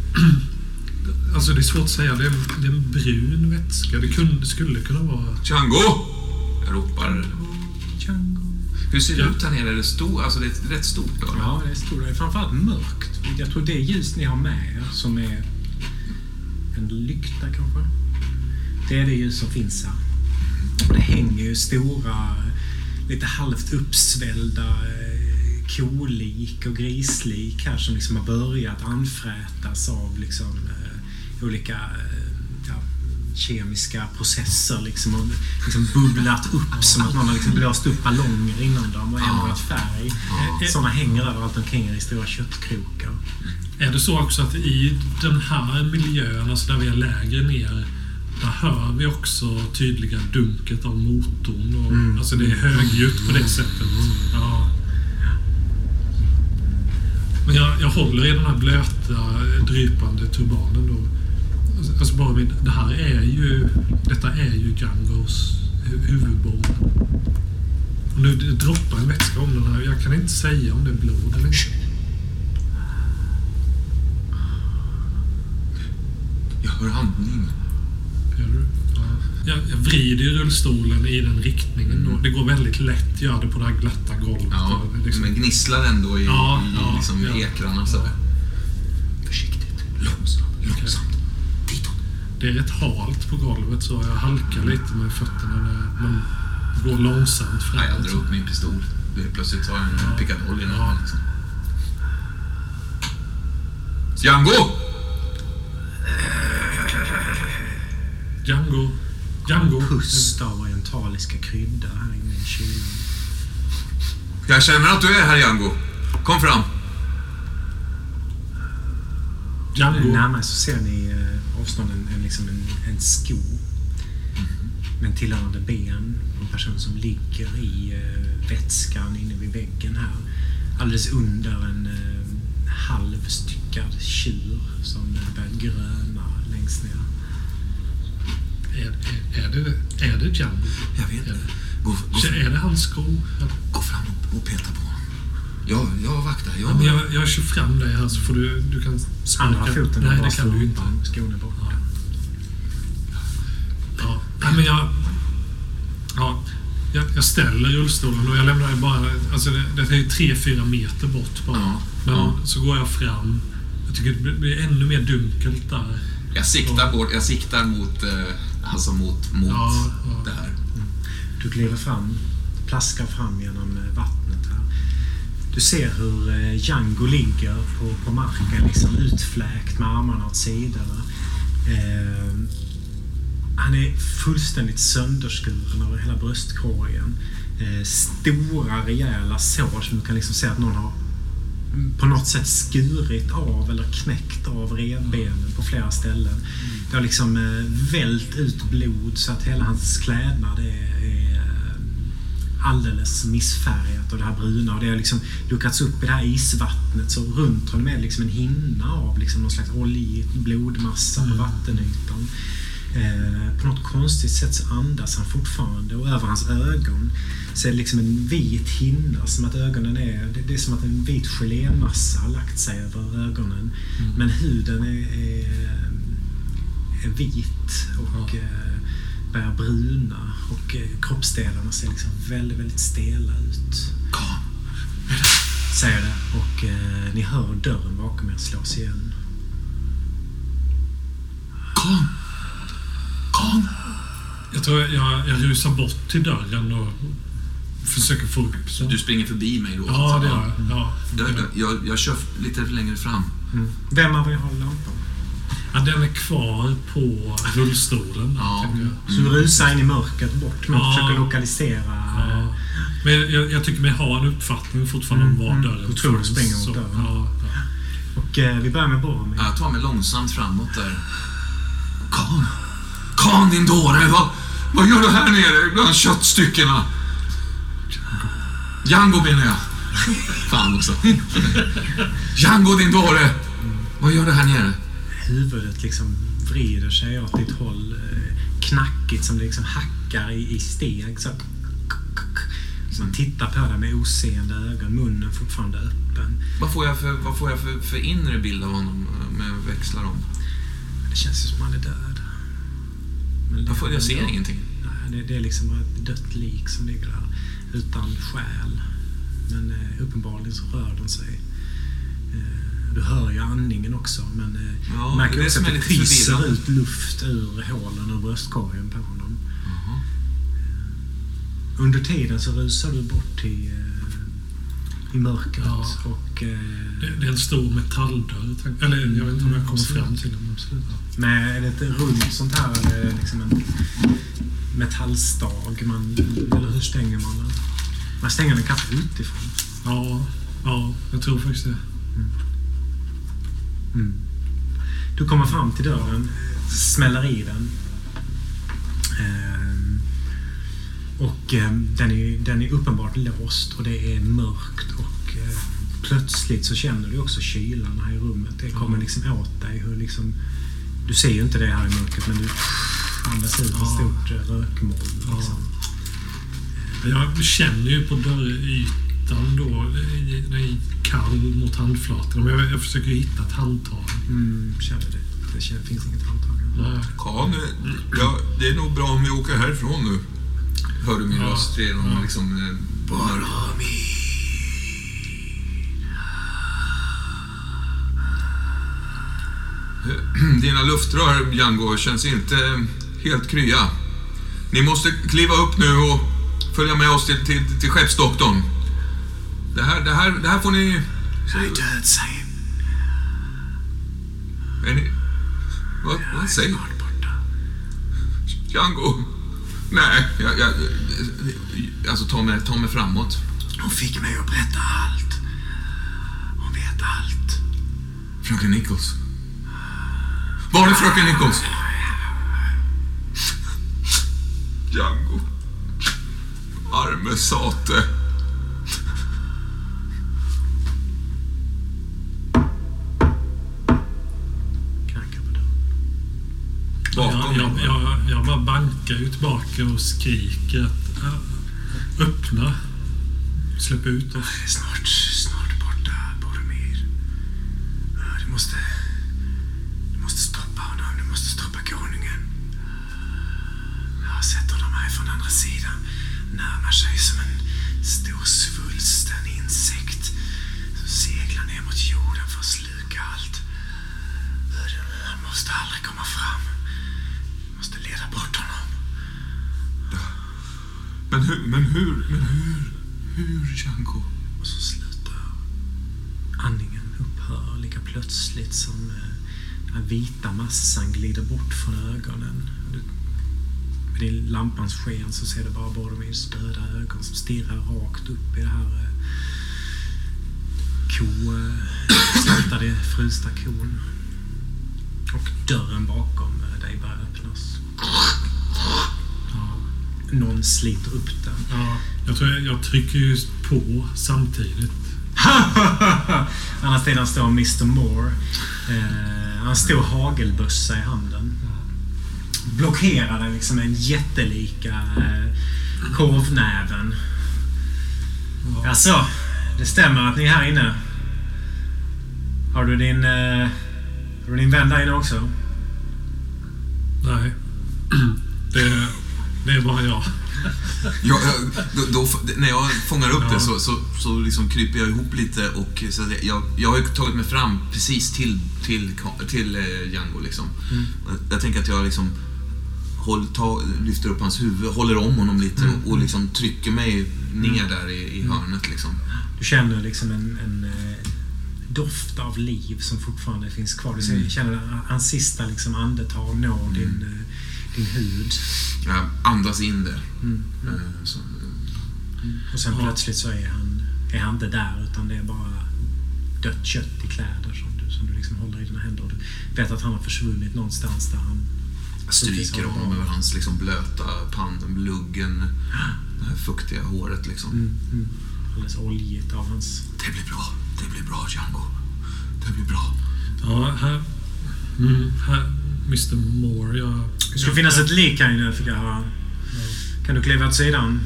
Alltså det är svårt att säga. Det är, det är en brun vätska. Det kunde, skulle kunna vara... Django! Jag ropar. Django. Hur ser det Ja. ut här nere? Är det, stor, alltså det är rätt stort? Då? Ja, det är stort. Det är framförallt mörkt. Jag tror det ljus ni har med er, som är en lykta kanske. Det är det ljus som finns här. Och det hänger ju stora, lite halvt uppsvällda eh, kolik och grislik här som liksom har börjat anfrätas av liksom, eh, olika eh, ja, kemiska processer liksom och liksom bubblat upp som att någon har liksom blåst upp ballonger inom dem och ändrat färg. Sådana hänger överallt omkring er i stora köttkrokar. Är det så också att i den här miljön, alltså där vi är lägre ner, där hör vi också tydliga dunket av motorn. Och, Mm. Alltså det är högljutt på det sättet. Ja. Men jag, jag håller i den här blöta, drypande turbanen då. Alltså bara vid, det här är ju, detta är ju Djangos hu- huvudbåt. Nu droppar en vätska om den här. Jag kan inte säga om det är blod eller inte. Jag hör andning. Gör du? Ja. Jag, jag vrider ju rullstolen i den riktningen. Då. Det går väldigt lätt. Gör det på det här glatta golvet. Ja, liksom- men gnisslar ändå i, Ja, i ja, liksom ja. ekrarna så. Försiktigt, långsamt, långsamt. Ditåt. Det är rätt halt på golvet så jag halkar lite med fötterna när man går långsamt framåt. Nej, jag drar upp min pistol. Plötsligt har jag en pickadoll i den. Ja. Liksom. Django! Django. Django. Pust av orientaliska kryddor här inne i kylan. Jag känner att du är här, Django. Kom fram. Django. Närmare så ser ni eh, avstånd en, en, liksom en, en sko med en tillhörande ben en person som ligger i eh, vätskan inne vid väggen här. Alldeles under en eh, halvstyckad tjur som börjar gröna längst ner. Är, är, är, det, är det Django? Jag vet Är inte. det, Gå, gå, är det hans sko? Gå fram och, och peta på honom. Jag, jag vaktar. Ja, Jag, men jag, jag kör fram dig här så får du, du kan Andra foten Nej, det kan du inte. skon är borta. Ja, nej, men jag, ja, jag, jag ställer rullstolen och jag lämnar ju bara... Alltså det, det är ju tre, fyra meter bort bara. Ja, men ja. så går jag fram. Jag tycker det blir- blir ännu mer dunkelt där. Jag, siktar, bort, jag siktar mot, eh, alltså mot, mot Ja, ja. det här. Du kliver fram, plaskar fram genom eh, vattnet här. Du ser hur eh, Django ligger på, på marken, liksom utfläkt med armarna åt sidorna. Eh, han är fullständigt sönderskuren över hela bröstkorgen. Eh, stora rejäla sår som du kan liksom se att någon har på något sätt skurit av eller knäckt av revbenen på flera ställen. Det har liksom eh, vällt ut blod så att hela hans klädnad är, är eh, alldeles missfärgat och det här bruna. Och det har liksom luckrats upp i det här isvattnet så runt honom är det liksom en hinna av liksom någon slags oljig blodmassa på vattenytan. Eh, på något konstigt sätt så andas han fortfarande och över hans ögon så är det liksom en vit hinna som att ögonen är... Det, det är som att en vit gelémassa har lagt sig över ögonen. Men huden är, är, är vit och eh, börjar bruna och eh, kroppsdelarna ser liksom väldigt, väldigt stela ut. Kom. Säger det och eh, ni hör dörren bakom er slås igen. Kom. Kom. Jag tror jag, jag rusar bort till dörren och försöker få upp den. Du springer förbi mig då? Ja, alltså. det gör jag. Ja, Jag, jag, jag, kör lite längre fram. Mm. Vem av er har lampan? ja, den är kvar på rullstolen. Ja. Så du rusar in i mörkret bort men Ja. försöker lokalisera... Ja. Men jag, jag tycker mig ha en uppfattning fortfarande om var Mm, dörren du tror du springer mot så- dörren. Ja, ja. Och eh, vi börjar med Boromir. Jag tar mig långsamt framåt där. Kom. Kom din dåre. Vad, vad gör du här nere bland köttstyckena? Django menar jag. Fan också. Django din dåre. Vad gör du här nere? Huvudet liksom vrider sig åt ditt håll. eh, Knackigt som det liksom hackar i, i steg. Så, så man tittar på dig med oseende ögon. Munnen fortfarande öppen. Vad får jag för, vad får jag för, för inre bild av honom eh, med växlar om? Det känns ju som han är död. Jag, får, jag ser ingenting. Det, det är liksom bara ett dött lik som ligger där utan själ. Men eh, uppenbarligen så rör den sig. Eh, du hör ju andningen också men eh, Ja, märker det också att det pyser ut luft ur hålen ur bröstkorgen på honom. Jaha. Under tiden så rusar du bort till eh, i mörkret Ja. och eh, Det, det är en stor metalldörr. tänk- Eller jag vet inte om jag kommer fram till den. absolut. Med ett runt sånt här, eller liksom en metallstag. Man, eller hur stänger man den? Man stänger den kanske utifrån. Ja, ja, jag tror faktiskt det. Mm. Du kommer fram till dörren, smäller i den. Ehm, och ehm, den, är, den är uppenbart låst och det är mörkt och eh, plötsligt så känner du också kylan här i rummet. Det kommer liksom åt dig. Hur liksom, du ser ju inte det här i mörkret men du andas ut ett Ja. stort eh, rökmoln. Ja. Liksom. Jag känner ju på dörrytan då, i- den är kall mot handflatorna. Men jag, jag försöker hitta ett handtag. Mm, känner det. Det känner, finns inget handtag. Nej. Kan, ja, det är nog bra om vi åker härifrån nu. Hör du min Ja. röst genom Ja. liksom... eh, Dina luftrör, Django, känns inte helt krya. Ni måste kliva upp nu och följa med oss till, till, till skeppsdoktorn. Det här, det här, det här får ni... Är död, säger Är ni... Vad, vad säger. Django? Nej, jag, jag, alltså ta mig, ta mig framåt. Hon fick mig att berätta allt. Hon vet allt. Fröken Nichols. Var är fröken Nichols? Django. Arme sate. Bakom Jag, jag, jag, jag bara bankar ju tillbaka och skriker att äh, öppna. Släpp ut oss. Snart, snart borta, Boromir. Du måste... Din lampans sken så ser du bara Boromirs döda ögon som stirrar rakt upp i det här eh, ko... eh, Slaktade, frysta kon. Och dörren bakom eh, dig börjar öppnas. Någon sliter upp den. Ja, jag tror jag, jag trycker ju på samtidigt. Andra sidan står Mr Moore. Eh, han har en stor hagelbössa i handen. Blockerade liksom en jättelika eh, korvnäven. Ja. Alltså, det stämmer att ni är här inne. Har du din, eh, har du din vän där inne också? Nej. Det, det är bara jag. Jag, jag, då, då, när jag fångar upp Ja. det så, så, så liksom kryper jag ihop lite och så att jag, jag har ju tagit mig fram precis till, till, till eh, Django. Liksom. Jag, jag tänker att jag liksom håll, ta, lyfter upp hans huvud, håller om honom lite och, och liksom trycker mig ner där i, i hörnet. Liksom. Du känner liksom en, en eh, doft av liv som fortfarande finns kvar. Du ser- känner att hans sista liksom andetag når din, eh, din hud. Jag andas in det. Mm. Eh, Så, Och sen Ja. plötsligt så är han, är han inte där utan det är bara dött kött i kläder som du, som du liksom håller i dina händer. Och du vet att han har försvunnit någonstans där han... jag stryker honom över hans liksom blöta panden, luggen, det här fuktiga håret. Liksom. Mm, mm, alldeles oljigt av hans... Det blir bra. Det blir bra, Django. Det blir bra. Ja, här... Mm, här Mr Moore, jag... Det skulle finnas ett lik här inne fick jag höra. Kan du kliva åt sidan?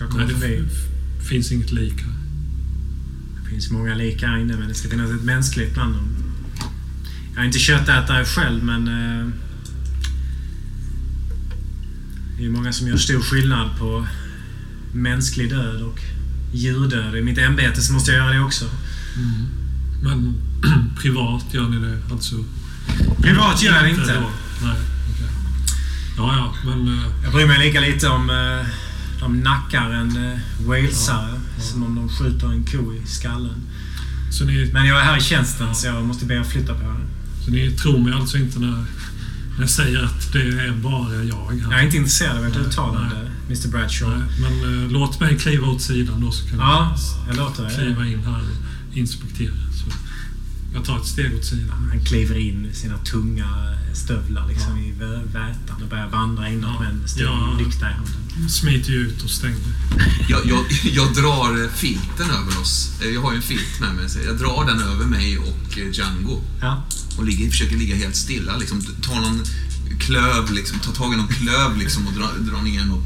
Jag komma Nej, det förbi? f- finns inget lik här. Det finns många lik här inne men det ska finnas ett mänskligt bland dem. Jag är inte köttätare själv men... Eh, det är många som gör stor skillnad på mänsklig död och djurdöd. I mitt ämbete så måste jag göra det också. Mm. Men privat gör ni det alltså? Privat gör jag det inte. då? Nej, okej. Ja, ja, men... eh, Jag bryr mig lika lite om eh, de nackar en eh, walesare som om de skjuter en ko i skallen. Ni, Men jag är här i tjänsten så jag måste be er flytta på er. så ni tror mig alltså inte när jag säger att det är bara jag här? Jag är inte intresserad av Nej, uttalande, Mr Bradshaw. Nej, men eh, låt mig kliva åt sidan då så kan Ja, jag låter jag er. kliva in här och inspektera. Så jag tar ett steg åt sidan. Han kliver in i sina tunga stövlar liksom i vä- vätan och börjar vandra inåt Ja. med en stor Ja. lykta i handen. Smiter ju ut och stänger. Jag, jag, jag drar eh, filten över oss. Eh, Jag har ju en filt med mig. Så jag drar den över mig och eh, Django. Ja. Och ligger, försöker ligga helt stilla. Liksom, tar någon klöv, liksom, tar tag i någon klöv liksom, och drar, drar ner något,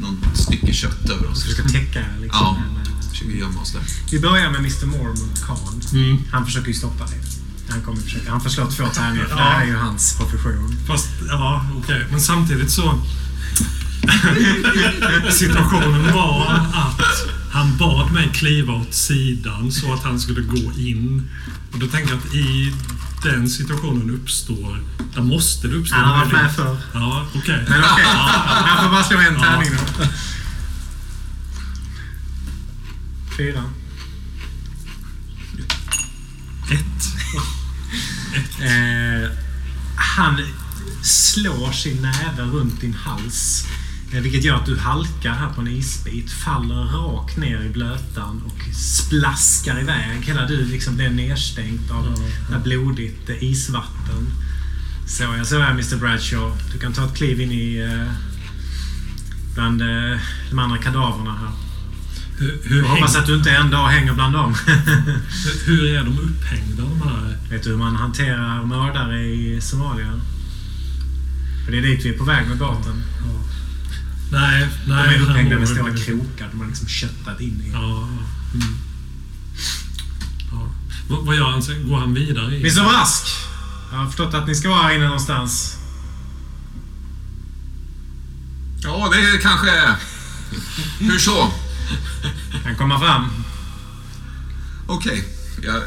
någon stycke kött över oss. Ska täcka liksom. Ja. Försöker gömma oss där. Vi börjar med Mr Moore mot Khan. Mm. Han försöker ju stoppa dig. Han kommer försöka. Han förslår två tärningar för det här är ju hans profession. Fast, ja, okej. Men samtidigt så... Situationen var att han bad mig kliva åt sidan så att han skulle gå in. Och då tänker jag att i den situationen uppstår... Där måste det uppstå Han har en varit med förr. Ja, okej. Men okej, han får bara slå en tärning då. Fyra. Ett. Eh, han slår sin näve runt din hals. Eh, vilket gör att du halkar här på en isbit, faller rakt ner i blötan och splaskar iväg. Hela du liksom blir nedstänkt av det här blodigt eh, isvatten. Så jag så här Mr Bradshaw. Du kan ta ett kliv in i eh, bland de andra kadaverna här. Hur, hur, Jag hoppas att du inte en dag hänger bland dem. hur är de upphängda, de här? Vet du hur man hanterar mördare i Somalia? För det är dit vi är på väg med båten. Nej, De nej. är upphängda med stora krokar. De har liksom köttat in i. Ja. Mm. ja. Vad, vad gör han sen? Går han vidare? Mr Brask! Jag har förstått att ni ska vara här inne någonstans. Ja, det är kanske... Hur så? Kan komma fram. Okej. Jag,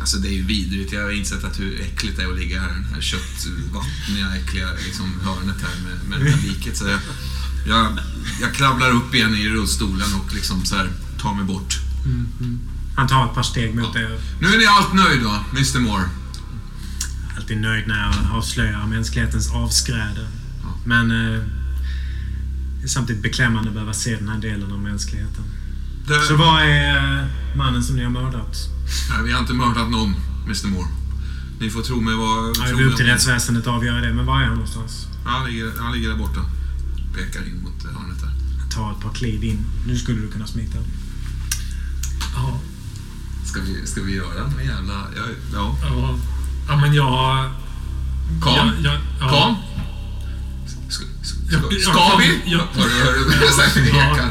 alltså det är ju vidrigt. Jag har insett att hur äckligt det är att ligga här i det här köttvattniga, äckliga liksom, hörnet här med, med det här liket. Så jag, jag, jag kravlar upp igen i rullstolen och liksom så här, tar mig bort. Han tar ett par steg mot er. Nu är ni allt nöjd va, Mr Moore? Alltid nöjd när jag avslöjar mänsklighetens avskräde. Ja. Men eh, det är samtidigt beklämmande att behöva se den här delen av mänskligheten. Det, Så vad är eh, mannen som ni har mördat? nej, vi har inte mördat någon, Mr Moore. Ni får tro mig vad... Ja, det är upp till rättsväsendet att avgöra det, men var är han någonstans? Han ligger, han ligger där borta. Pekar in mot hörnet där. Ta ett par kliv in. Nu skulle du kunna smita. Ja. Ska vi, ska vi göra någon jävla... Ja. ja. Ja. ja, men jag... Kam? jag, jag, ja. Kam? Ska, kom- vi? jag- Hör du, du? Jag säger.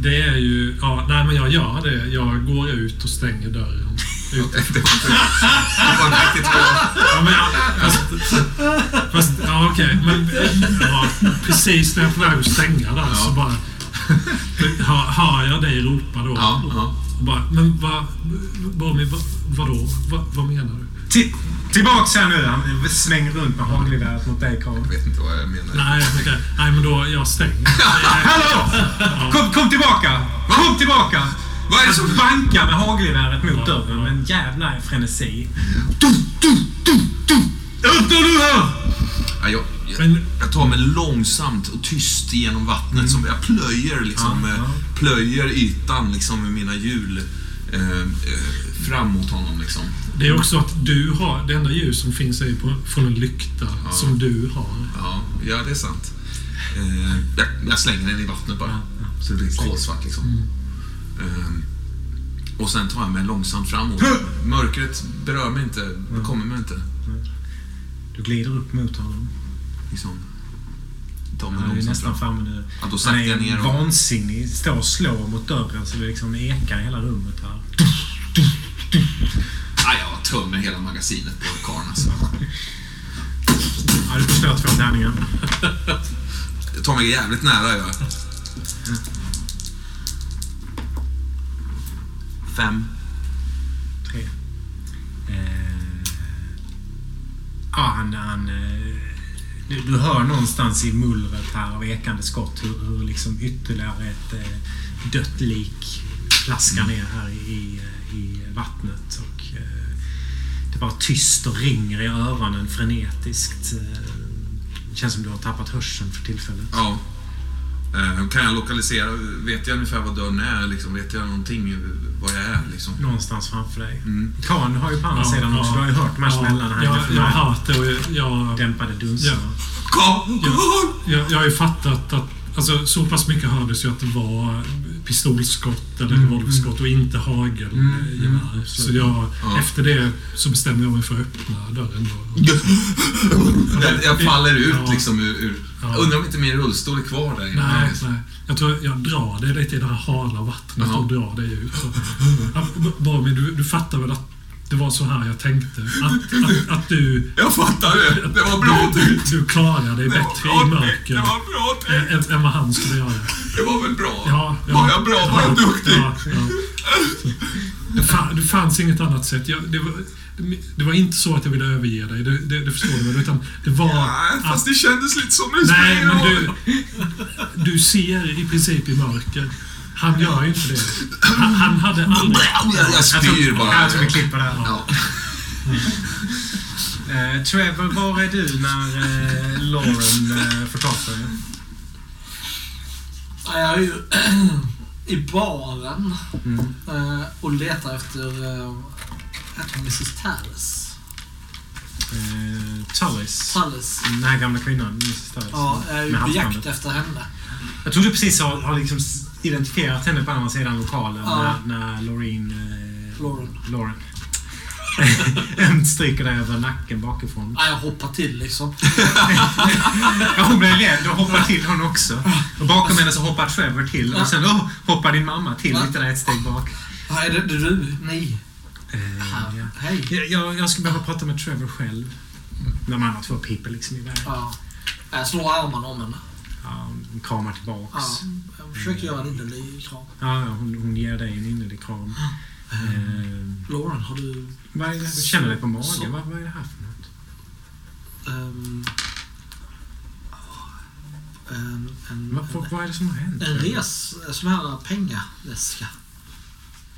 Det är ju... Ja, nej, men jag gör det. Jag går ut och stänger dörren. Ut. Det var inte... Det var inte riktigt bra. Ja, men, fast, fast, ja, okej. Men ja, precis när jag är på väg att stänga där så bara... Hör, hör jag dig ropa då? Ja, ja. Och bara, men vad... Vad, vad, vadå? Vad, vad menar du? Ti- tillbaks här nu. Han svänger runt med hagelgeväret mot dig, Karl. Jag vet inte vad jag menar. Nej, okej. Nej, men då... Jag stänger. Hallå! Kom, kom tillbaka! Kom tillbaka! Vad är det Han som... bankar med hagelgeväret mot dörren med en jävla frenesi. Du, du, du, du! Öppna nu här! Ja, jag, jag, jag tar mig långsamt och tyst genom vattnet. Som jag plöjer, liksom, Ja, ja. eh, plöjer ytan liksom, med mina hjul eh, eh, fram mot honom. Liksom. Det är också att du har... Det enda ljus som finns är på, från en lykta som du har. Ja, ja, det är sant. Eh, jag, jag slänger den i vattnet bara. Så det blir kolsvart liksom. Eh, och sen tar jag mig långsamt framåt. Mörkret berör mig inte, kommer mig inte. Du glider upp mot honom. Liksom, mig Han är nästan fram. framme nu. Ja, då Han jag ner är och... vansinnig. Står och slår mot dörren så det liksom ekar i hela rummet här. Ja, jag tömmer hela magasinet på karln alltså. Ja, du förstör två tärningar. Jag tar mig jävligt nära jag. Fem. Tre. Eh, ja, han... han eh, du, du hör någonstans i mullret här av ekande skott hur, hur liksom ytterligare ett eh, dött lik plaskar ner här i, i, i vattnet. Och, eh, det bara tyst och ringer i öronen frenetiskt. Eh, det känns som du har tappat hörseln för tillfället. Ja. Eh, Kan jag lokalisera? Vet jag ungefär vad dörren är? Liksom? Vet jag någonting vad jag är? Liksom? Någonstans framför dig. Mm. Kan du har ju på andra sidan också. Du har ju hört de här smällarna jag, jag har hört det och jag, jag, dämpade dunsterna. Karl! Karl! jag, jag har ju fattat att, Alltså så pass mycket hördes ju att det var pistolskott eller Mm, revolverskott och inte hagelgevär. Mm, mm. Så jag, Ja. efter det så bestämde jag mig för att öppna dörren. Då. Jag, jag faller ut Ja. liksom ur... ur Ja. Undrar om inte min rullstol är kvar där inne. Nej, nej. Jag tror jag drar det lite i det här hala vattnet Ja. och drar det ut. Så. Ja, Barbie, du, du fattar väl att det var så här jag tänkte? Att, att, att du, Jag fattar det. Det var bra du, tänkt. du klarar dig Det var bättre i mörker Det var bra tänkt. än, vad han skulle göra. Det var väl bra? Ja, ja. Var jag bra? Var jag duktig? Ja, ja. Det, fann, det fanns inget annat sätt. Jag, det, var, det var inte så att jag ville överge dig, det, det, det förstår du väl? Utan det var fast att... det kändes lite som det Nej, men du, du ser i princip i mörker. Han gör ju inte det. Han, han hade aldrig... Jag, spyr bara. Jag tror vi klipper där. Ja. Eh, Trevor, var är du när eh, Lauren eh, får tag på dig? Ja, Jag är ju i baren Mm. eh, och letar efter uh, Mrs. Tallis. Eh, Tullis. Tallis. Den här gamla kvinnan, Mrs. Tullis. Ja, jag är ju på jakt efter henne. Jag tror du precis har, har liksom identifierat henne på andra sidan lokalen Ja. när, när Loreen... Eh, Lauren. Lauren. Em stryker dig över nacken bakifrån. Ja, jag hoppar till liksom. Ja, hon blir rädd och hoppar till hon också. Och bakom henne så hoppar Trevor till och sen oh, hoppar din mamma till Va? lite där ett steg bak. Ja, är det, du? Ni? Eh, ja. Hej. Jag, jag, ska behöva prata med Trevor själv. De andra två piper liksom iväg. Ja. Jag slår armarna om henne. Ja, hon kramar tillbaks. Ja. Jag försöker göra en innerlig kram. Ja, hon, hon ger dig en innerlig kram. Eh, Lauren, har du... vad är det? Du känner dig på Så- magen. Vad, vad är det här för något? ehm, en, en, Vad, vad, vad är det som har hänt? en res... Sån här pengaväska.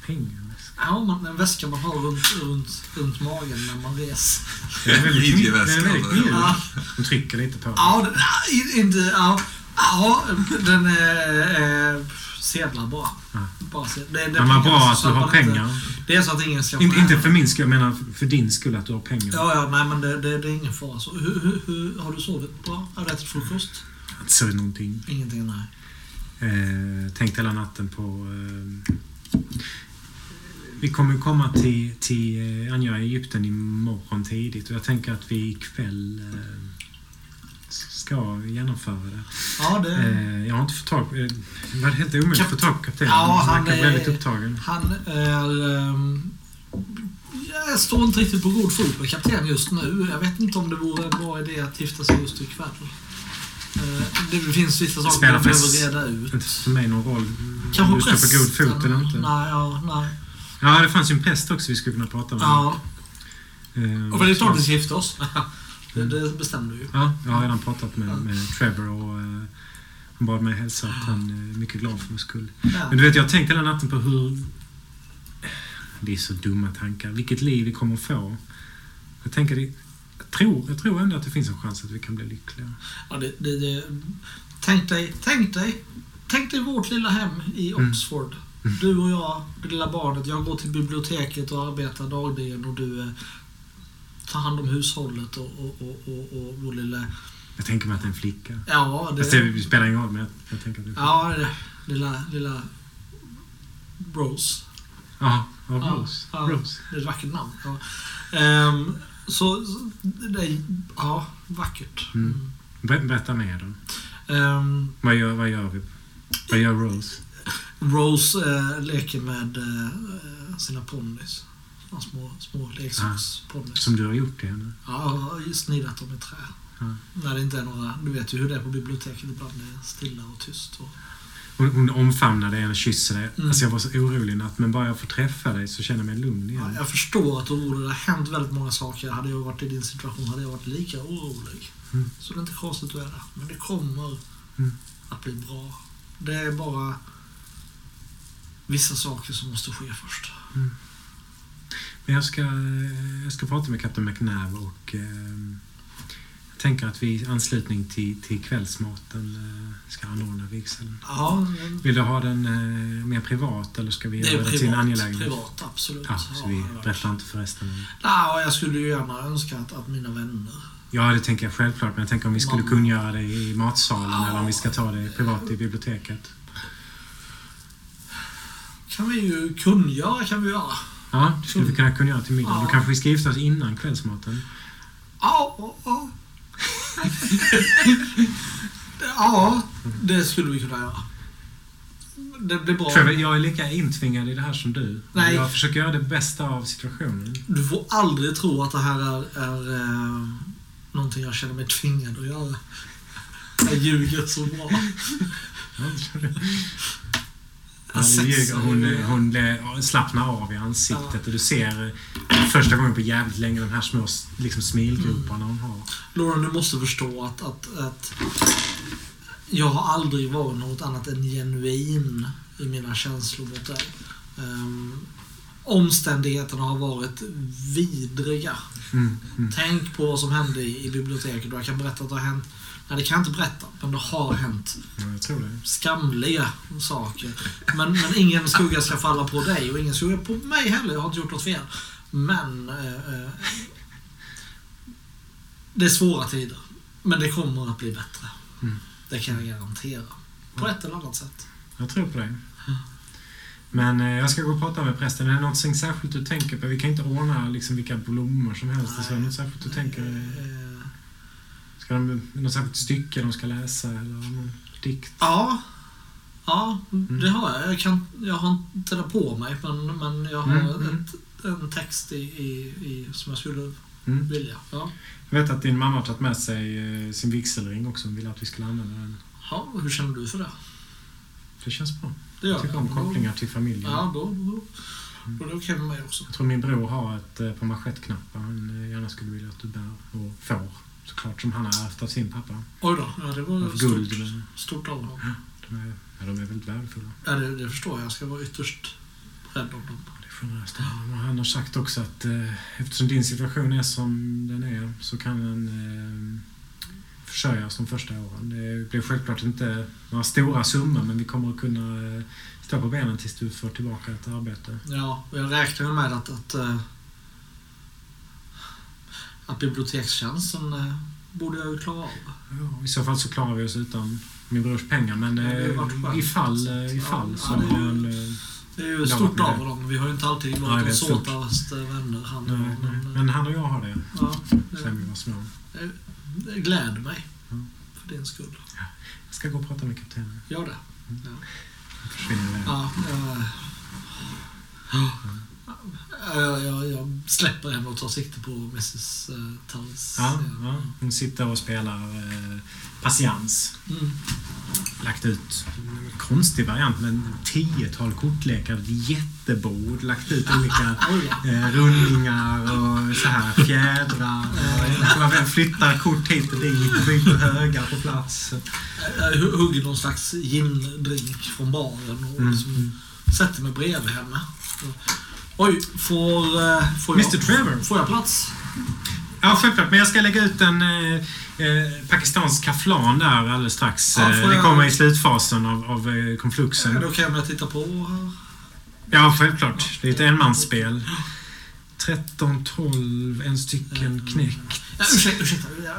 Pengar. Ja, man, en väska man har runt, runt, runt magen när man reser. Det är väldigt, mjuk. Ja. Hon trycker lite på den, ja, inte... Ja, ja den är... Eh, sedlar bara. Ja. Det, det Men vad bra att du har inte- pengar. Det är så att ingen ska... Inte, inte för min skull, jag menar för din skull att du har pengar. Ja, ja, nej men det, det, det är ingen fara. Så, hur, hur, hur, har du sovit bra? Har du ätit frukost? Inte så någonting. Ingenting, nej. Eh, tänkt hela natten på... Eh, vi kommer komma till, till eh, Anja i Egypten imorgon tidigt och jag tänker att vi ikväll eh, ska genomföra det. Ja, det... Eh, jag har inte fått tag på... Det var helt omöjligt att få tag på kaptenen. Ja, han han är- väldigt upptagen. Han är... ehm, jag står inte riktigt på god fot med kapten just nu. Jag vet inte om det vore en bra idé att gifta sig just ikväll. Eh, det finns vissa saker man behöver reda ut. Inte för mig någon roll Kanske om du står på god fot eller inte. Nej, ja, nej. Ja, det fanns ju en präst också vi skulle kunna prata med. Ja, Eh, och det är klart vi ska gifta oss. det, Mm. det bestämde vi ju. Ja, jag har redan pratat med, med Trevor och eh, han bad mig hälsa att han är mycket glad för vår skull. Men du vet, jag har tänkt hela natten på hur... Det är så dumma tankar. Vilket liv vi kommer få. Jag tänker, jag, tror, jag tror ändå att det finns en chans att vi kan bli lyckliga. Ja, det, det, det, tänk dig, tänk dig, tänk dig vårt lilla hem i Mm. Oxford. Du och jag, det lilla barnet. Jag går till biblioteket och arbetar dagligen och du eh, tar hand om hushållet och, och, och, och, och vår lilla... Jag tänker mig att det är en flicka. Ja, Fast det... det spelar ingen roll, men jag, jag tänker att det är. Ja, det, lilla, lilla Rose. Ja, ja, Rose. ja. Rose. Det är ett vackert namn. Ja. Ehm, så, det är, ja, vackert. Mm. Ber- Berätta mer då. Ehm, Vad gör, vad gör vi? Vad gör Rose? Rose eh, leker med eh, sina ponnys. Såna små, små leksaksponnys. Som du har gjort till henne? Ja, snidat dem i trä. Ja. När det inte är några... Du vet ju hur det är på biblioteket. Ibland är det stilla och tyst. Och, Hon, hon omfamnar dig och kysser dig. Mm. Alltså jag var så orolig natt, men bara jag får träffa dig så känner jag mig lugn igen. ja, jag förstår att du är orolig. Det har hänt väldigt många saker. Hade jag varit i din situation hade jag varit lika orolig. Mm. Så det är inte konstigt att du är där. Men det kommer Mm. att bli bra. Det är bara vissa saker som måste ske först. Men jag ska, jag ska prata med Kapten McNabb och eh, jag tänker att vi i anslutning till, till kvällsmaten eh, ska anordna vigseln. Ja, Vill du ha den eh, mer privat eller ska vi göra det till en angelägenhet? Privat, absolut. Ja, så vi Ja, berättar inte för resten. Ja, jag skulle ju gärna önska att, att mina vänner Ja, det tänker jag självklart. Men jag tänker om vi skulle kunna göra det i matsalen Ja. eller om vi ska ta det privat i biblioteket. kan vi ju kungöra kan vi göra. Ja, det skulle vi kunna kunna göra till middag. Ja. Då kanske ska gifta oss innan kvällsmaten. Ja, ja. ja, det skulle vi kunna göra. Det blir bra. Trevor, jag är lika intvingad i det här som du. Nej. Jag försöker göra det bästa av situationen. Du får aldrig tro att det här är, är eh, någonting jag känner mig tvingad att göra. Jag ljuger så bra. Ja, det ljuger. hon, hon blir- slappnar av i ansiktet och du ser eh, första gången på jävligt länge de här små liksom, smilgroparna hon har. Lauren, du måste förstå att, att, att jag har aldrig varit något annat än genuin i mina känslor mot dig. Um, omständigheterna har varit vidriga. Mm, mm. Tänk på vad som hände i, i biblioteket jag kan berätta att det har hänt Nej, det kan jag inte berätta, men det har hänt skamliga saker. Men, men ingen skugga ska falla på dig och ingen skugga på mig heller. Jag har inte gjort något fel. Men eh, eh, det är svåra tider. Men det kommer att bli bättre. Mm. Det kan jag garantera. På ett eller annat sätt. Jag tror på dig. Men eh, jag ska gå och prata med prästen. Är det något särskilt du tänker på? Vi kan inte ordna liksom, vilka blommor som helst. Så är det något särskilt du tänker? Eh, Ska de, något särskilt stycke de ska läsa eller någon dikt? Ja. Ja, Mm. det har jag. Jag, kan, jag har inte det på mig, men, men jag har Mm, mm. Ett, en text i, i, i, som jag skulle Mm. vilja. Ja. Jag vet att din mamma har tagit med sig eh, sin vigselring också. Hon ville att vi skulle använda den. ja, hur känner du för det? Det känns bra. Det gör tycker om kopplingar till familjen. Ja, då, då, då är det okej med mig också. Jag tror min bror har ett eh, på manschettknappar han eh, gärna skulle vilja att du bär och får. Såklart som han har ärvt av sin pappa. Oj då, ja, det var guld. stort, Men stort av honom. de, är, ja, de är väldigt värdefulla. Ja, det, det förstår jag. Jag ska vara ytterst rädd om dem. Han har sagt också att eh, eftersom din situation är som den är så kan den eh, försörjas de första åren. Det blir självklart inte några stora summor men vi kommer att kunna eh, stå på benen tills du får tillbaka ett arbete. Ja, och jag räknar ju med att, att, eh, att bibliotekstjänsten eh, borde jag ju klara av. Ja, I så fall så klarar vi oss utan min brors pengar men Ja, det ifall, ifall Ja, så ja, det ju- han, Det är ju stort av det. dem. Vi har ju inte alltid varit det de stort. såtaste vänner, han nej. Men, Men han och jag har det ja, sen vi det, var små. Det gläder mig. Mm. För din skull. Jag ska gå och prata med kaptenen. Gör det. Jag försvinner iväg. Ja, jag, jag, jag, jag släpper henne och tar sikte på Mrs uh, Tullis. Ja, ja. Hon sitter och spelar eh, patiens. Mm. Lagt ut en konstig variant med tiotal kortlekar, ett jättebord, lagt ut olika eh, rundningar och så här fjädrar. Man flyttar kort hit och dit, byter högar på plats. Jag hu- hugger någon slags gin-drink från baren och Mm. liksom sätter mig bredvid henne. Oj, får, eh, får, jag, Mr Trevor. får jag plats? Ja, självklart. Men jag ska lägga ut en eh, eh, pakistansk kaflan där alldeles strax. Ja, Eh, får Det jag- kommer i slutfasen av, av konfluxen. Det okej om jag tittar på här? Ja, självklart. Det är ett enmansspel. 13, 12, en stycken knäckt. Ja, ursäkta, ursäkta. Jag,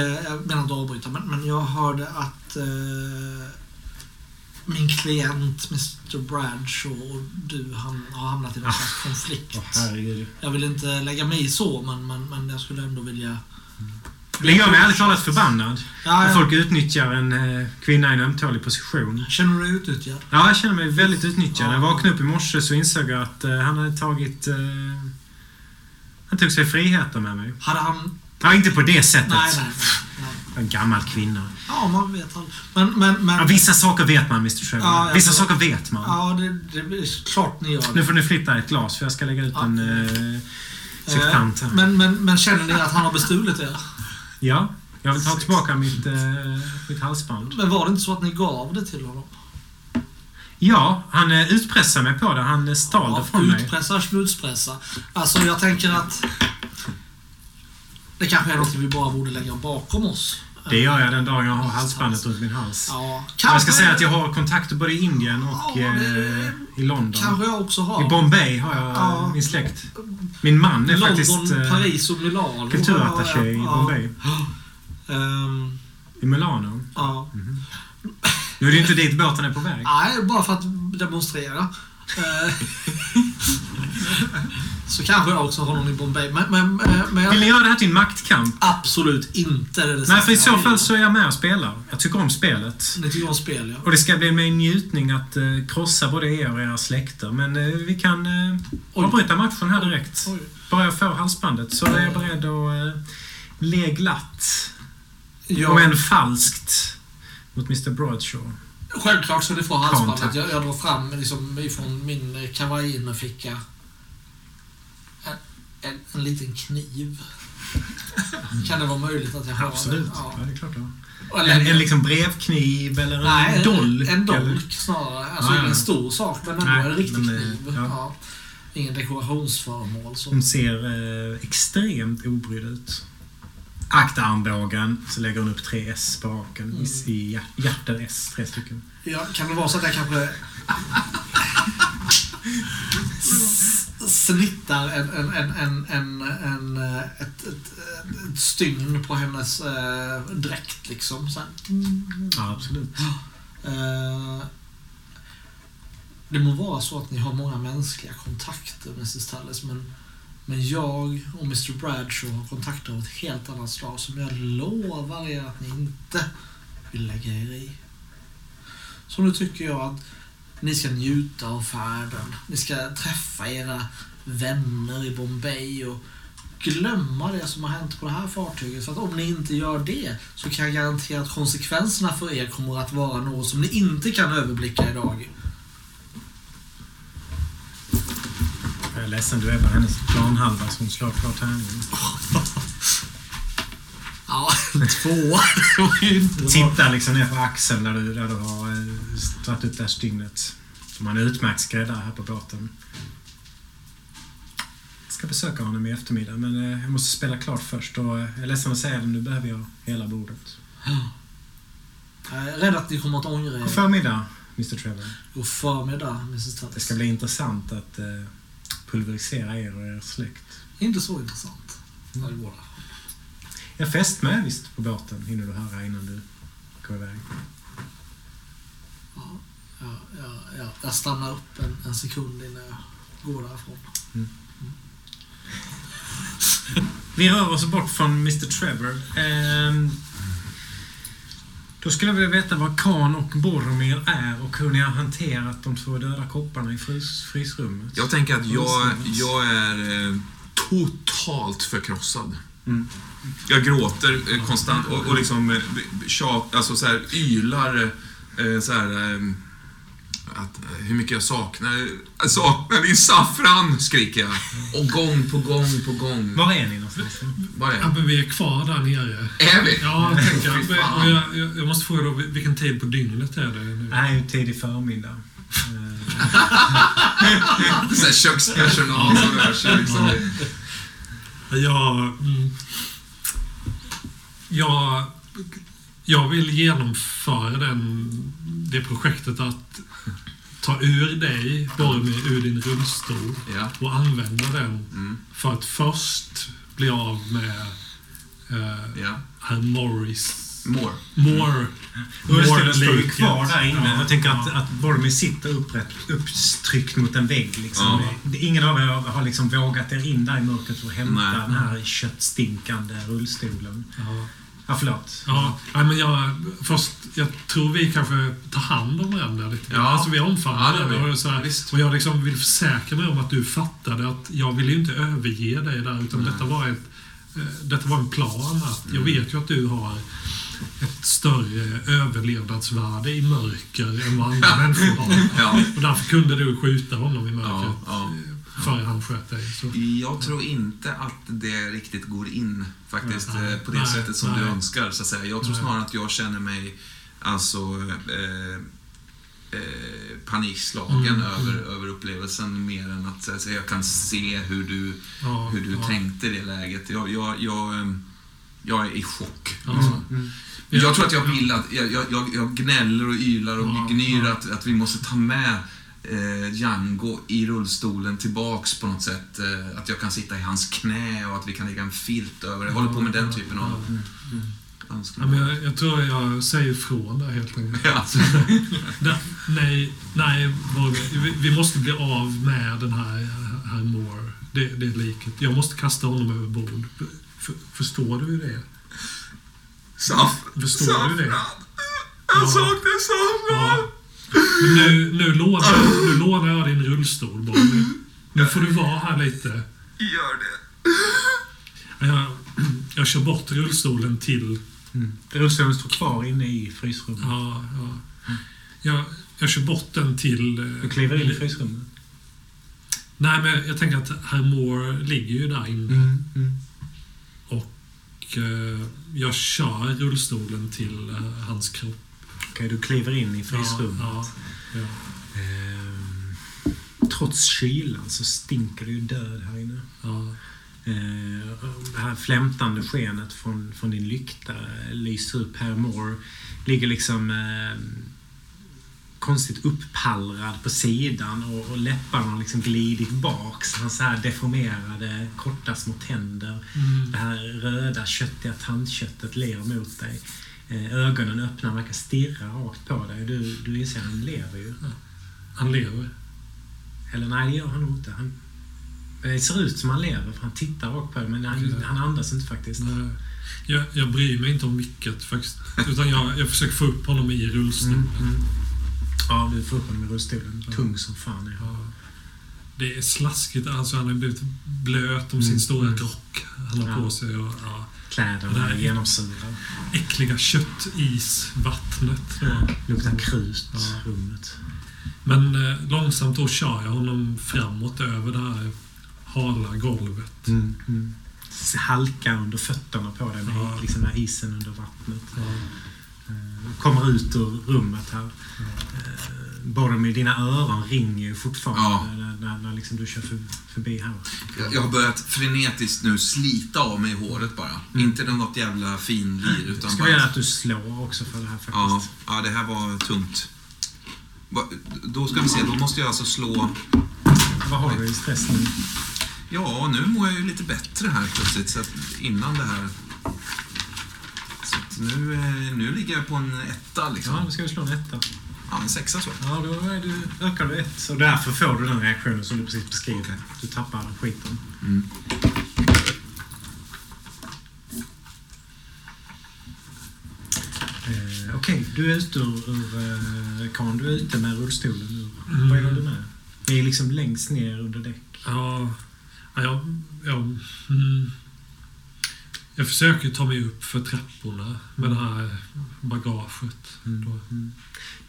jag, jag menar inte att avbryta, men, men jag hörde att eh, min klient Mr Bradshaw och du han, har hamnat i någon slags konflikt. Herregud. Jag vill inte lägga mig i så, men, men, men jag skulle ändå vilja... Det gör mig ärligt talat förbannad. Ja, ja. folk utnyttjar en eh, kvinna i en ömtålig position. Känner du dig utnyttjad? Ja, jag känner mig väldigt utnyttjad. När jag Ja. vaknade upp i morse så insåg jag att eh, han hade tagit... Eh, han tog sig friheter med mig. Hade han... Ja, inte på det sättet. Nej, nej, nej. nej. En gammal kvinna. Ja, man vet aldrig. Men, men, men... Ja, vissa saker vet man, Mr Trevor. Ja, vissa saker vet man. Ja, det, det är klart ni gör det. Nu får ni flytta ett glas för jag ska lägga ut Ja. en eh, sektant här. Men, men, men känner ni att han har bestulit er? Ja, jag vill ta tillbaka mitt, eh, mitt halsband. Men var det inte så att ni gav det till honom? Ja, han eh, utpressade mig på det. Han eh, stal det från mig. Utpressar, smutspressar. Alltså jag tänker att det kanske är något vi bara borde lägga bakom oss. Det gör jag den dagen jag har halsbandet runt min hals. Ja, Jag ska säga att jag har kontakter både i Indien och Ja, det- eh, i London. Kanske jag också har. I Bombay har jag Ja. min släkt. Min man är London, faktiskt eh, Paris och Milano. kulturattaché i. Bombay. Ehm, I Milano. ja. Nu är det ju inte dit båten är på väg. Nej, bara för att demonstrera. Så kanske jag också har någon i Bombay. Men, men, men Vill ni göra det här till en maktkamp? absolut inte. Det det Nej, för i så fall så är jag med och spelar. Jag tycker om spelet. Ni tycker om spel, ja. Och det ska bli en njutning att eh, krossa både er och era släkter. Men eh, vi kan eh, Oj. avbryta matchen här direkt. Oj. Bara jag får halsbandet så är jag beredd att eh, le glatt. Ja, Om än falskt. Mot Mr Broadshaw. Självklart ska ni få halsbandet. Jag, jag drar fram liksom ifrån min eh, kavajinnerficka en, en, en liten kniv. kan det vara möjligt att jag har Absolut. den? Ja. Ja. det är klart. Ja. Eller, En, en liksom brevkniv eller en nej, dolk? en eller- dolk snarare. Alltså Ja, ingen stor sak, men ändå Nej, en riktig men, eh, kniv. ja. Ingen dekorationsföremål. Så. Hon ser eh, extremt obrydd ut. Akta armbågen, så lägger hon upp tre S på raken. Mm. I- I S, tre stycken. Ja, kan det vara så att jag kanske s- snittar en, en, en, en, en, en, eh, ett, ett, ett stygn på hennes eh, dräkt liksom. Så. Ja, absolut. Eh, det må vara så att ni har många mänskliga kontakter, Mrs Tallis, men, men jag och Mr Bradshaw har kontakter av ett helt annat slag som jag lovar er att ni inte vill lägga er i. Så nu tycker jag att ni ska njuta av färden. Ni ska träffa era vänner i Bombay och glömma det som har hänt på det här fartyget. För att om ni inte gör det så kan jag garantera att konsekvenserna för er kommer att vara något som ni inte kan överblicka idag. Jag är ledsen, du är på hennes planhalva så hon slår klart tärningen. Ja, två. Tittar liksom ner på axeln där du, där du har eh, dragit upp det här stygnet. Som han är utmärkt skräddare här på båten. Jag ska besöka honom i eftermiddag men eh, jag måste spela klart först och eh, jag är ledsen att säga det, nu behöver jag hela bordet. Jag är rädd att ni kommer att ångra God er. förmiddag, Mr Trevor. God förmiddag, Mrs Tallis. Det ska bli intressant att eh, pulverisera er och er släkt. Inte så intressant. Ja, det går det. Jag fäst med visst på båten, hinner du höra innan du går iväg. Ja, ja, ja, ja. Jag stannar upp en, en sekund innan jag går därifrån. Vi rör oss bort från Mr Trevor. Ehm, då skulle jag vilja veta vad Khan och Boromir är och hur ni har hanterat de två döda kopparna i frys, frysrummet. Jag tänker att jag, jag är eh, totalt förkrossad. Mm. Jag gråter eh, konstant och, och liksom eh, tjat, alltså så här, ylar eh, så här, eh, att, eh, hur mycket jag saknar, jag saknar din saffran, skriker jag. Och gång på gång på gång. Var är ni någonstans? Vad är Ja, men vi är kvar där nere. Är vi? Ja, jag tänker jag. jag, jag, måste fråga då, vilken tid på dygnet är det nu? Ju tidig förmiddag. Ehm, Så här kökspersonal som rör sig liksom. Jag, mm, jag, jag vill genomföra den, det projektet att ta ur dig, Boromir, ur din rullstol Ja. och använda den Mm. för att först bli av med eh, Ja. herr Morris. More. More. Rullstolen står ju kvar där inne. Ja, jag tänker att, ja. att Boromir sitter upprätt, upptryckt mot en vägg. Liksom. Ja. Ingen av er har liksom vågat er in där i mörkret och hämta Nej. den här köttstinkande rullstolen. Ja. Ja, förlåt. Ja, nej, men jag, först, jag tror vi kanske tar hand om varandra lite. Ja. Alltså vi omfamnar Ja, varandra vi. och, så här, och jag liksom vill försäkra mig om att du fattade att jag ville ju inte överge dig där utan detta var, ett, eh, detta var en plan. Att Jag Mm. vet ju att du har ett större överlevnadsvärde i mörker än vad andra människor har. Ja. Och därför kunde du skjuta honom i mörkret Ja, ja. före han sköt dig. Så. Jag tror inte att det riktigt går in faktiskt Nej, eh, på det nej, sättet som du nej. önskar. Så att säga. Jag tror snarare att jag känner mig alltså eh, eh, panikslagen Mm, över, mm. över upplevelsen mer än att så att säga, jag kan se hur du, hur du tänkte i det läget. Jag, jag, jag, eh, Jag är i chock. Ja. Mm. Jag tror att jag vill att, jag, jag, jag, gnäller och ylar och Ja, gnyr ja. att, att vi måste ta med eh, Django i rullstolen tillbaks på något sätt. Eh, att jag kan sitta i hans knä och att vi kan lägga en filt över. Jag håller på med den typen av Ja, önskemål. men jag, jag tror jag säger ifrån där helt enkelt. Ja. Nej, nej vi, vi måste bli av med den här, här Moore. Det, det är liket. Jag måste kasta honom över bord. För, förstår du det? Saff, Förstår du det? Jag Ja. saknar saffran! Ja. Men nu, nu, lånar, nu lånar jag din rullstol, Borge. Nu får du vara här lite. Gör det. Jag, jag kör bort rullstolen till... Mm. Rullstolen står kvar inne i frysrummet. Ja, ja. Jag, jag kör bort den till... eh, Du kliver in i frysrummet. Nej, men jag tänker att herr Moore ligger ju där inne. Mm. Mm. Eh, jag kör rullstolen till eh, hans kropp. Okej, du kliver in i Ja, frysrummet. ja, ja. Ehm, trots kylan så stinker det ju död här inne. ja. Eh, det här flämtande skenet från, från din lykta lyser upp. Per Moore ligger liksom eh, konstigt upppallrad på sidan och, och läpparna har liksom glidit bak. Så hans så här deformerade, korta små tänder. Mm. Det här röda, köttiga tandköttet ler mot dig. Eh, ögonen öppna, verkar stirra rakt på dig. Du, du inser att han lever ju. Han lever. Eller nej, det gör han nog inte. Han, det ser ut som han lever, för han tittar rakt på dig, men han, Okej. han andas inte faktiskt. Nej. Jag, jag bryr mig inte om vilket faktiskt. Utan jag, jag försöker få upp honom i rullstolen. Mm, mm. Ja, du får upp honom i rullstolen. Tung som fan är. Ja. Det är slaskigt. Alltså han har blivit blöt om sin Mm, stora mm. rock han har Ja. på sig. Och, ja, Kläderna är Nej. genomsyrade. äckliga köttisvattnet. Ja. Luktar krut, Ja. rummet. Men eh, långsamt då kör jag honom framåt över det här hala golvet. Mm, mm. Halka under fötterna på dig med Ja. liksom isen under vattnet. Ja. Kommer ut ur rummet här. Eh, Bara med dina öron ringer ju fortfarande Ja. när, när, när liksom du kör för, förbi här. Jag, jag har börjat frenetiskt nu slita av mig håret bara. Mm. Inte något jävla finlir utan Ska bara... jag göra att du slår också för det här faktiskt. Ja, ja, det här var tungt. Då ska vi se, då måste jag alltså slå... Vad har du i stress nu? Ja, nu mår jag ju lite bättre här plötsligt. Så att innan det här... Nu, eh, nu ligger jag på en etta liksom. Ja, då ska vi slå en etta. Ja, en sexa så. Ja, då är du, ökar du ett. Så därför får du den reaktionen som du precis. Okej. Du tappar skiten. Mm. Eh, Okej, du är ute ur, ur eh, kan du är ute med rullstolen ur. Mm. Vad gör du med? Det är liksom längst ner under däck. Ja, ja, jag, jag, mm, jag försöker ta mig upp för trapporna med det här bagaget. Då. Mm.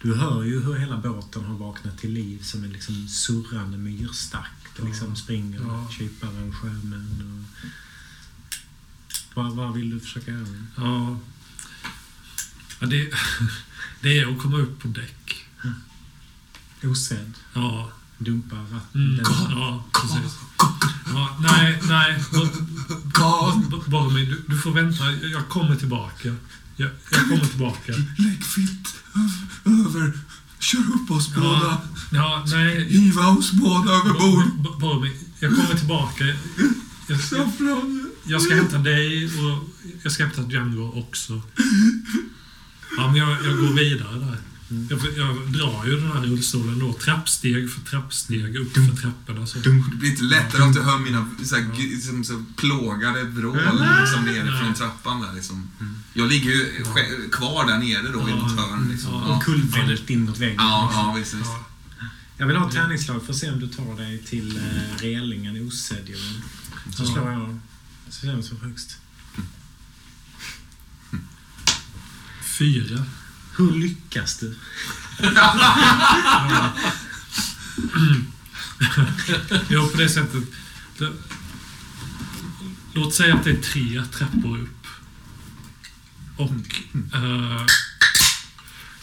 Du hör ju hur hela båten har vaknat till liv som en liksom surrande myrstack. Det liksom Ja. springer Ja. kypare och sjömän. Och... Vad, vad vill du försöka göra? Ja, ja det, det är att komma upp på däck. Osedd. Ja, Dumpa vatten. mm, ja precis. Ja, nej, nej. b- b- Bara mig, du, du får vänta. Jag- kommer tillbaka. Jag, jag kommer tillbaka. Lägg filt över. Kör upp oss Ja, ja nej. Hiva oss båda över B- b- Bara mig. Jag kommer tillbaka. Jag, jag, jag ska hämta dig och jag ska hämta Django också. Ja, men jag, jag går vidare där. Jag, jag drar ju den här rullstolen då, trappsteg för trappsteg upp för trapporna. Så. Det blir inte lättare om du hör mina så här, g- liksom, så plågade vrål liksom, ner från trappan där liksom. Jag ligger ju sj- kvar där nere då i Ja. något hörn liksom. Ja. Ja, Omkullvält in mot väggen. ja, ja visst, visst. Ja. Jag vill ha ett tärningsslag för att se om du tar dig till eh, relingen i Osedd. Så Ja. slår jag. Så ser jag som högst. Fyra. Hur lyckas du? Ja, på det sättet. Låt säga att det är tre trappor upp. Och eh,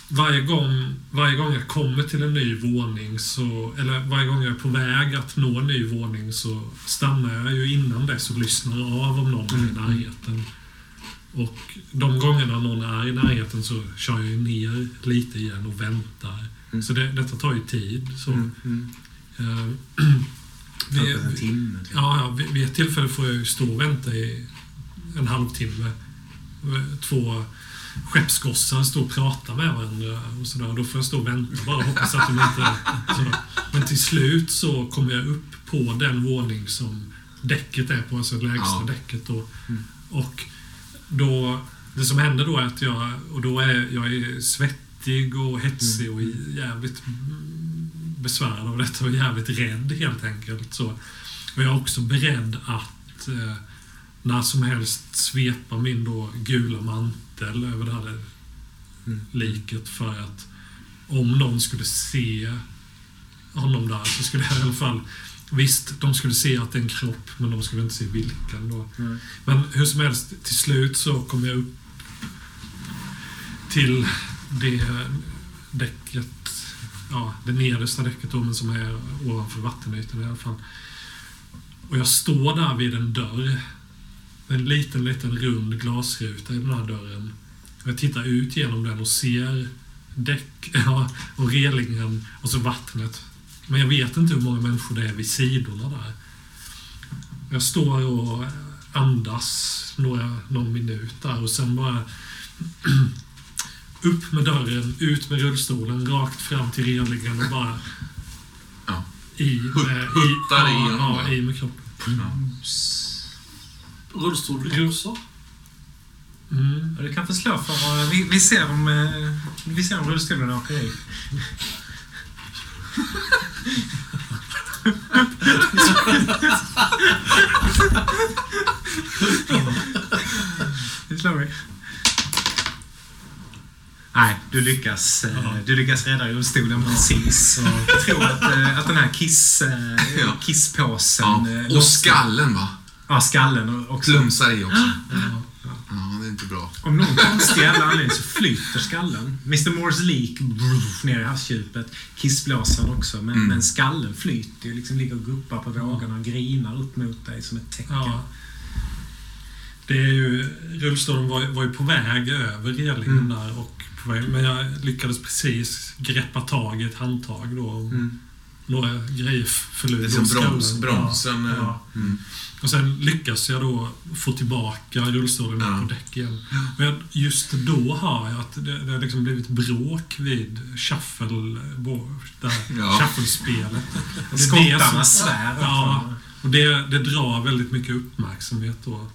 varje, gång, varje gång jag kommer till en ny våning, så, eller varje gång jag är på väg att nå en ny våning, så stannar jag ju innan dess och lyssnar av om någon är i närheten. Och de gångerna någon är i närheten så kör jag ner lite igen och väntar. Mm. Så det, detta tar ju tid. Så, Mm. Mm. Vi, vi, en timme. Typ. Ja, ja vid, vid ett tillfälle får jag ju stå och vänta i en halvtimme. Två skeppsgossar står och pratar med varandra och sådär. Då får jag stå och vänta bara och hoppas att de inte... Sådär. Men till slut så kommer jag upp på den våning som däcket är på, alltså lägsta Ja. däcket. Då. Mm. Och då... Det som händer då är att jag... Och då är jag är svettig och hetsig och jävligt besvärad av detta och jävligt rädd helt enkelt. Så. Och jag är också beredd att eh, när som helst svepa min då gula mantel över det här Mm. liket för att om någon skulle se honom där så skulle jag i alla fall Visst, de skulle se att det är en kropp, men de skulle inte se vilken då. Mm. Men hur som helst, till slut så kom jag upp till det däcket, ja, det nedersta däcket då, men som är ovanför vattenytan i alla fall. Och jag står där vid en dörr. En liten, liten rund glasruta i den här dörren. Och jag tittar ut genom den och ser däck ja, och relingen och så vattnet. Men jag vet inte hur många människor det är vid sidorna där. Jag står och andas några, någon minut där och sen bara upp med dörren, ut med rullstolen, rakt fram till relingen och bara Ja. i med, i, ja, igenom ja, i med kroppen. Ja. Rullstol också? Mm. Du kan slå för... Vi, vi, ser om, eh, vi ser om rullstolen åker i. Det slår vi. Nej, du lyckas, eh, du lyckas rädda rullstolen precis. Jag tror att, eh, att den här kiss, eh, kisspåsen... Ja. Och skallen va? Ja, skallen och också. Plumsar i också. Ja. Inte bra. Om någon konstig jävla anledning så flyter skallen. Mr Moores lik brrr, ner i havsdjupet. Kissblåsaren också. Men, Mm. men skallen flyter ju. Liksom ligger och guppar på vågorna och grinar upp mot dig som ett tecken. Ja. Det är ju, rullstolen var, var ju på väg över relingen Mm. där. Och på väg, men jag lyckades precis greppa tag i ett handtag då. och Mm. Några grejer ut Det är som broms, bromsen. Ja, eh, ja. Mm. Och sen lyckas jag då få tillbaka rullstolen Ja. på däck igen. Men just då har jag att det, det har liksom blivit bråk vid shuffle, Ja. shuffle-spelet. Det Skottarna svär. Ja, och det, det drar väldigt mycket uppmärksamhet då.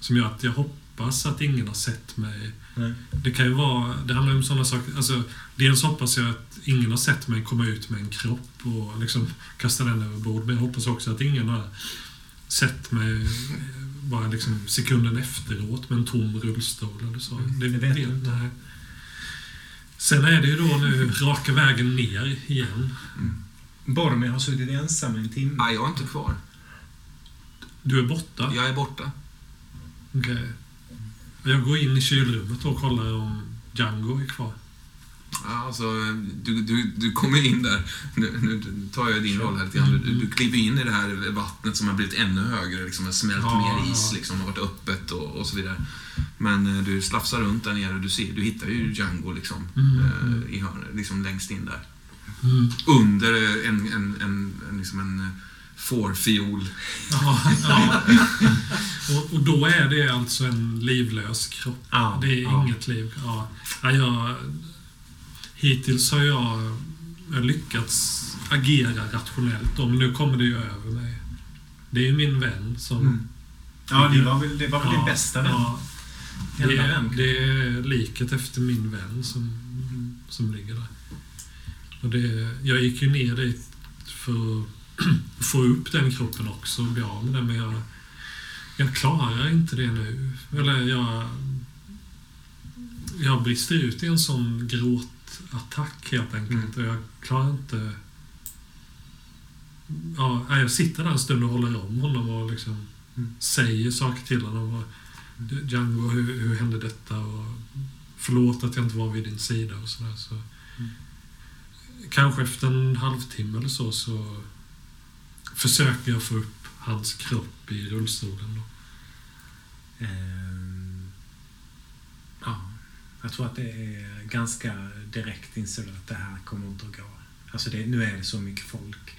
Som gör att jag hoppas att ingen har sett mig. Nej. Det kan ju vara, det handlar om sådana saker. Alltså, dels hoppas jag att ingen har sett mig komma ut med en kropp och liksom kasta den över bord. Men jag hoppas också att ingen har sett mig bara liksom sekunden efteråt med en tom rullstol eller så. Mm, det det vet du inte. nej. Sen är det ju då nu raka vägen ner igen. Boromir har suttit ensam en timme. Nej, jag är inte kvar. Du är borta. Jag är borta. Okej. Jag går in i kylrummet och kollar om Django är kvar. Alltså, du, du, du kommer in där. Nu, nu tar jag din roll här lite grann. Du, du kliver in i det här vattnet som har blivit ännu högre, liksom har smält Ja, mer is, liksom, har varit öppet och, och så vidare. Men eh, du slafsar runt där nere du, ser, du hittar ju Django liksom, Mm, eh, i hörnet, liksom längst in där. Mm. Under eh, en, en, en, en, liksom en fårfiol. Ja, ja. Och, och då är det alltså en livlös kropp. Ja, Det är inget liv. Ja. Ja, jag, hittills har jag, jag lyckats agera rationellt. Då, men nu kommer det ju över mig. Det är ju min vän som... Mm. Ja, det var väl, det var väl din bästa vän? Ja, det, Enda vän. det är liket efter min vän som, som ligger där. Och det, jag gick ju ner dit för att få upp den kroppen också och bli av med den, men jag, jag klarar inte det nu. Eller jag... Jag brister ut i en sån gråtattack helt enkelt. Och jag klarar inte... Ja, jag sitter där en stund och håller om honom och liksom Mm. säger saker till honom. Och, Django, hur, hur hände detta? Och, förlåt att jag inte var vid din sida och sådär. Så. Kanske efter en halvtimme eller så, så försöker jag få upp hans kropp i rullstolen. Då. Ehm, Ja. Jag tror att det är ganska direkt insåg att det här kommer inte att gå. Alltså det, nu är det så mycket folk.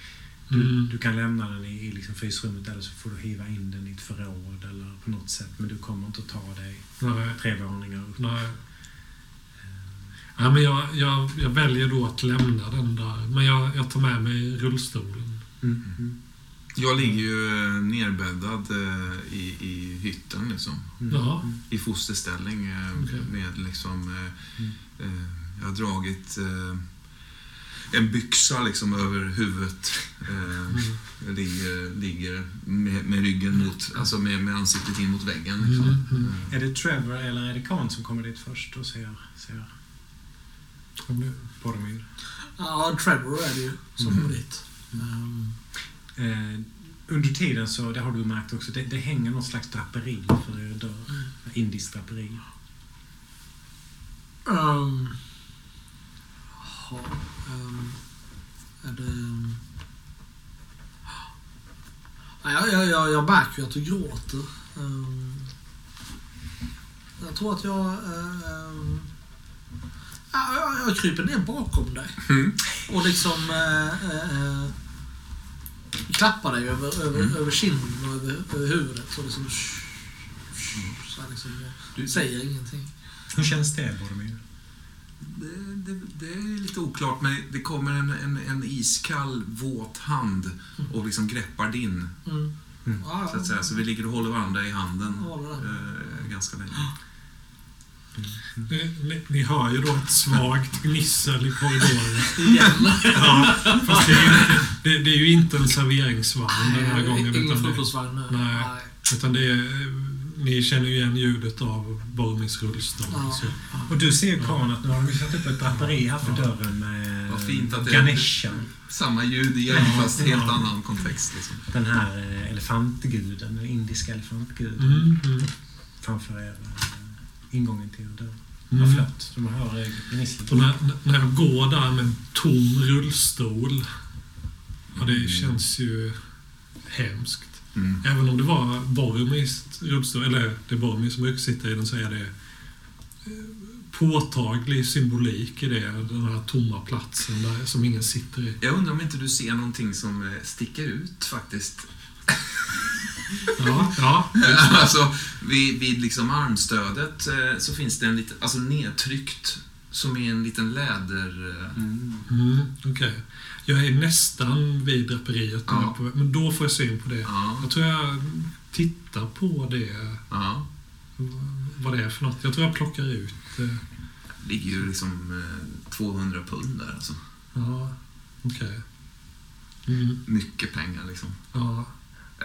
Du, Mm. du kan lämna den i, i liksom frysrummet eller så får du hiva in den i ett förråd eller på något sätt. Men du kommer inte att ta dig Nej. tre våningar upp. Nej. Ja, men jag, jag, jag väljer då att lämna den där. Men jag, jag tar med mig rullstolen. Mm. Mm. Jag ligger ju eh, nerbäddad eh, i, i hytten liksom. Mm. Ja. I fosterställning eh, Okej. med liksom... Mm. eh, Jag har dragit eh, en byxa liksom över huvudet. Eh, Jag ligger, ligger med, med ryggen mot, alltså med, med ansiktet in mot väggen. Liksom. Mm, mm. Är det Trevor eller är det Khan som kommer dit först och ser, ser Boromir? Ja, Trevor är det ju som Mm. kommer dit. Um, Eh, under tiden så, det har du märkt också, det, det hänger någon slags draperi för er dörr. Indiskt draperi. um, ja, um, är det... Ja, jag, jag, jag, jag märker ju att du gråter. Um, jag tror att jag... um, ja, jag, jag kryper ner bakom dig. Mm. Och liksom eh, eh, klappar dig över, över, Mm. över kinden och över, över huvudet. Så liksom, så här liksom, jag säger ingenting. Hur känns det, Boromir? Det, det, det är lite oklart, men det kommer en, en, en iskall, våt hand och liksom greppar din. Mm. Mm. Så, att säga. så vi ligger och håller varandra i handen eh, ganska länge. Ni, ni, ni hör ju då ett svagt gnissel i korridoren. Igen. Ja, fast det är, ju inte, det, det är ju inte en serveringsvagn den här gången. Ingen Utan det. Nej. utan det är, ni känner ju igen ljudet av Boromirs rullstol. Ja. Så. Och du ser ju Khan att nu har de satt upp ett draperi här för Ja. dörren med Vad fint att det- Ganesha. Samma ljud igen, Ja, fast helt ja. annan kontext. Liksom. Den här eh, elefantguden, den indiska elefantguden. Mm, mm, Framför er eh, ingången till er dörr. mm. Vad flott. De hör eh, gnisslet. Och när, när jag går där med en tom rullstol, ja, det känns ju hemskt. Mm. Även om det var Boromirs rullstol, eller det är Boromir som brukar sitta i den, så är det eh, påtaglig symbolik i det. Den här tomma platsen där, som ingen sitter i. Jag undrar om inte du ser någonting som eh, sticker ut faktiskt. Ja, ja. alltså, vid, vid liksom armstödet eh, så finns det en liten, alltså nedtryckt, som är en liten läder... Mm. Mm, Okej. Jag är nästan vid draperiet, nu, Ja. på, men då får jag syn på det. Ja, Jag tror jag tittar på det, ja. vad det är för något. Jag tror jag plockar ut det. Det ligger ju liksom eh, 200 pund där alltså. Ja, okej. Mm, Mycket pengar liksom. ja.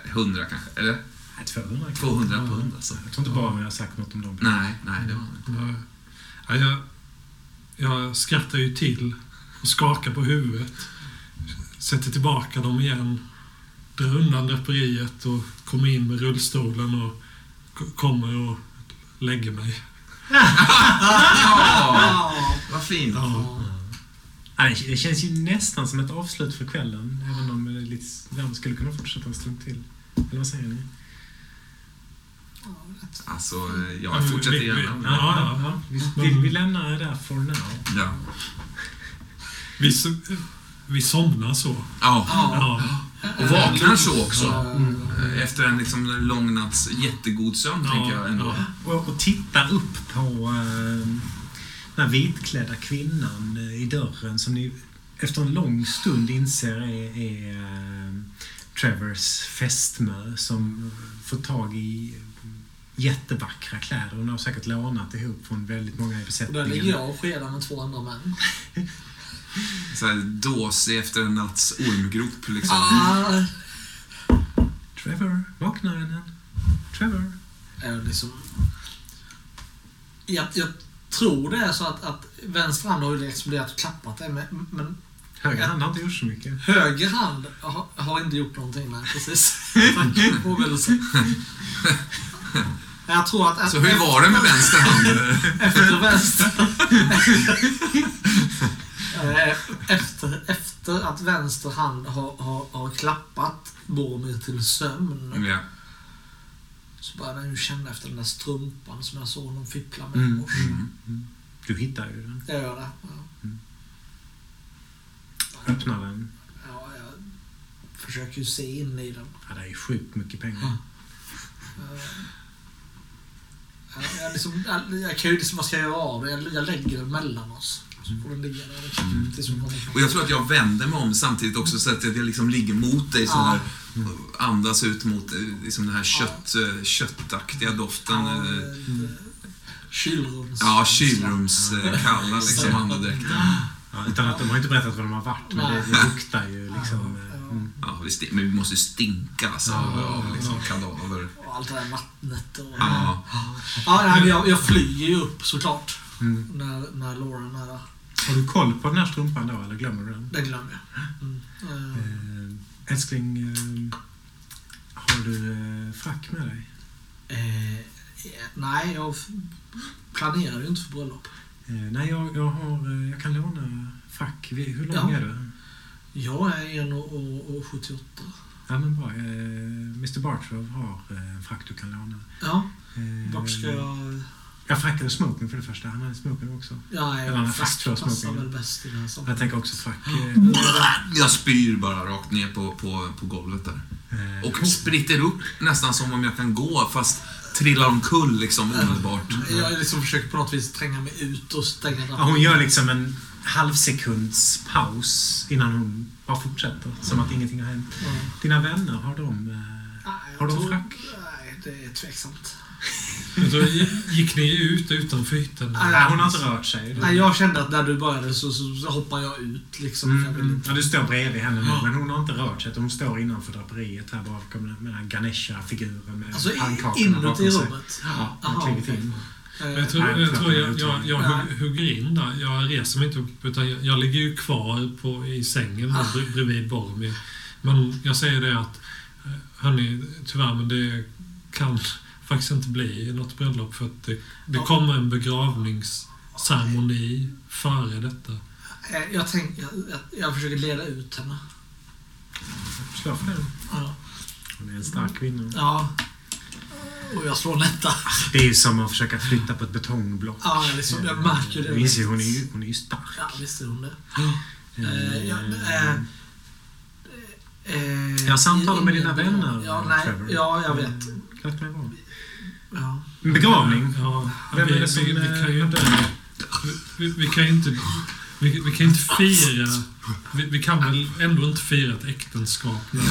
100 kanske, eller? Nej, 200 kronor. 200 Ja. pund alltså. Jag tror inte Boromir har sagt något om dem. Nej, nej, det var inte. Nej. Ja, jag, jag skrattar ju till och skakar på huvudet. Sätter tillbaka dem igen. Drar undan draperiet och kommer in med rullstolen och kommer och lägger mig. Ja, vad fint. Ja, det- känns ju nästan som ett avslut för kvällen. Även om det lite, den skulle kunna fortsätta en stund till. Eller vad säger ni? Alltså, jag fortsätter vi- vi- gärna. Ja, ja. ja. Vi, vi, vi lämnar det där for now. Ja. vi, vi somnar så. ja. Ja, Och vaknar så också. Eh, Efter en liksom lång natts jättegod sömn, Ja, tänker jag ändå. ja. Och, och tittar upp på eh, den här vitklädda kvinnan eh, i dörren som ni efter en lång stund inser är, är eh, Trevors fästmö som får tag i jättevackra kläder. Hon har säkert lånat ihop från väldigt många i Och där besättningen. ligger jag och skedar med två andra män. Så här dåsig efter en natts ormgrop, liksom. Ah, Trevor, vakna vännen. Trevor. är liksom... Jag, jag tror det är så att, att vänster hand har ju exploderat och klappat det, men, men Höger hand har inte gjort så mycket. höger hand har, har inte gjort någonting med precis. Tack, påminnelse. Jag tror att... Så hur var det med vänster hand? Efter vänster... Eh, efter, efter att vänster hand har, har, har klappat Boromir till sömn ja. Så började jag ju känna efter den där strumpan som jag såg honom fippla med i Mm. morse. Mm. Du hittar ju den. Jag gör det. Ja. Öppnar den. Ja, jag försöker ju se in i den. Ja, det är sjukt mycket pengar. Eh, Jag, jag, liksom, jag, jag kan ju liksom, vad ska jag göra av det? Jag, jag lägger den mellan oss. Så får den ligga där liksom, tills hon kommer fram. Och jag tror att jag vänder mig om samtidigt också så att jag liksom ligger mot dig så Ja. här. Andas ut mot eh, liksom den här kött, eh, köttaktiga doften. Ja, eh, Kylrums... Ja, kylrumskalla liksom andedräkten. Ja, utan att de har inte berättat var de har varit, men det, det luktar ju liksom... Mm. Ja, vi men vi måste stinka alltså, av liksom, kadaver. Och allt det där vattnet och... Ja. Ja, nej, jag, jag flyger ju upp såklart. Mm. När, när Lauren är där. Har du koll på den här strumpan då, eller glömmer du den? Det glömmer jag. Mm. Eh, älskling, eh, har du eh, frack med dig? nej, jag planerar ju inte för bröllop. Nej, jag, jag, har, jag kan låna frack. Hur lång Ja. är du? Jag är 1,78. Ja, men bra. Mr Bartrove har en frack du kan låna. Ja, vart ska jag... Ja, frack eller smoking för det första. Han hade smoking också. Ja, Eller han har jag fast för frack passar smoking. väl bäst i det här Jag tänker också frack. Eh, Jag spyr bara rakt ner på, på, på golvet där. eh, Och spritter upp nästan som om jag kan gå fast trillar omkull liksom omedelbart. Jag liksom försöker på något vis tränga mig ut och stänga Ja, dörren. hon gör liksom en halvsekunds paus innan hon bara fortsätter. Som att ingenting har hänt. Ja. Dina vänner, har de... Eh, jag Har de tror- frack? Nej, det är tveksamt. Så gick ni ut utanför hytten? Nej, hon har inte rört sig. Nej, jag kände att när du började så, så, så hoppar jag ut liksom. Mm, mm. Ja, du står bredvid henne nu, men hon har inte rört sig. Hon står innanför draperiet här bakom med den här Ganesha-figuren med Alltså pannkakorna inuti bakom sig. rummet? Ja, hon har klivit in. Eh, Jag tror, Nej, jag, tror jag, jag- jag, hugger in där. Jag reser mig inte upp, utan jag, jag ligger ju kvar på, i sängen Ah. bred- bredvid Boromir. Men jag säger det att, eh, hörni, tyvärr, men det kan faktiskt inte bli något bröllop för att det, det Ja. kommer en begravningsceremoni före detta. jag, tänk, jag, jag, jag försöker leda ut henne. Slå för den. Ja. Hon är en stark kvinna. ja. Och jag slår nätta. Det är ju som att försöka flytta på ett betongblock. Ja, liksom, jag märker det. Ju, hon är ju, hon är ju stark. Ja, visst är hon det. Eh, Eh, ja, eh, eh, Jag samtalar med dina vänner, Ja, nej, Trevor. ja, jag vet. Det vara. Ja. En begravning? Ja, Vem vi, är det som vi, vi eh, kan ju har inte... dött? Vi, vi kan ju inte... Vi, vi kan inte fira... Vi, vi kan väl ändå inte fira ett äktenskap med...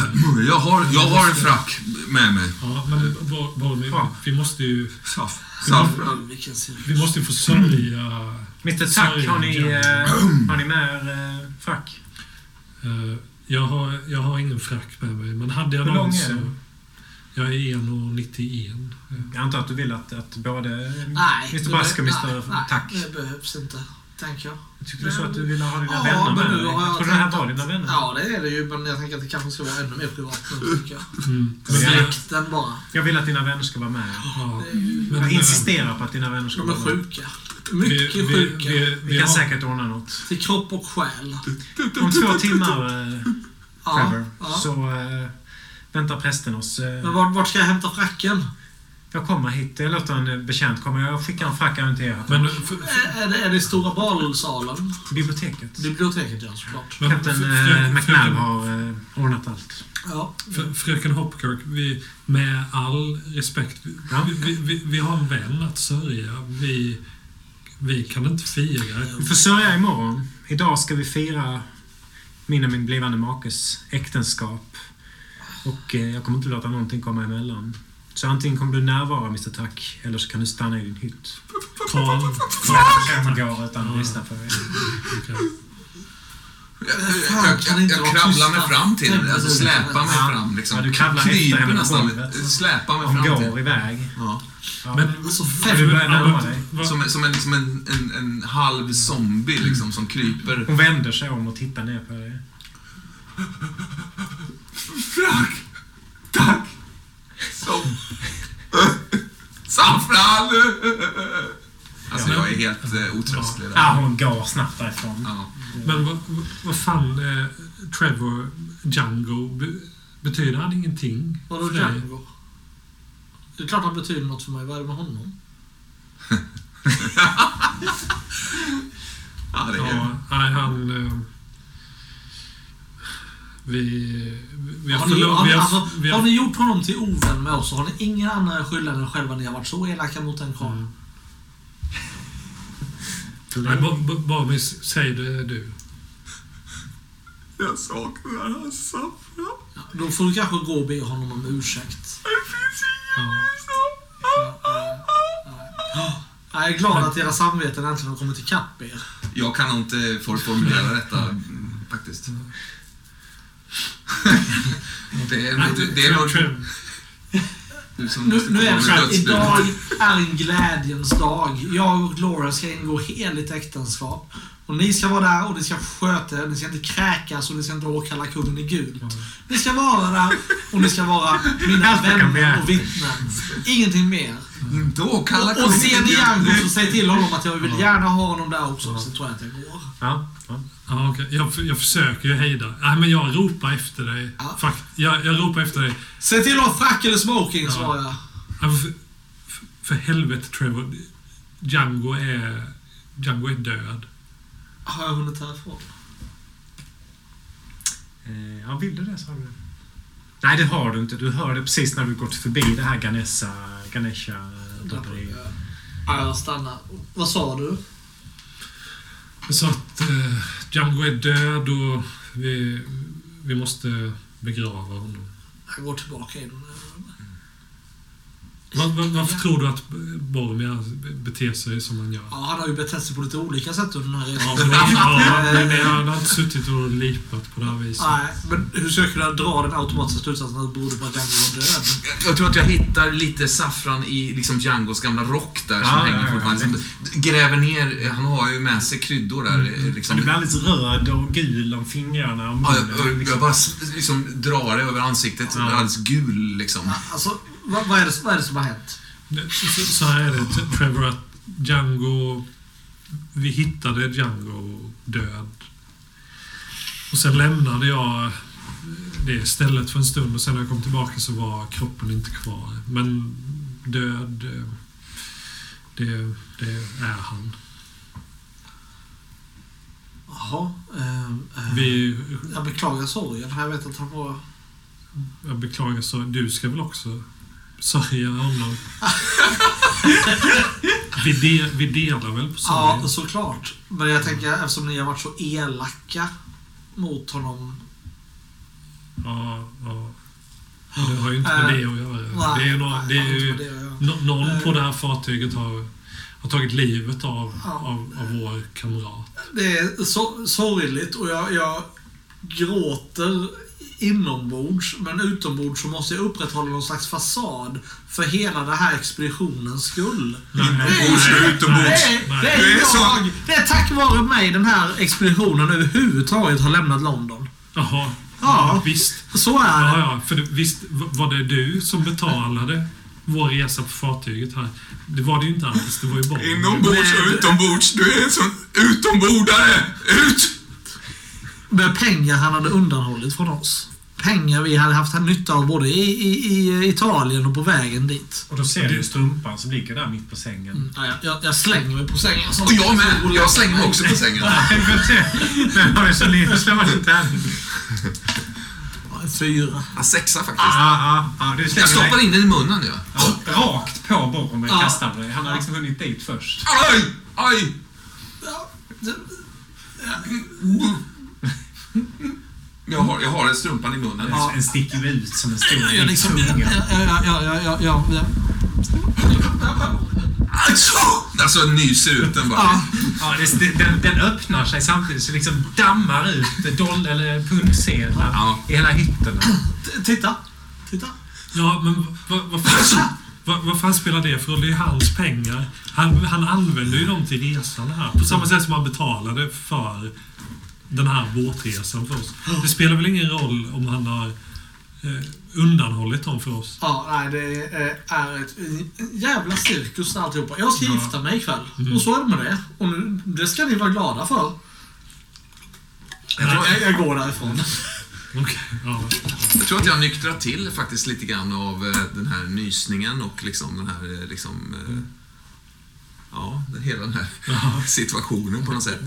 Jag har, jag har en frack med mig. Ja, men Bor- Boromir, Ja. vi måste ju... Saff. Saffran. Vi måste ju få sörja... Mr Tack, har ni, eh, har ni med er eh, frack? jag, har, jag har ingen frack med mig, men hade jag Hur någon lång är så... den? Jag är 1,91. Jag antar att du vill att, att både Nej. Mr Bask och Mr nej, nej, Tack... Det behövs inte, tänker jag. Jag tyckte du sa att du ville ha dina Ja, vänner med dig. Jag jag trodde det här var dina vänner. Ja, det är det ju, men jag tänker att det kanske ska vara ännu mer privat nu, tycker jag. Mm. Släkten bara. Jag vill att dina vänner ska vara med. Ja, är ju, Jag insisterar på att dina vänner ska de är vara med. sjuka. vi, Mycket vi, sjuka. vi, Vi vi kan har, säkert ordna något. Till kropp och själ. Om två timmar, Ja, Trevor, ja. så eh, väntar prästen oss. Eh, Men vart, vart ska jag hämta fracken? jag kommer hit. Jag låter en eh, betjänt komma. Jag skickar en frack även till er. men för, Är, är, det, är det i stora balsalen? Biblioteket. Biblioteket, ja, såklart. men, Kapten eh, McNall har eh, ordnat allt. Ja. Fr- Fröken Hopkirk, vi, med all respekt, vi, Ja. vi, vi, vi har en vän att sörja. Vi, vi kan inte fira. Vi får sörja imorgon. Idag ska vi fira min och min blivande makes äktenskap. Och eh, jag kommer inte låta någonting komma emellan. Så antingen kommer du närvara, Mr Tack, eller så kan du stanna i din hytt. Karl, Jag kan gå utan att lyssna på er. Jag, Fan, jag, jag, inte jag kravlar mig fram till henne, alltså släpar mig fram liksom. Ja, du kravlar efter henne nästan, golvet. släpar mig Hon fram går till iväg. ja. Men du fem... börjar närma dig. Som, som, en, som en, en, en halv zombie liksom, som kryper. Hon vänder sig om och tittar ner på dig. Frack! Tack! Så. Saffran! Alltså jag är helt eh, otröstlig där. Ah, hon går snabbt därifrån. Ja. Men vad, vad- vad fan, eh, Trevor Django, be, betyder han ingenting? Vadå för dig? Django? Det är klart han betyder något för mig. Vad är det med honom? Ja, det är... Ja, nej, han... eh, Vi, vi har Har ni, har, Vi har, alltså, vi har har, ni gjort honom till ovän med oss så har ni ingen annan skylla än er själva. Ni har varit så elaka mot en karl. Mm. nej, vi säg det du. Jag saknar hans saffran. Ja, då får du kanske gå och be honom om ursäkt. Det finns ingen Ja. Ja, Jag är glad att era samveten äntligen har kommit ikapp er. Jag kan inte for- formulera detta, mm, faktiskt. Det är, det, det är du som Nu, nu är det så här, idag är en glädjens dag. Jag och Laura ska ingå heligt äktenskap. Och ni ska vara där och ni ska sköta er. Ni ska inte kräkas och ni ska inte åkalla kungen i gult. Ni ska vara där och ni ska vara mina vänner och vittnen. Ingenting mer. Inte åkalla Och, och ser kungen ni i Django gult. så säg till honom att jag vill gärna ha honom där också. Så tror jag att jag går. Ja, ja. Ja, okej. jag, jag försöker ju hejda. Nej, men jag ropar efter dig. Ja. Fakt, jag, jag ropar efter dig. Se till att ha frack eller smoking, Ja. svarar jag. Ja, För, för, för helvete Trevor. Django är... Django är död. Har jag hunnit härifrån? Eh, ja, vill du det så har du det. Nej, det har du inte. Du hör det precis när du gått förbi det här Ganesha... Ganesha. Ja, jag stannar. Vad sa du? Jag sa att eh, Django är död och vi, vi måste begrava honom. Jag går tillbaka in. Var, var, varför tror du att Boromir beter sig som han gör? Ja, han har ju betett sig på lite olika sätt under den här resan. Ja, men, ja, han har inte suttit och lipat på det här viset. Nej, men hur ska jag kunna dra den automatiska slutsatsen att det berodde på att Django var död? Jag tror att jag hittar lite saffran i liksom Djangos gamla rock där som Ja, hänger ja, ja, fortfarande. Som gräver ner, han har ju med sig kryddor där. Men Liksom. du blir alldeles röd och gul om fingrarna och Ja, munnen. jag, jag, liksom. jag bara liksom drar det över ansiktet, Ja. alldeles gul liksom. Ja, Alltså, vad, vad, är det, vad är det som har hänt? Så, så här är det, Trevor, att Django... Vi hittade Django död. Och sen lämnade jag det stället för en stund och sen när jag kom tillbaka så var kroppen inte kvar. Men död, eh, det, det är han. Jaha. ehm, ehm, Vi, Jag beklagar sorgen. Jag vet att han var... jag beklagar, så du ska väl också sörja honom? vi, de, vi delar väl på Ja, sorgen? såklart. Men jag tänker, eftersom ni har varit så elaka mot honom. Ja, ja. Det har ju inte med det att göra. Nej, det är, nå- nej, det är ju, någon Eh. på det här fartyget har, har tagit livet av, Ja. av, av vår kamrat. Det är så, sorgligt och jag, jag gråter inombords, men utombords så måste jag upprätthålla någon slags fasad för hela den här expeditionens skull. Inombords och utombords. Det är, det, är Du är så- jag, det är tack vare mig den här expeditionen överhuvudtaget har lämnat London. Jaha. Ja. Visst. Så är det. Ja, ja. För det, visst var det du som betalade vår resa på fartyget här? Det var det ju inte alls. Det var ju bara... Inombords och utombords, du är en sån utombordare! Ut! Med pengar han hade undanhållit från oss. Pengar vi hade haft nytta av både i, i, i Italien och på vägen dit. Och då ser du ju strumpan som ligger där mitt på sängen. Mm, ja, jag, jag slänger mig på sängen. Och jag med! Jag slänger mig också på sängen. Men har du så lite slår man inte. Ja, en Fyra. Ja, sexa faktiskt. Ja, ja. Du Jag stoppar in den i munnen ja. ja, rakt på Boromir Ja. kastar dig. Han har liksom hunnit dit först. Aj! Aj! Ja, Jag har, jag har strumpan i munnen. Ja. En sticker ut som en stor jag, jag, liksom, ja, ja, ja, ja, ja, ja, ja. Alltså, nyser ut den bara. Ja, Ja, det, den, den öppnar sig samtidigt så liksom dammar ut doll eller pundsedlar Ja. i hela hytten. titta. Titta. Ja, men vad, vad, fan, vad, vad fan spelar det för roll? Det är ju hans pengar. Han, han använder ju dem till resan här. På samma sätt som han betalade för den här båtresan för oss. Det spelar väl ingen roll om han har eh, undanhållit dem för oss? Ja, nej, det är ett jävla cirkus alltihopa. Jag ska Ja. gifta mig ikväll. Mm. Och så är det med det. Och nu, det ska ni vara glada för. Jag tror- Jag, jag går därifrån. Okej, ja. Jag tror att jag nyktrat till faktiskt lite grann av eh, den här nysningen och liksom den här eh, liksom... eh, Ja, den- hela den här Ja. situationen på något sätt.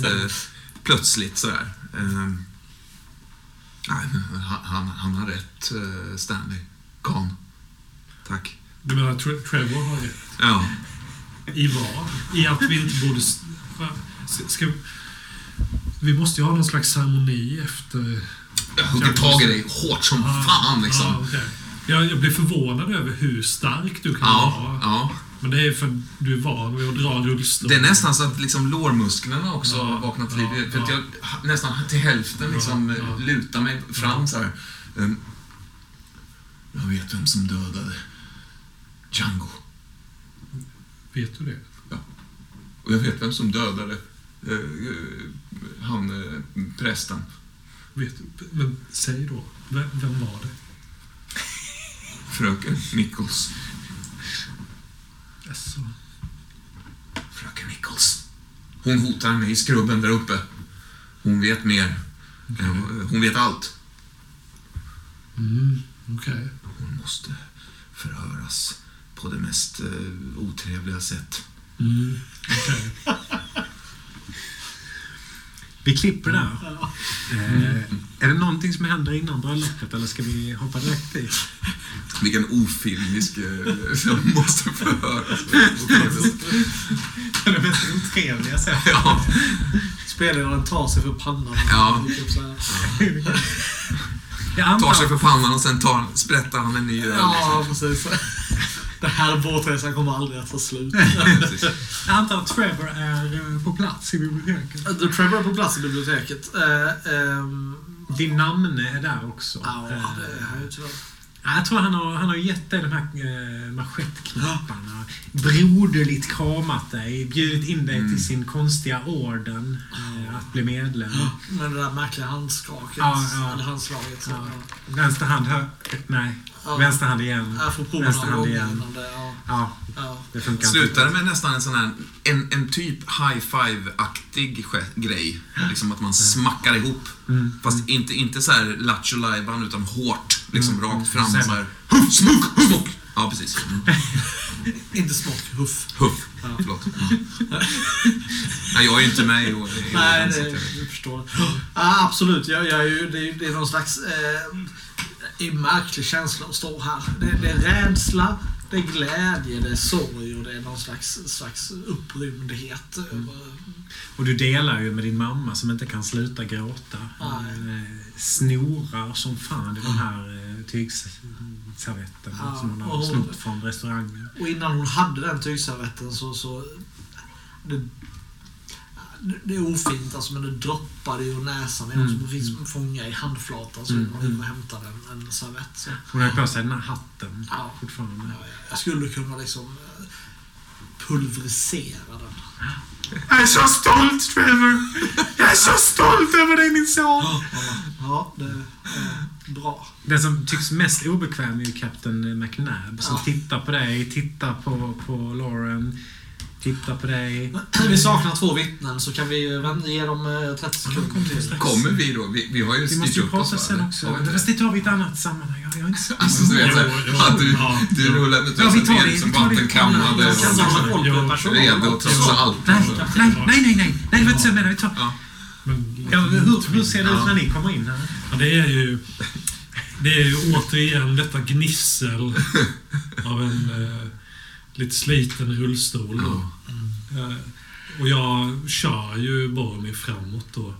Plötsligt sådär. Eh, Nej, han, han, har rätt, eh, Stanley. Kahn. Tack. Du menar Tre- Trevor har rätt? Ja. I vad? I att vi inte borde... Ska, vi måste ju ha någon slags ceremoni efter... Jag hugger tag i dig hårt som fan liksom. Ja, okej. jag, jag blir förvånad över hur stark du kan Ja, vara. ja. Men det är för att du är van vid att dra rullstol. Det är nästan så att liksom lårmusklerna också Ja, har vaknat till ja, liv. För att ja. jag nästan till hälften liksom Ja, ja. lutar mig fram så här. Ehm, Jag vet vem som dödade Django. Vet du det? Och jag vet vem som dödade eh, han eh, prästen. Vet du? Men säg då. Vem, vem var det? Fröken Nichols. Alltså, Fröken Nichols. Hon hotar mig i skrubben där uppe. Hon vet mer. Eh, Hon vet allt. mm, okej. Hon måste förhöras på det mest eh, otrevliga sätt. Mm, okej. Vi klipper där. Ja. Eh, är det någonting som händer innan bröllopet eller ska vi hoppa direkt dit? Vilken ofilmisk... Eh, som måste förhöras. Det är det mest otrevliga sättet. ja. Spelledaren tar sig för pannan. Ja. Jag Tar sig för pannan och sen tar, sprättar han en ny öl. Ja, precis. Den här båtresan kommer aldrig att ta slut. Jag antar att Trevor är eh, på plats i biblioteket. The Trevor är på plats i biblioteket. Eh, ehm, Din namne är där också. Ja, det Eh, är han ju tyvärr. Ja, Jag tror han har, han har gett dig de här eh, manschettknapparna. Broderligt kramat dig, bjudit in dig Mm. till sin konstiga orden eh, att bli medlem. Med det där märkliga handskaket. Ja, ja. Eller handslaget. Så, Ja. ja. Vänster hand, hö, nej. Ja. Vänster hand igen. Jag får prova Vänster hand igen. det. Ja, Ja, ja. det funkar med nästan en sån här, en, en typ high five-aktig grej. Liksom att man smackar ihop. Mm. Fast inte, inte så här lattjo utan hårt. Liksom rakt fram. Sen- Så här. Huff, smock, smock. Ja, precis. Mm. Inte smock, huff. Huff. Ja. Förlåt. Mm. Nej, jag är ju inte med i år. Nej, det, jag- du förstår. Ja, absolut. Jag, jag är ju, det, är, det är någon slags eh, en märklig känsla att stå här. Det, det är rädsla, det är glädje, det är sorg och det är någon slags, slags upprymdhet. över- Och du delar ju med din mamma som inte kan sluta gråta. Eh, snorar som fan i de här eh, tygservetterna Ja, som hon har snott från restaurangen. Och innan hon hade den tygservetten så... så det, det är ofint alltså, men det droppade ur näsan. Mm. Som fick fånga i handflatan så Mm, och hämtade en, en servett. Så. Hon har ju på sig den här hatten Ja. fortfarande. Ja, jag skulle kunna liksom eh, pulverisera den. Jag är så stolt Trevor! Jag är så stolt över dig min son! Ja, det är bra. Den som tycks mest obekväm är ju Captain McNabb som Ja. tittar på dig, tittar på, på Lauren, tittar på dig. Vi saknar två vittnen så kan vi ge dem eh, 30 sekunder till. Kommer vi då? Vi, vi har ju Vi styrt måste ju upp oss. prata va? sen också. Har vi inte Fast det tar vi i ett annat sammanhang. Jag, jag är inte så... Alltså, du vet, att du, ja, du rullar med Ja, vi liksom vi tar det. vattenkammade Jag kan på redo också. trots allt. Nej, Alltså. nej, nej, nej, nej. Det var inte så jag menade. Vi tar... Ja. Ja, hur, hur ser det ut Ja. när ni kommer in här? Ja, det är ju... Det är ju återigen detta gnissel av en eh, lite sliten rullstol. Då. Eh, och jag kör ju Boromir framåt då.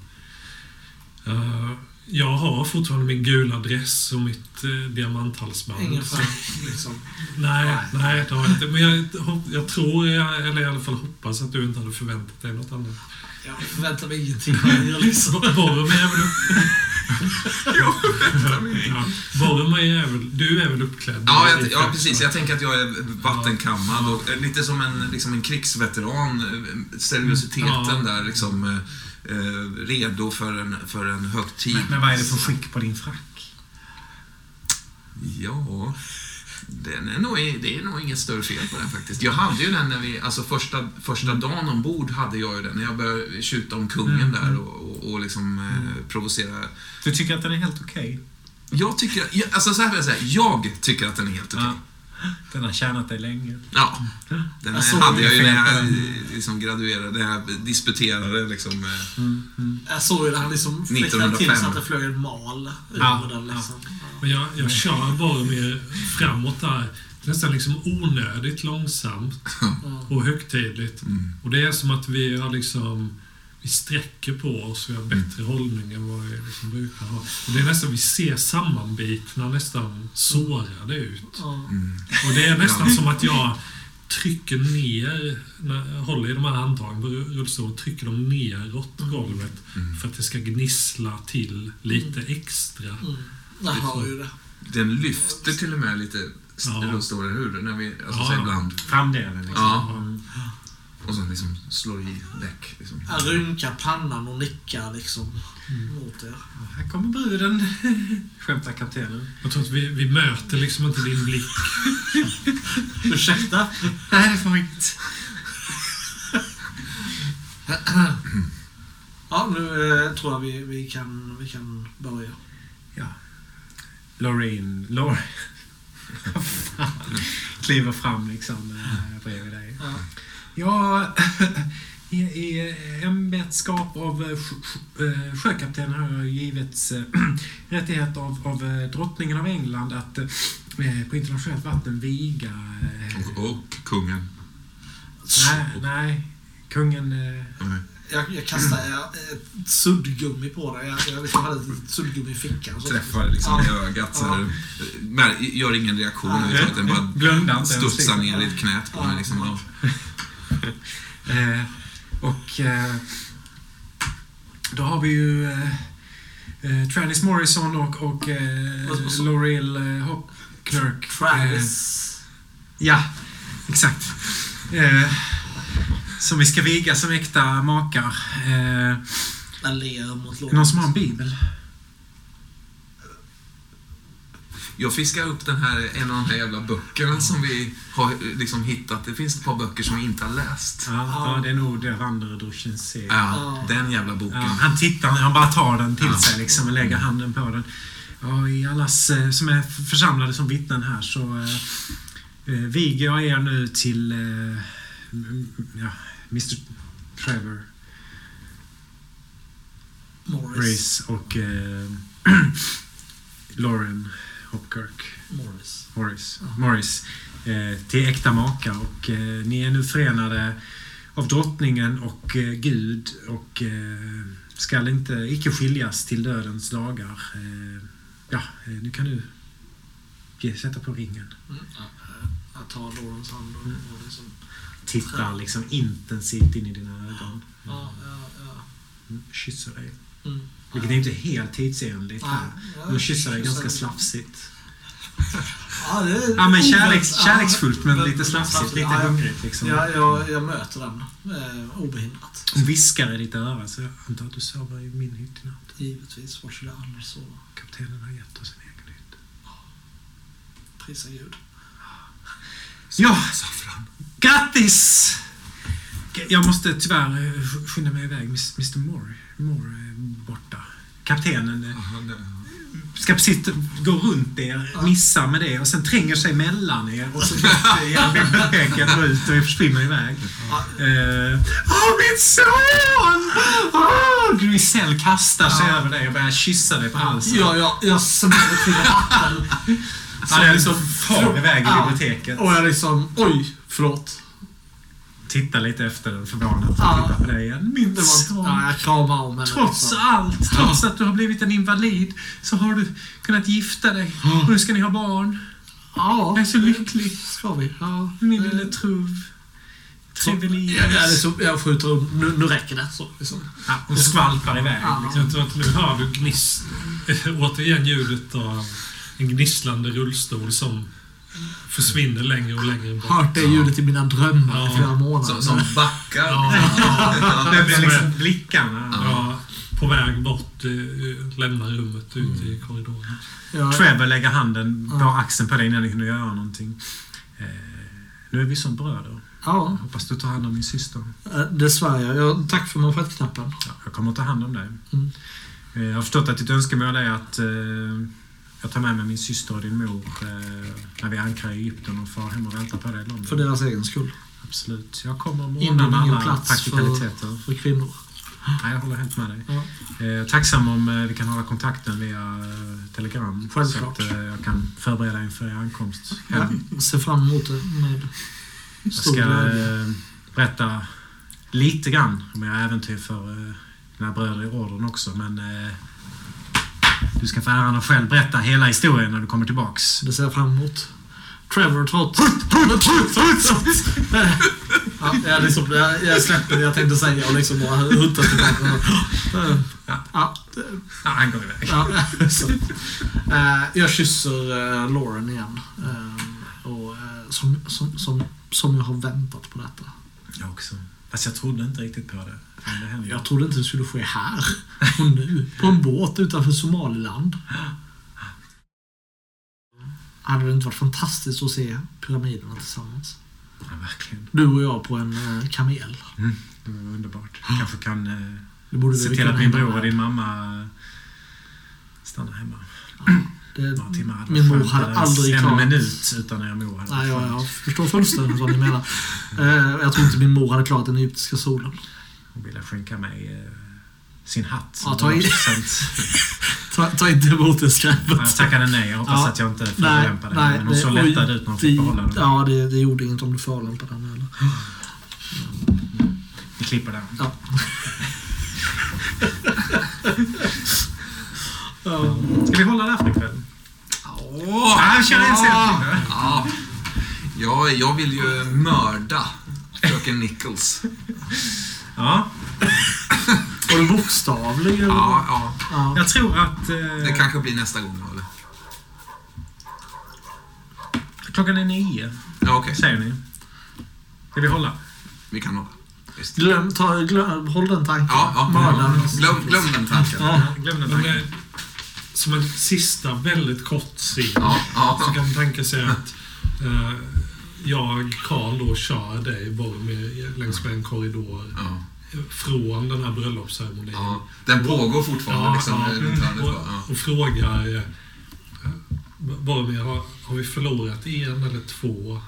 Eh, jag har fortfarande min gula dress och mitt eh, diamanthalsband. Ingen fram, liksom. Nej, nej, det har jag inte. Men jag, jag tror, jag, eller i alla fall hoppas att du inte hade förväntat dig något annat. Jag förväntar mig ingenting av er liksom. Boromir är väl upp... ja, Boromir är väl... Du är väl uppklädd? Ja, jag, ja, precis. Jag tänker att jag är vattenkammad och eh, lite som en, liksom en krigsveteran. eh, Seriositeten Ja. där liksom eh, eh, redo för en, för en högtid. Men, men vad är det för skick på din frack? Ja, den är nog, det är nog inget större fel på den faktiskt. Jag hade ju den när vi, alltså första, första dagen ombord hade jag ju den. När jag började tjuta om kungen Mm, där mm. och, och, och liksom eh, provocera. Du tycker att den är helt okej? Jag tycker, jag, alltså så här vill jag säga, jag tycker att den är helt okej. Ja. Den har tjänat dig länge. Ja. Den Jag hade jag ju när jag eh, liksom graduerade, när jag disputerade liksom. eh, Mm, Jag såg ju när han liksom fläktade 1905. till så att det flög en mal ur Ja, den liksom. Men jag, jag kör bara mer framåt där. Nästan liksom onödigt långsamt och högtidligt. Mm. Och det är som att vi har liksom... Vi sträcker på oss, vi har bättre hållning än vad vi liksom brukar ha. Och det är nästan, vi ser sammanbitna, nästan sårade ut. Mm. Och det är nästan Ja. som att jag trycker ner, när jag håller i de här handtagen på rullstolen, trycker dem neråt golvet Mm. för att det ska gnissla till lite extra. Mm. Jag hör ju det. Den lyfter till och med lite Ja. rullstolen ur när vi, alltså Ja. så ibland. Framdelen liksom. Ja. Mm. Och sen liksom slår i däck. Liksom. Jag rynkar pannan och nickar liksom mot er. Här kommer bruden, skämtar kaptenen. Jag tror att vi, vi möter liksom inte din blick. Ursäkta? Nej, det får vi inte. Ja, nu eh, tror jag vi, vi, kan, vi kan börja. Ja. Loreen, Loreen. Kliver fram liksom eh, bredvid dig. Ja. Ja, i, i ämbetskap av eh, sj- sj- eh, sjökapten har jag givits eh, rättighet av, av eh, drottningen av England att eh, på internationellt vatten viga... eh, Och, och kungen. Nej, nej. Kungen... eh, Nej. Jag, jag kastar eh, ett suddgummi på dig. Jag, jag liksom hade ett suddgummi i fickan. Så. Träffar liksom Ja. i ögat. Så här, men gör ingen reaktion. Nej. Utan att den bara ens, studsar ner i ett knät på Ja. mig. Liksom. Ja. Eh, och eh, då har vi ju eh, eh, Travis Morrison och, och eh, Laurel eh, Hopkirk. Eh, Travis. ja, exakt. Eh, som vi ska viga som äkta makar. Eh, någon som har en bibel? Jag fiskar upp den här, en av de här jävla böckerna som vi har liksom hittat. Det finns ett par böcker som vi inte har läst. Ja, ja det är nog det Vandredruschen ser. Ja, den jävla boken. Ja, han tittar, han bara tar den till Ja. sig liksom och lägger handen på den. Ja, I allas eh, som är församlade som vittnen här så eh, eh, viger jag er nu till eh, ja, Mr Trevor Morris. Och eh, Lauren Hopkirk Morris. Morris, Morris eh, till äkta makar och eh, ni är nu förenade av drottningen och eh, Gud och eh, skall inte icke skiljas till dödens dagar. Eh, ja, nu kan du ge, sätta på ringen. Mm. Ja, jag tar Lorens hand och, och liksom... Tittar liksom intensivt in i dina ögon. Ja, ja, ja. Mm, Kysser dig. Mm. Vilket är inte helt tidsenligt här. Men kysser dig ganska slafsigt. Ja, det är Ja, men kärleks, kärleksfullt men lite slafsigt, lite ja. hungrigt liksom. Ja, jag, jag möter den eh, obehindrat. Hon viskar i ditt öra så jag antar att du sover i min hytt i natt. Givetvis, var skulle jag annars sova? Kaptenen har gett oss en egen hytt. Prisa Gud. Ja, Saffran. grattis! Jag måste tyvärr eh, skynda mig iväg. Mr Moore, Moore är borta. Kaptenen eh, ska precis gå runt er, missa med det och sen tränger sig mellan er och så biblioteket och ut och försvinner iväg. Eh, Åh, min son! Oh, Grisell kastar sig över dig och börjar kyssa dig på halsen. Ja, jag, jag smäller till hatten. Han är liksom far iväg i biblioteket. Och jag liksom, oj, förlåt. Tittar lite efter den förvånat Ja. tittar på dig igen. Min son. ja, jag kramar om henne. Trots liksom. allt, trots att du har blivit en invalid, så har du kunnat gifta dig. Och nu ska ni ha barn. Ja, Jag är så lycklig. ska vi. Ja. Min Eh, lille truv. Trevelius. Ja, jag skjuter upp. Nu, nu räcker det. Så, liksom. Ja, hon skvalpar iväg. Ja. Liksom. Nu hör du gniss... återigen ljudet av en gnisslande rullstol som försvinner längre och längre bort. Hört det ljudet i mina drömmar i Ja. flera månader. Som, som backar. Ja. Det blir liksom blickarna. Ja, på väg bort, eh, lämna rummet ut i korridoren. Ja, Trevor lägger handen på Ja. axeln på dig innan ni kunde göra någonting. Eh, nu är vi som bröder. ja, Hoppas du tar hand om min syster. eh, det svär jag. jag. Tack för manschettknappen. Ja, jag kommer att ta hand om dig. Mm. Eh, Jag har förstått att ditt önskemål är att eh, jag tar med mig min syster och din mor eh, när vi ankrar i Egypten och far hem och väntar på dig i London. För deras egen skull. Absolut. Jag kommer ingen med alla plats för, praktikaliteter. för kvinnor. Nej, jag håller helt med dig. Ja. Eh, tacksam om eh, vi kan hålla kontakten via eh, Telegram. Självklart. Så att eh, jag kan förbereda inför er ankomst. Jag ser fram emot det med Jag stor ska glädje. eh, berätta lite grann om era äventyr för mina bröder i orden också, men du ska få äran att själv berätta hela historien när du kommer tillbaks. Det ser jag fram emot. Trevor trots... ja, jag, liksom, jag, jag släpper det jag tänkte säga och liksom bara huttar tillbaka. Ja. Ja, han går iväg. ja, så. Eh, jag kysser uh, Lauren igen. Eh, och, eh, som, som, som, som jag har väntat på detta. Jag också. Fast jag trodde inte riktigt på det. Det. Jag trodde inte det skulle ske här och nu. På en båt utanför Somaliland. Hade det inte varit fantastiskt att se pyramiderna tillsammans? Ja, verkligen. Du och jag på en eh, kamel. Det var underbart. Kanske kan eh, se till att min bror och din mamma stannar hemma. Det, Några timmar hade min mor hade aldrig En klarat... minut utan er mor hade Nej, jag, jag förstår fullständigt vad ni menar. Eh, jag tror inte min mor hade klarat den egyptiska solen. Hon ville skänka mig eh, sin hatt. Ja, ta i. Ta, ta inte emot det skräpet. Jag tackade nej. Jag hoppas Ja. att jag inte förolämpade henne. Men hon såg lättad ut när hon fick behålla den. Ja, det, det gjorde inget om du förolämpade den heller. Vi klipper den. Ja. Ska vi hålla där för ikväll? Åh! Ja, vi kör en då. Ja. Ja, jag vill ju mörda fröken Nichols. Ja, Var du bokstavlig? Ja, ja. ja. jag tror att... Eh, Det kanske blir nästa gång, eller? Klockan är nio, Ja, okej. säger ni. Ska vi hålla? Vi kan hålla. Glöm, ta, glöm, håll den tanken. Ja, ja. Mördaren. Glöm, glöm den tanken. Ja. Glöm den tanken. Som en sista väldigt kort scen Ja, så ja. kan man tänka sig att eh, jag, Karl, då kör dig Boromir längs med en korridor ja. från den här bröllopsceremonin. ja. Den pågår fortfarande liksom Ja, runt hörnet. och? Ja. och frågar eh, Boromir, har, har vi förlorat en eller två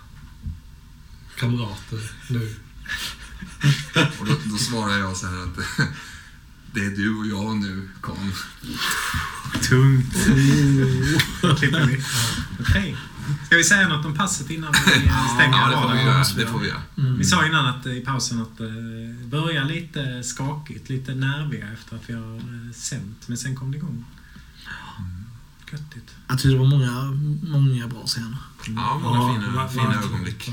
kamrater nu? Och då, då svarar jag så här att det är du och jag nu, Con. Tungt. klipper vi. Okej. Ska vi säga något om passet innan vi eh, stänger Ja, det får vi göra. Det får vi göra. Vi sa innan att, eh, i pausen att det börjar lite skakigt, lite nerviga efter att vi har eh, sänt. Men sen kom det igång. Göttigt. Jag tyckte det var många, många bra scener. Ja, många Ja, fina, fina ögonblick.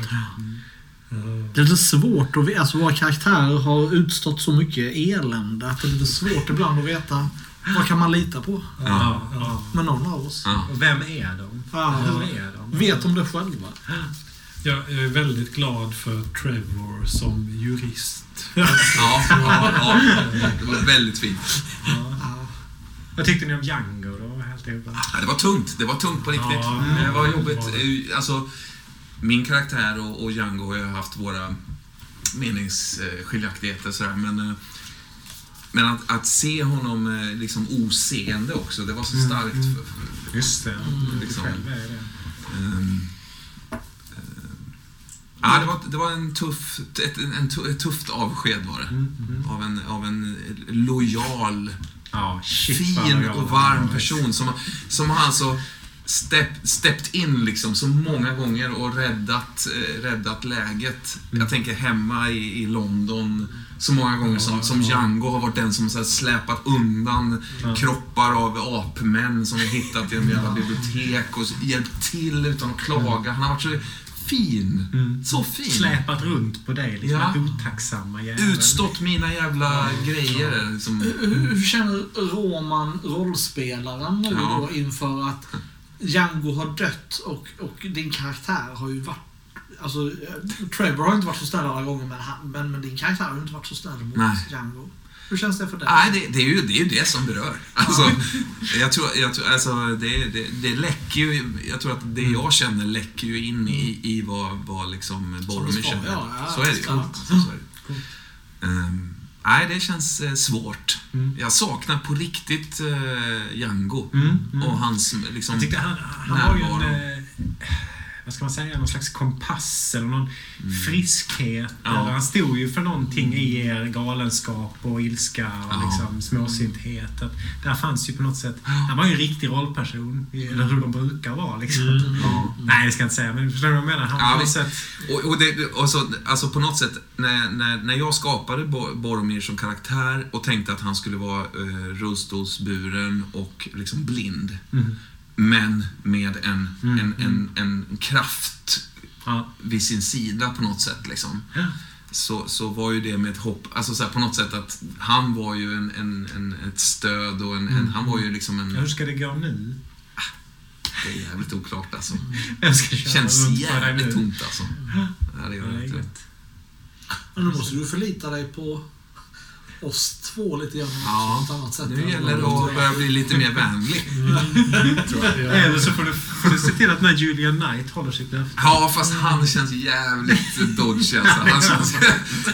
Eh, Det är lite svårt att veta. Alltså våra karaktärer har utstått så mycket elände att det är lite svårt ibland att veta vad kan man lita på Ja. ja. med någon av oss. Ja. Vem är de? Ja. Hur är de? Vet de det själva? Jag jag är väldigt glad för Trevor som jurist. Ja, ja, ja. Det var väldigt fint. Vad tyckte ni om Django då? Ja, det var tungt. Det var tungt på riktigt. Ja, det var ja, jobbigt. Alltså, min karaktär och, och Django har ju haft våra meningsskiljaktigheter sådär, men eh, men att, att se honom eh, liksom oseende också, det var så starkt. För, för, Just det. Mm, liksom. Själv är det. ehm, eh, ja, det, var, det var en tuff, ett, en, ett tufft avsked var det. Mm. Av en, av en lojal Ja, shit, fin och varm person som, som har alltså step, steppt in liksom så många gånger och räddat, eh, räddat läget. Mm. Jag tänker hemma i, i London så många gånger som, som Django har varit den som så här släpat undan Ja. kroppar av apmän som vi hittat i en jävla bibliotek och hjälpt till utan att klaga. Han har varit så fin. Mm. Så fin. Släpat runt på dig, liksom Ja. otacksamma jäveln. Utstått mina jävla grejer. Liksom. Hur, hur känner Roman, rollspelaren, nu Ja. då inför att Django har dött och, och din karaktär har ju varit... Alltså, eh, Trevor har inte varit så snäll alla gånger, men, han, men, men din karaktär har ju inte varit så snäll mot Nej. Django. Hur känns det för dig? Nej, det, det, är ju, det är ju det som berör. Alltså, jag tror, jag tror, alltså, det, det, det läcker ju, jag tror att det jag känner läcker ju in i, i vad, vad liksom Boromir känner. ja, ja, så är det ju. Så är det. Ehm, Nej, det känns eh, svårt. Mm. Jag saknar på riktigt eh, Django. Mm, mm. Och hans liksom... Jag tyckte han, han var ju en... närvaro. eh, Vad ska man säga? Någon slags kompass eller någon friskhet. Mm. Ja. Eller han stod ju för någonting i er galenskap och ilska och Ja. liksom småsynthet. Att Där fanns ju på något sätt... Han var ju en riktig rollperson. Eller hur de brukar vara liksom. Mm. Ja. Nej, det ska jag inte säga. Men förstår du vad jag menar? Han Ja, på något sätt... Och, och, det, och så, alltså på något sätt, när, när, när jag skapade Bo- Boromir som karaktär och tänkte att han skulle vara eh, rullstolsburen och liksom blind. Mm. Men med en, Mm, en, en, en kraft Ja. vid sin sida på något sätt. Liksom. Ja. Så, så var ju det med ett hopp, alltså så här, på något sätt att han var ju en, en, en, ett stöd och en, en, Mm. han var ju liksom en... Ja, Hur ska det gå nu? Det är jävligt oklart alltså. Jag ska köra Känns jävligt tomt alltså. Ja, det gör det inte. Men nu måste du förlita dig på oss två lite grann Ja, på ett annat sätt. Nu gäller det att börja bli lite mer vänlig. Ja. Eller så får du, får du se till att den här Julian Knight håller sitt löfte. Ja, fast han känns jävligt dodgy alltså. Han, känns,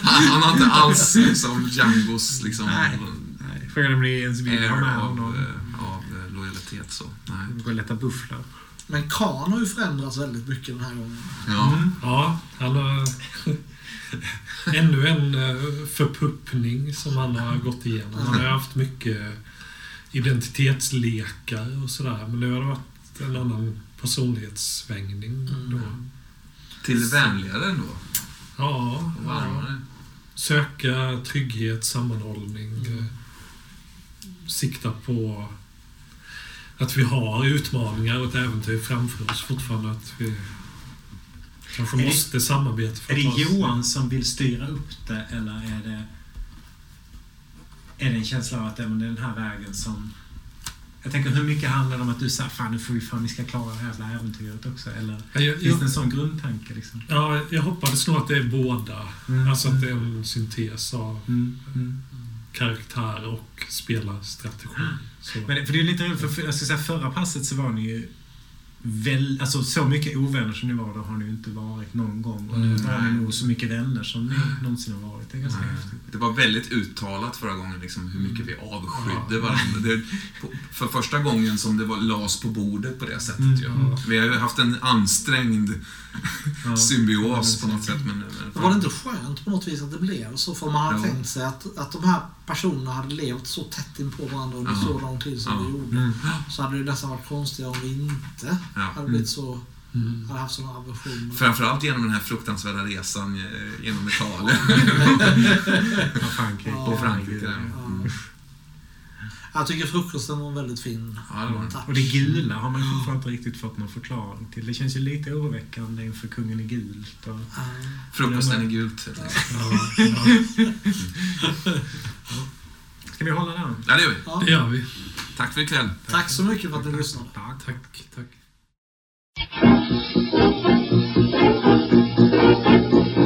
han, han har inte alls liksom Djangos liksom Nej. Nej, Frågan är om det ens vill ha med av, honom. eh, av eh, lojalitet så. Nej. Gå och leta bufflar. Men Khan har ju förändrats väldigt mycket den här gången. Ja. Ja, han har ännu en eh, förpuppning som han har gått igenom. Han har haft mycket identitetslekar och sådär. Men nu har det varit en annan personlighetssvängning då. Till det vänligare ändå. Ja, söka trygghet, sammanhållning. eh, Sikta på att vi har utmaningar och ett äventyr framför oss fortfarande. Att vi kanske Är det- måste samarbeta för Är det oss- Johan som vill styra upp det eller är det är det en känsla av att det är den här vägen som... Jag tänker hur mycket handlar det om att du säger fan nu får vi fan vi ska klara det här jävla äventyret också eller Ja, jag, finns det jag, en sån grundtanke liksom? ja, jag hoppades nog att det är båda. Mm. Alltså att det är en syntes av Mm. Mm. karaktär och spelarstrategi. Så. Men för det är lite roligt, för, för jag ska säga förra passet så var ni ju väl, alltså så mycket ovänner som ni var då har ni ju inte varit någon gång. Och nu Mm. var ni nog så mycket vänner som ni någonsin har varit. Det är ganska Nej. häftigt. Det var väldigt uttalat förra gången liksom, hur mycket vi avskydde Ja. varandra. Det, på, för första gången som det var las på bordet på det sättet. Mm. Ja. Vi har ju haft en ansträngd Ja. symbios på något sätt. Men, Men var det inte skönt på något vis att det blev så? För man hade Jo. tänkt sig att, att de här personerna hade levt så tätt in på varandra under Ja. så lång tid som Ja. de gjorde. Mm. Så hade det nästan varit konstigare om vi inte Ja. hade blivit så, Mm. hade haft sådana aversioner. Framförallt genom den här fruktansvärda resan eh, genom Italien. Ja, Frankrike. Ja. Och Frankrike. Ja. Jag tycker frukosten var väldigt fin. Ja, det var. Och det gula har man ju fortfarande inte riktigt fått någon förklaring till. Det känns ju lite oroväckande inför kungen i gult. Och... Ja. Frukosten är gult. Ja, ja, Ska vi hålla den? Ja, det gör vi. Ja. det gör vi. Tack för ikväll. Tack så mycket för att ni lyssnade. Tack. Tack, tack. Thank